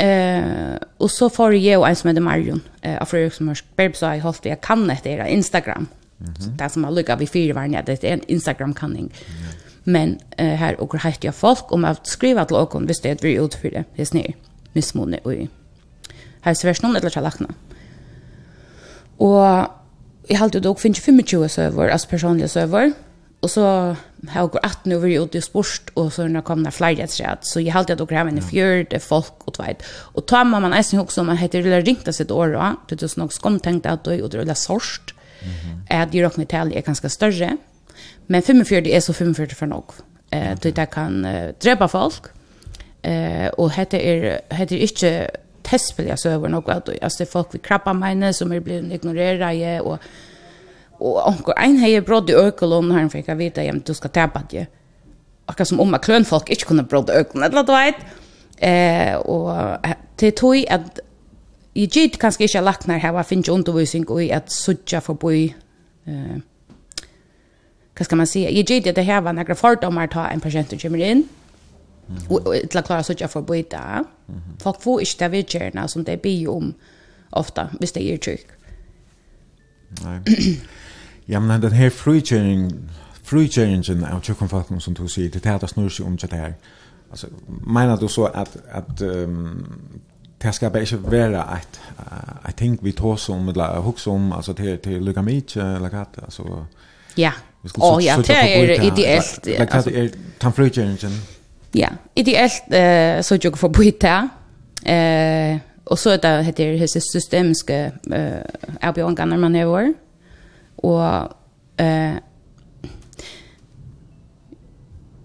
Eh, och så får jag och en som heter Marion eh, av Fredriksmörsk Berbsa i Holt. Jag kan det era Instagram. Mm -hmm. Det som har lyckats vid fyra varje, det är en Instagram-kanning. Mm -hmm. Men eh, här och har jag folk om att skriva till åkon visst det vi ut för det. Det är snir. Missmåne och i. Här svärs någon eller kärlekna. Och i har alltid dock finns 25 server, as personliga server. Mm Och så har jag gått nu vi ute i sport och så när kom där flyger ett så jag hade att gräva in i fjärde folk och vet. Och tar man man nästan också man heter det ringt sitt år då. Det är snacks kom tänkt att då och det är sorst. Mm. Att ju rockna till är ganska större. Men 45 är så 45 för nog. Eh det kan kan dräpa folk. Eh och heter är heter inte testspel jag så över något att det är folk vi krabba mine som är blivit ignorerade och Och onkel en hejer bröd i ökelon han fick jag veta jam du ska tappa det. Och som om klön folk inte kunde bröd i ökelon eller du vet. Eh och till tog att i git kanske inte lagt när här var finns undervisning og i att söka för boy eh vad skal man säga i git det här var några fördomar ta en patient kommer in och till klara söka för boy där. Folk får inte det vidgärna som det blir om ofta, hvis det är tryck. Nej. Ja, men den her frikjøringen, frikjøringen av tjukkonfattning som du sier, det er det snur seg om det her. Alltså menar du så att att um, det ska bara inte vara att uh, I think vi tar om, eller hooks om alltså till till Luca Mitch eller kat alltså ja. och ja det är ideellt alltså. det den tanfrugeringen ja ideellt eh så jag får byta eh och så att det heter det systemiska eh avbjörningar man har og eh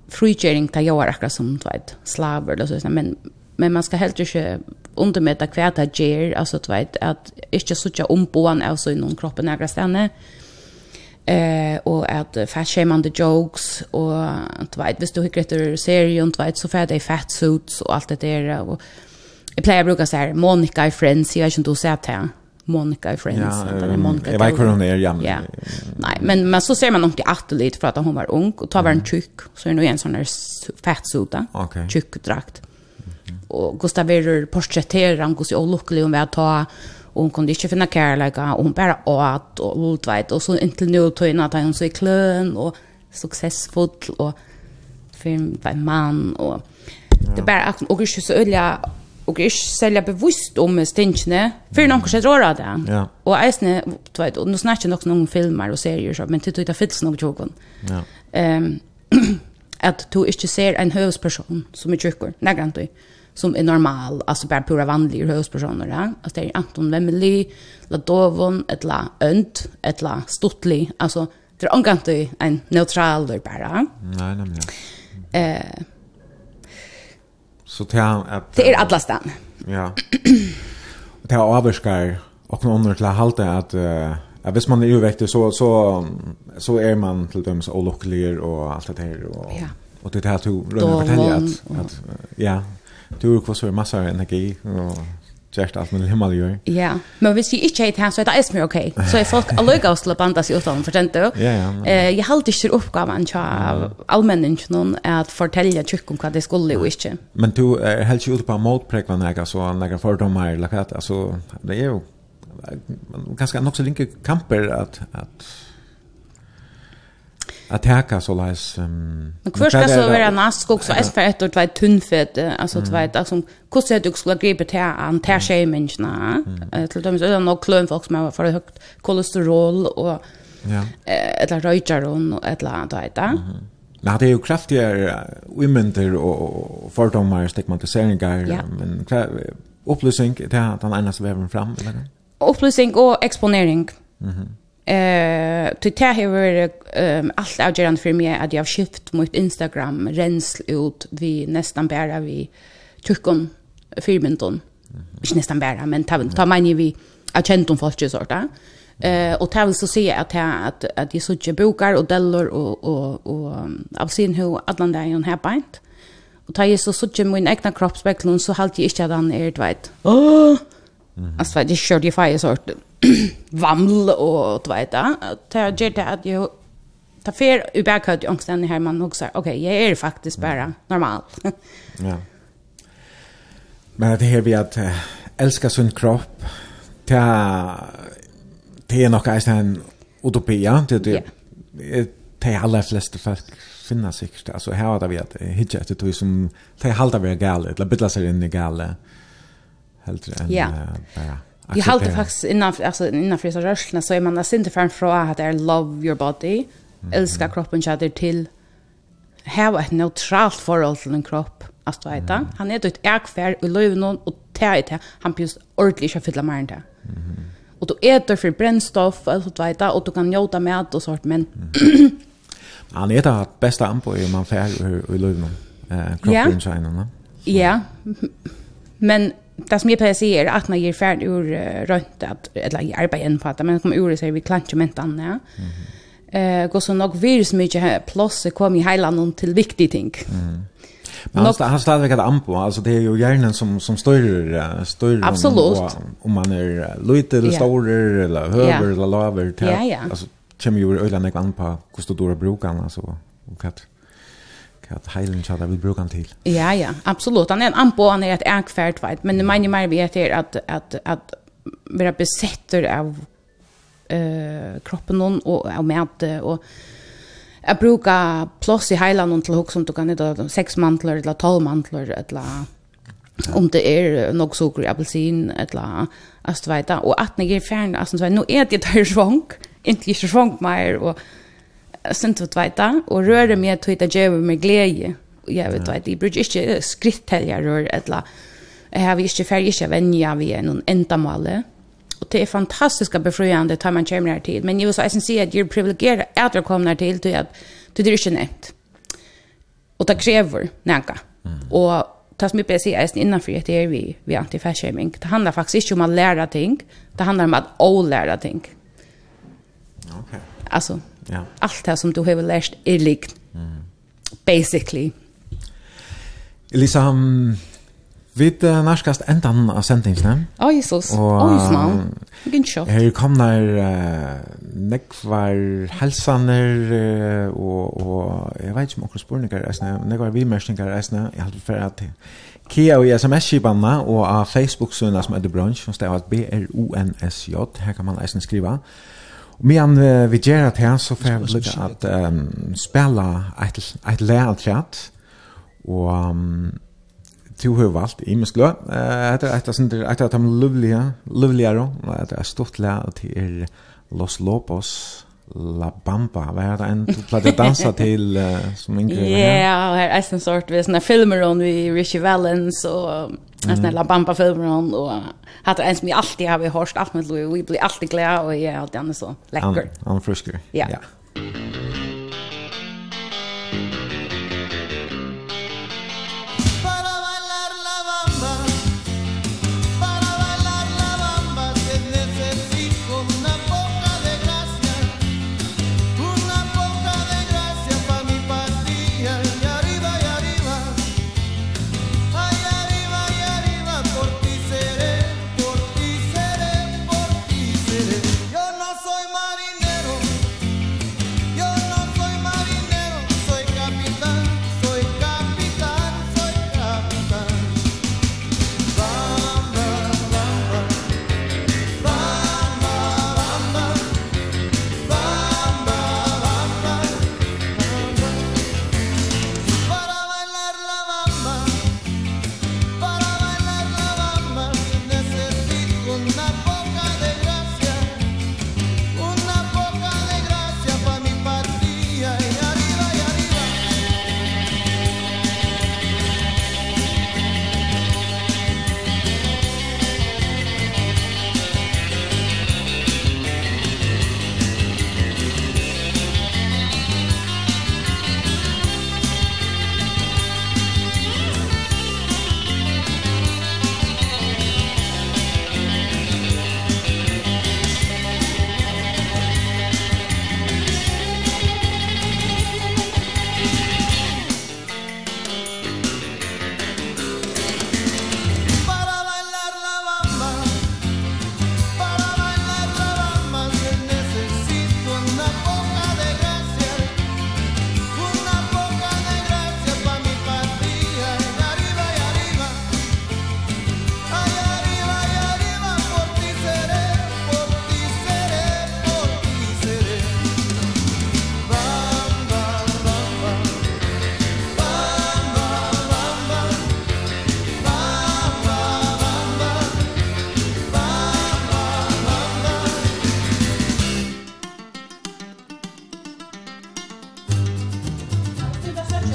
frigering ta jag akkurat som du vet slaver eller så men men man ska helt inte undermäta kvärt att ger alltså du vet att inte såcha omboan alltså någon kroppen några stanna eh och att fat the jokes och du vet visst du hur grejer serien du vet så för det fat suits och allt det där och jag plejer brukar så här Monica i Friends jag vet inte du sett det. Monica i Friends. Ja, eller um, Monica jag vet hur hon är. Ja. ja. Nej, men, men så ser man nog inte lite för att hon var ung och tar var en tjock. Så är det nog en sån här fettsuda, okay. tjockdrakt. Mm. Och Gustav Werner porträtterar han går så olycklig om att ta och hon kunde inte finna kärleka och hon bara åt och låtvajt och så inte nu tog att hon så i klön och successfull och för en man och det bara och det så öliga och jag sälja bevisst om stinkne för någon kanske drar det. Ja. Och eisne du vet och nu snackar också någon filmer och serier så men titta fits nog joken. Ja. Ehm att du inte ser en hövsperson som är tjockare, nägran du, som är normal, alltså bara pura vanliga hövspersoner. Ja? Alltså det är Anton Wemmeli, la Dovon, ett la Önd, ett la Stottli, alltså det är omgant du en neutral bara. Nej, nämligen. Eh, Så det är att det är alla stan. Ja. Och det har avskär och någon under till halta att uh, Ja, hvis man är överviktig så så så är man till döms olycklig och allt det här och ja. och det här tog rörande betalja att, att ja, du kvar så massa energi och Just allt med himmel ju. Ja, men vi ser inte ett här så det är okej. Så er folk alluga och skulle banda sig utan för den då. Eh jag har alltid uppgavan av allmänningen att fortälja tjukk om vad det skulle och inte. Men du är helt ute på motpräck vad jag så några fördomar lakat alltså det är ju ganska nog så linke kamper att att att täcka så läs um, men kvar ska så vara näst skog så är för ett och två tunnfett alltså två mm. alltså kost det du skulle gripa till an till tjej människorna till dem så är det nog klön folk som har för högt kolesterol och ja eller röjtar och ett land och ett Ja, det är ju kraftiga uimenter och fördomar, stigmatiseringar, ja. men upplysning, det är den ena som väver fram, eller? Upplysning och exponering. Mm -hmm. Eh, till det här um, allt avgörande för mig att jag har skift mot Instagram rensl ut vi nästan bara vi tjockon firmynton. Mm -hmm. Inte nästan bara, men ta, ta ju vi har känt om folk så där. Eh och tävlar så se att jag att att jag söker bokar och dellor och och och av sin hur alla där jag har bänt. Och tar jag så söker min egna kroppsspegel så halt jag inte att han är det vet. Åh. Alltså det körde ju fire sort vaml och du vet det. Det gör det att jag ta fer i backhand i ångsten här man också okej jag är faktiskt bara normal. ja. Men det här vi att älska sin kropp. Ta det är nog alltså en utopia det det yeah. det alla flesta folk finna sig alltså här har det vi att hitcha ett tog som det halda vi galet eller bitla sig in i galet. Mm Helt än ja. bara Jag håller faktiskt innan alltså innan för så rörelserna så är man där inte fram från att det är love your body. Älska kroppen chatter till have ett neutralt forhold til en kropp. Alltså vet han. Han är ett ägfär och löv någon och tä i Han just ordentligt att fylla mer än det. Och du äter för brännstoff och så vet och du kan njuta med och sånt men han er det bästa ambo i man fär och löv någon. Eh kroppen ja. Ja. Men det som jag på säger att när jag är färdig ur uh, rönt att eller jag arbetar in på att men kommer ur så vi klantje mentan ja. Mm. Eh går så nog virus mycket plus kom i hela någon till viktig ting. Mm. Men han, han stadigvæk at ampo, altså det er jo hjernen som, som styrer, styrer Absolut. om, om man er lite eller yeah. stor eller høver yeah. eller laver. Til, yeah, yeah. Altså, kommer jo øyne ikke an på hvordan du er brukeren, altså, og hva att heilen chat jag vill bruka han till. Ja ja, absolut. Han är en ampo han är ett ägfärd vet, men det menar mer vi är att att att vara besätter av eh kroppen någon och och att och att bruka plås i hela och till hugg som du kan det sex mantlar eller 12 mantlar eller om det är nog socker i apelsin eller att veta och att ni är färna alltså nu är det där svånk inte svånk mer och sent ut veita, och røre mig till att ge mig glädje. Och jag vet veita, det bruker ikke skrittelja rör eller jag har inte färg inte vänja vi noen endamale. Och det är fantastiska befriande tar man kommer här tid. men jag vill så eisen säga att jag är privilegeret att jeg kommer till till att till det är inte nett. Och det krever nægge. Og tas mig precis är innan för det är vi vi antifascisming. Det handlar faktiskt inte om att lära ting, det handlar om att olära ting. Okej. Okay. Alltså Ja. Allt det som du har lärt är likt. Mm. Basically. Elisa, um, vi uh, nærskast endan av sendingsene. Å, oh, Jesus. Åh, oh, Jesus, mann. Gint kjøpt. Her kommer uh, nekvar helsaner, uh, og, og jeg vet ikke om okkur spurningar eisne, nekvar vimerskningar eisne, jeg halte for at Kia og SMS-kibanna og av Facebook-sunna som heter brunch, som stavat B-R-O-N-S-J, her kan man eisne skriva. Men uh, vi gjør det her, så får jeg lykke at um, spille et, et lærertjat, og um, to har valgt i min sklø. Etter et av sender, et, at de løvlige, løvligere, etter et stort lær til Los Lobos, La Bamba, hva er det en du platta dansa till uh, som inte Ja, yeah, här är en sort vi såna filmer om vi Richie Valens och en sån La Bamba filmer om och hade en som jag alltid har vi hört allt med Louis, vi blir alltid glada och jag alltid annars så läcker. Han frusker. Ja. Yeah. Yeah.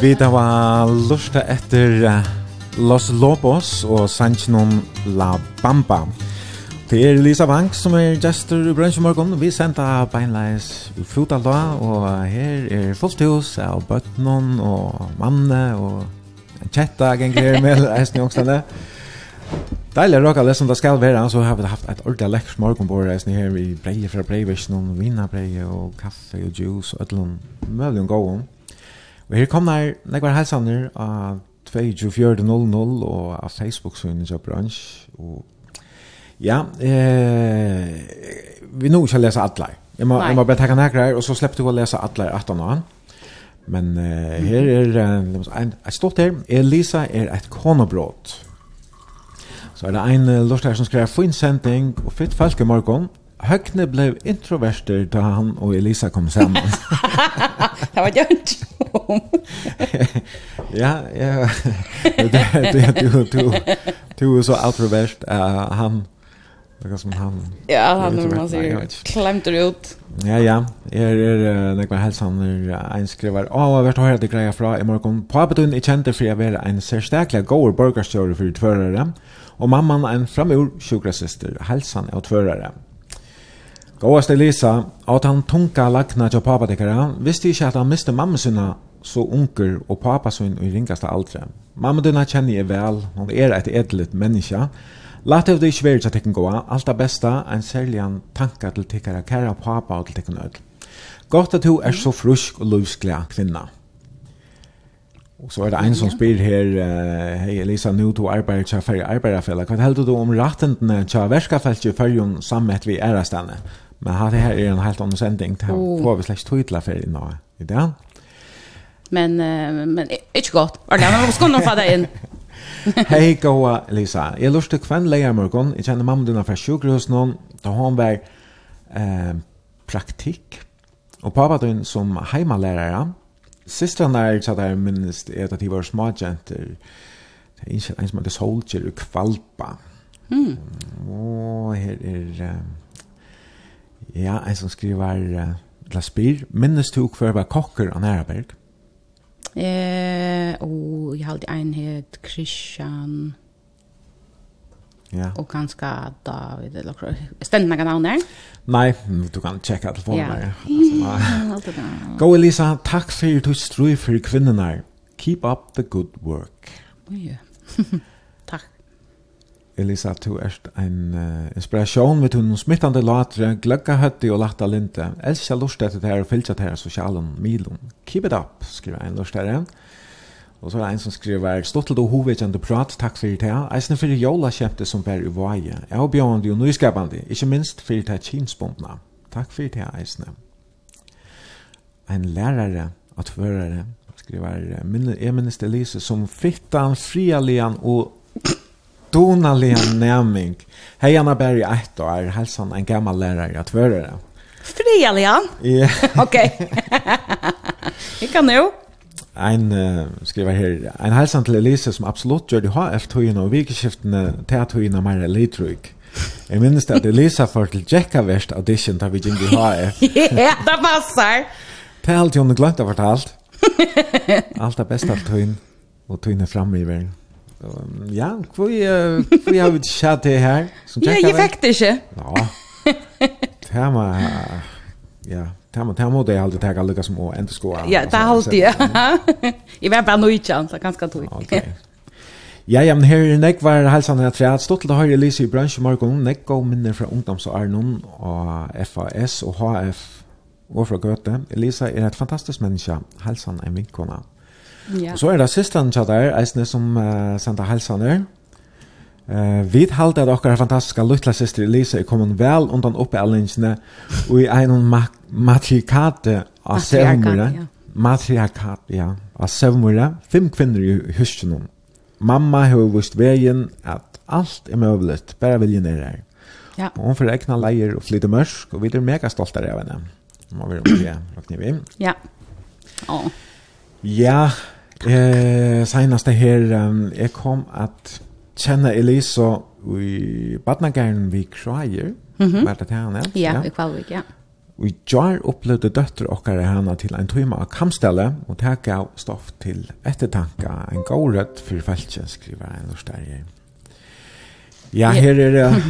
Vi da var lusta etter Los Lobos og Sanchinon La Bamba. Det er Lisa Bank som er gestor i Brunch Morgon. Vi senda beinleis i Fotala, og her er fullt hus av Bøtnon og manne og kjetta ganger her med eisen i ångstene. Deilig råk alle som det skal være, så har vi haft et ordentlig lekkert morgenbord reisende her i breie fra breivisjonen, vinabreie og kaffe og juice og et eller annet møvlig og. Og her kom der nekvar helsaner av 24.00 og av Facebook-synet til bransj. Og ja, eh, vi nå ikke lese atler. Jeg må, jeg må bare takke nekvar, her, og så slipper du å lese atler etter noe Men eh, her er, eh, en, en stått her, Elisa er et konobrot. Så er det en uh, her som skrev fin sending, og fitt folk i morgen, Høgne blev introverter da han og Elisa kom sammen. det var gjort. ja, ja. Det er du, du er så outrovert uh, han Det som han... Ja, han er man sier klemter ut. Ja, ja. Jeg er nekva helsaner en skriver, Åh, har vært høyre det greia fra i morgen. Papetun er kjente for jeg være en særstaklig gård borgerstjører for tvørere, og mamman en framur sjukrasister. helsan er tvørere. Ja. Gåast Elisa, at han tunga lagna til pappa dekkara, visste ikke at han miste mamma sinna så unger og pappa sin i ringaste aldre. Mamma dina kjenner jeg vel, hun er et edlet menneske. Lat av det ikke være til tekken gåa, alt det beste, en særlig en tanka til tekkara kæra pappa og til tekken ødel. Godt at du er så frusk og løvskla kvinna. Og så er det en som spyr her, hei Elisa, nu du arbeider til færre arbeiderfellet. Hva heldur du om rattendene til verskafeltet i fyrjon sammet vi ærastene? Men här här är en helt annan sändning. Det här får vi slags tydla för innan. I det? Men, men inte godt. Var det skal Ska någon fatta in? Hej goa Lisa. Jag lustar kvann leia morgon. Jag känner mamma dina från sjukhus någon. Då har hon väg eh, praktik. Och pappa din som heimalärare. Systrarna är så där minst är att de var småjenter. Det är inte ens med det soldier och kvalpa. Mm. Och här är... Eh, Ja, en som skriver uh, Laspir, minnes du hver var kokker av Næraberg? Eh, og jeg halte en het Christian Ja. Og kanskje David eller hva? Stendene kan navn der? Nei, du kan tjekke telefonen der. Ja, alt det der. Gå Elisa, takk for du strøy for kvinnerne. Keep up the good work. Oh, yeah. Elisa, du er en uh, inspirasjon med hun smittande latre, gløgga høtti og latta linte. Elsa lust etter det her og fylsa det her sosialen milon. Keep it up, skriver en lust her. Og så er det en som skriver, stått til du hovedkjende prat, takk for det. Eisne for jola kjempte som bær i vaje. Jeg har bjørende og nyskapende, ikke minst for det kinsbundna. Takk for det, eisne. En lærare og tvørare skriver, jeg minnes Elise som fittan, frialian og donaliga nämning. Hej Anna Berg, ett år, hälsan en gammal lärare att vara det. Frilian? Ja. Okej. Vi kan nu. Ein uh, skriver her, ein hälsan til Elise som absolutt gjør det HF-tøyene og vikeskiftene til tøyene mer elitryk. Jeg minnes det at Elisa får til Jekkaverst audition da vi gikk i HF. Ja, det passar. Det er alt hun glemt å fortalt. Alt er best av tøyne, og tøyne fremme i verden. Um, Ja, hvor vi har vi chat det her. Så Ja, jeg fikk det ikke. Ja. Tema ja, tema tema det alltid tag alla som å enda skoa. Ja, det hållt det. Jeg var bara nöjd så ganske tog. Okej. Ja, ja, men her er Nek var halsan her treat, stått til å høre Elise i bransje morgen, Nek gav minner fra ungdoms og Arnon, og FAS og HF, og fra Gøte. Elisa er et fantastisk menneske, halsan en vinkona. Ja. Og så er det sistan tja der, eisne som uh, sender helsaner. Uh, vi halte at okkar fantastiska luttla syster Elisa er kommet vel undan oppe allingsene og i einon ma matrikate av sevmure. Ja. Matriarkat, ja. Av sevmure. Fem kvinner i husjonen. Mamma har vist veien at alt er møvlet, bare viljen er her. Ja. Og hun får egna leier og flytte mørsk, og vi er mega stolte av henne. Må vi råkne vi. Ja. Åh. Ja, Eh, senast det her, um, jeg kom at kjenne Elisa i badnagaren vi Krajer. Mm -hmm. Var det henne? Ja, i Kvalvik, ja. Vi jar upplevde døtter okkar kare henne till en timme av kamstelle og det här gav stoff til ettertanka en gåret for feltje, skriver en lustärje. Ja, her er det...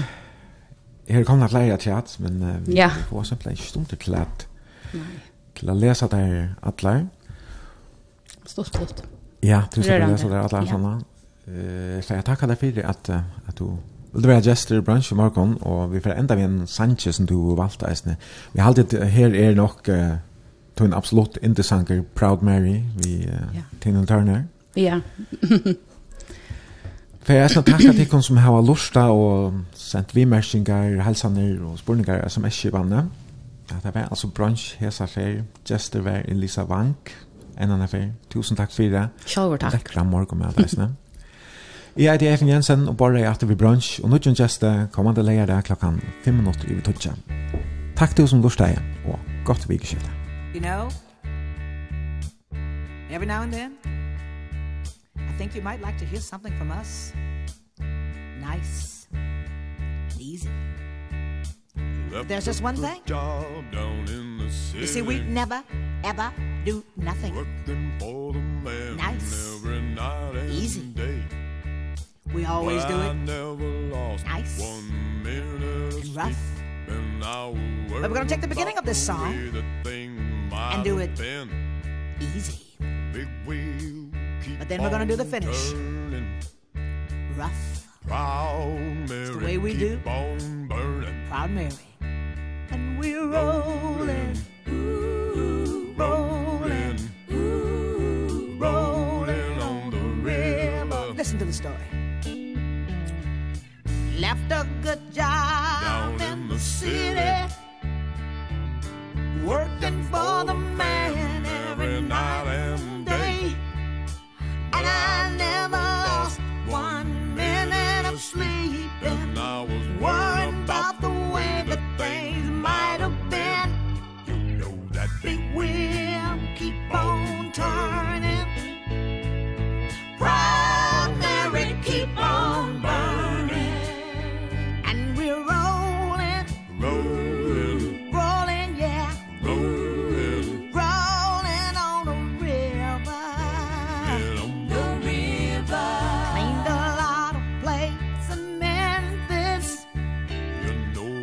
Her här kommer flere teats, men uh, vi, ja. vi får simpelthen inte stund til at til å lese der atler. alla stort. Ja, du ska läsa det alla såna. Eh så jag tackar dig för att att du Det var just i brunch i morgen, och vi får ända med en Sanchez som du valgte eisne. Vi har alltid, här är nog uh, en absolut intressant Proud Mary vi uh, ja. Tina Turner. Ja. För jag skal takke til kon som har lusta och sent vi märkingar, hälsaner och spurningar som är vannet. Ja, det var alltså brunch, hesa fer, just det var Elisa Vank, en annen fyr. Tusen takk for det. Sjølver takk. Lekra morgen med alle Jeg heter Efen Jensen og bare er etter vi bransj, og nå gjeste kommande leier der klokkan 5 minutter i Vitutja. Takk til som lortsteg, og godt vikeskifte. You know, every now and then, I think you might like to hear something from us. Nice and easy. There's just one thing. You see, we never, ever do nothing. Working for the man nice. every night and Easy. day. We always but do it. I never lost nice. one minute of rough. sleep. And I will but we're going to take the beginning of this song the thing and do it been. easy. Big wheel keep but then we're going to do the finish. Turning. Rough. Proud Mary, it's the way we keep do. on burning. Proud Mary. And we're rolling. Ooh. the story. Left a good job Down in the city Working for the man every night and day. And I never lost one minute of sleep. And I was worried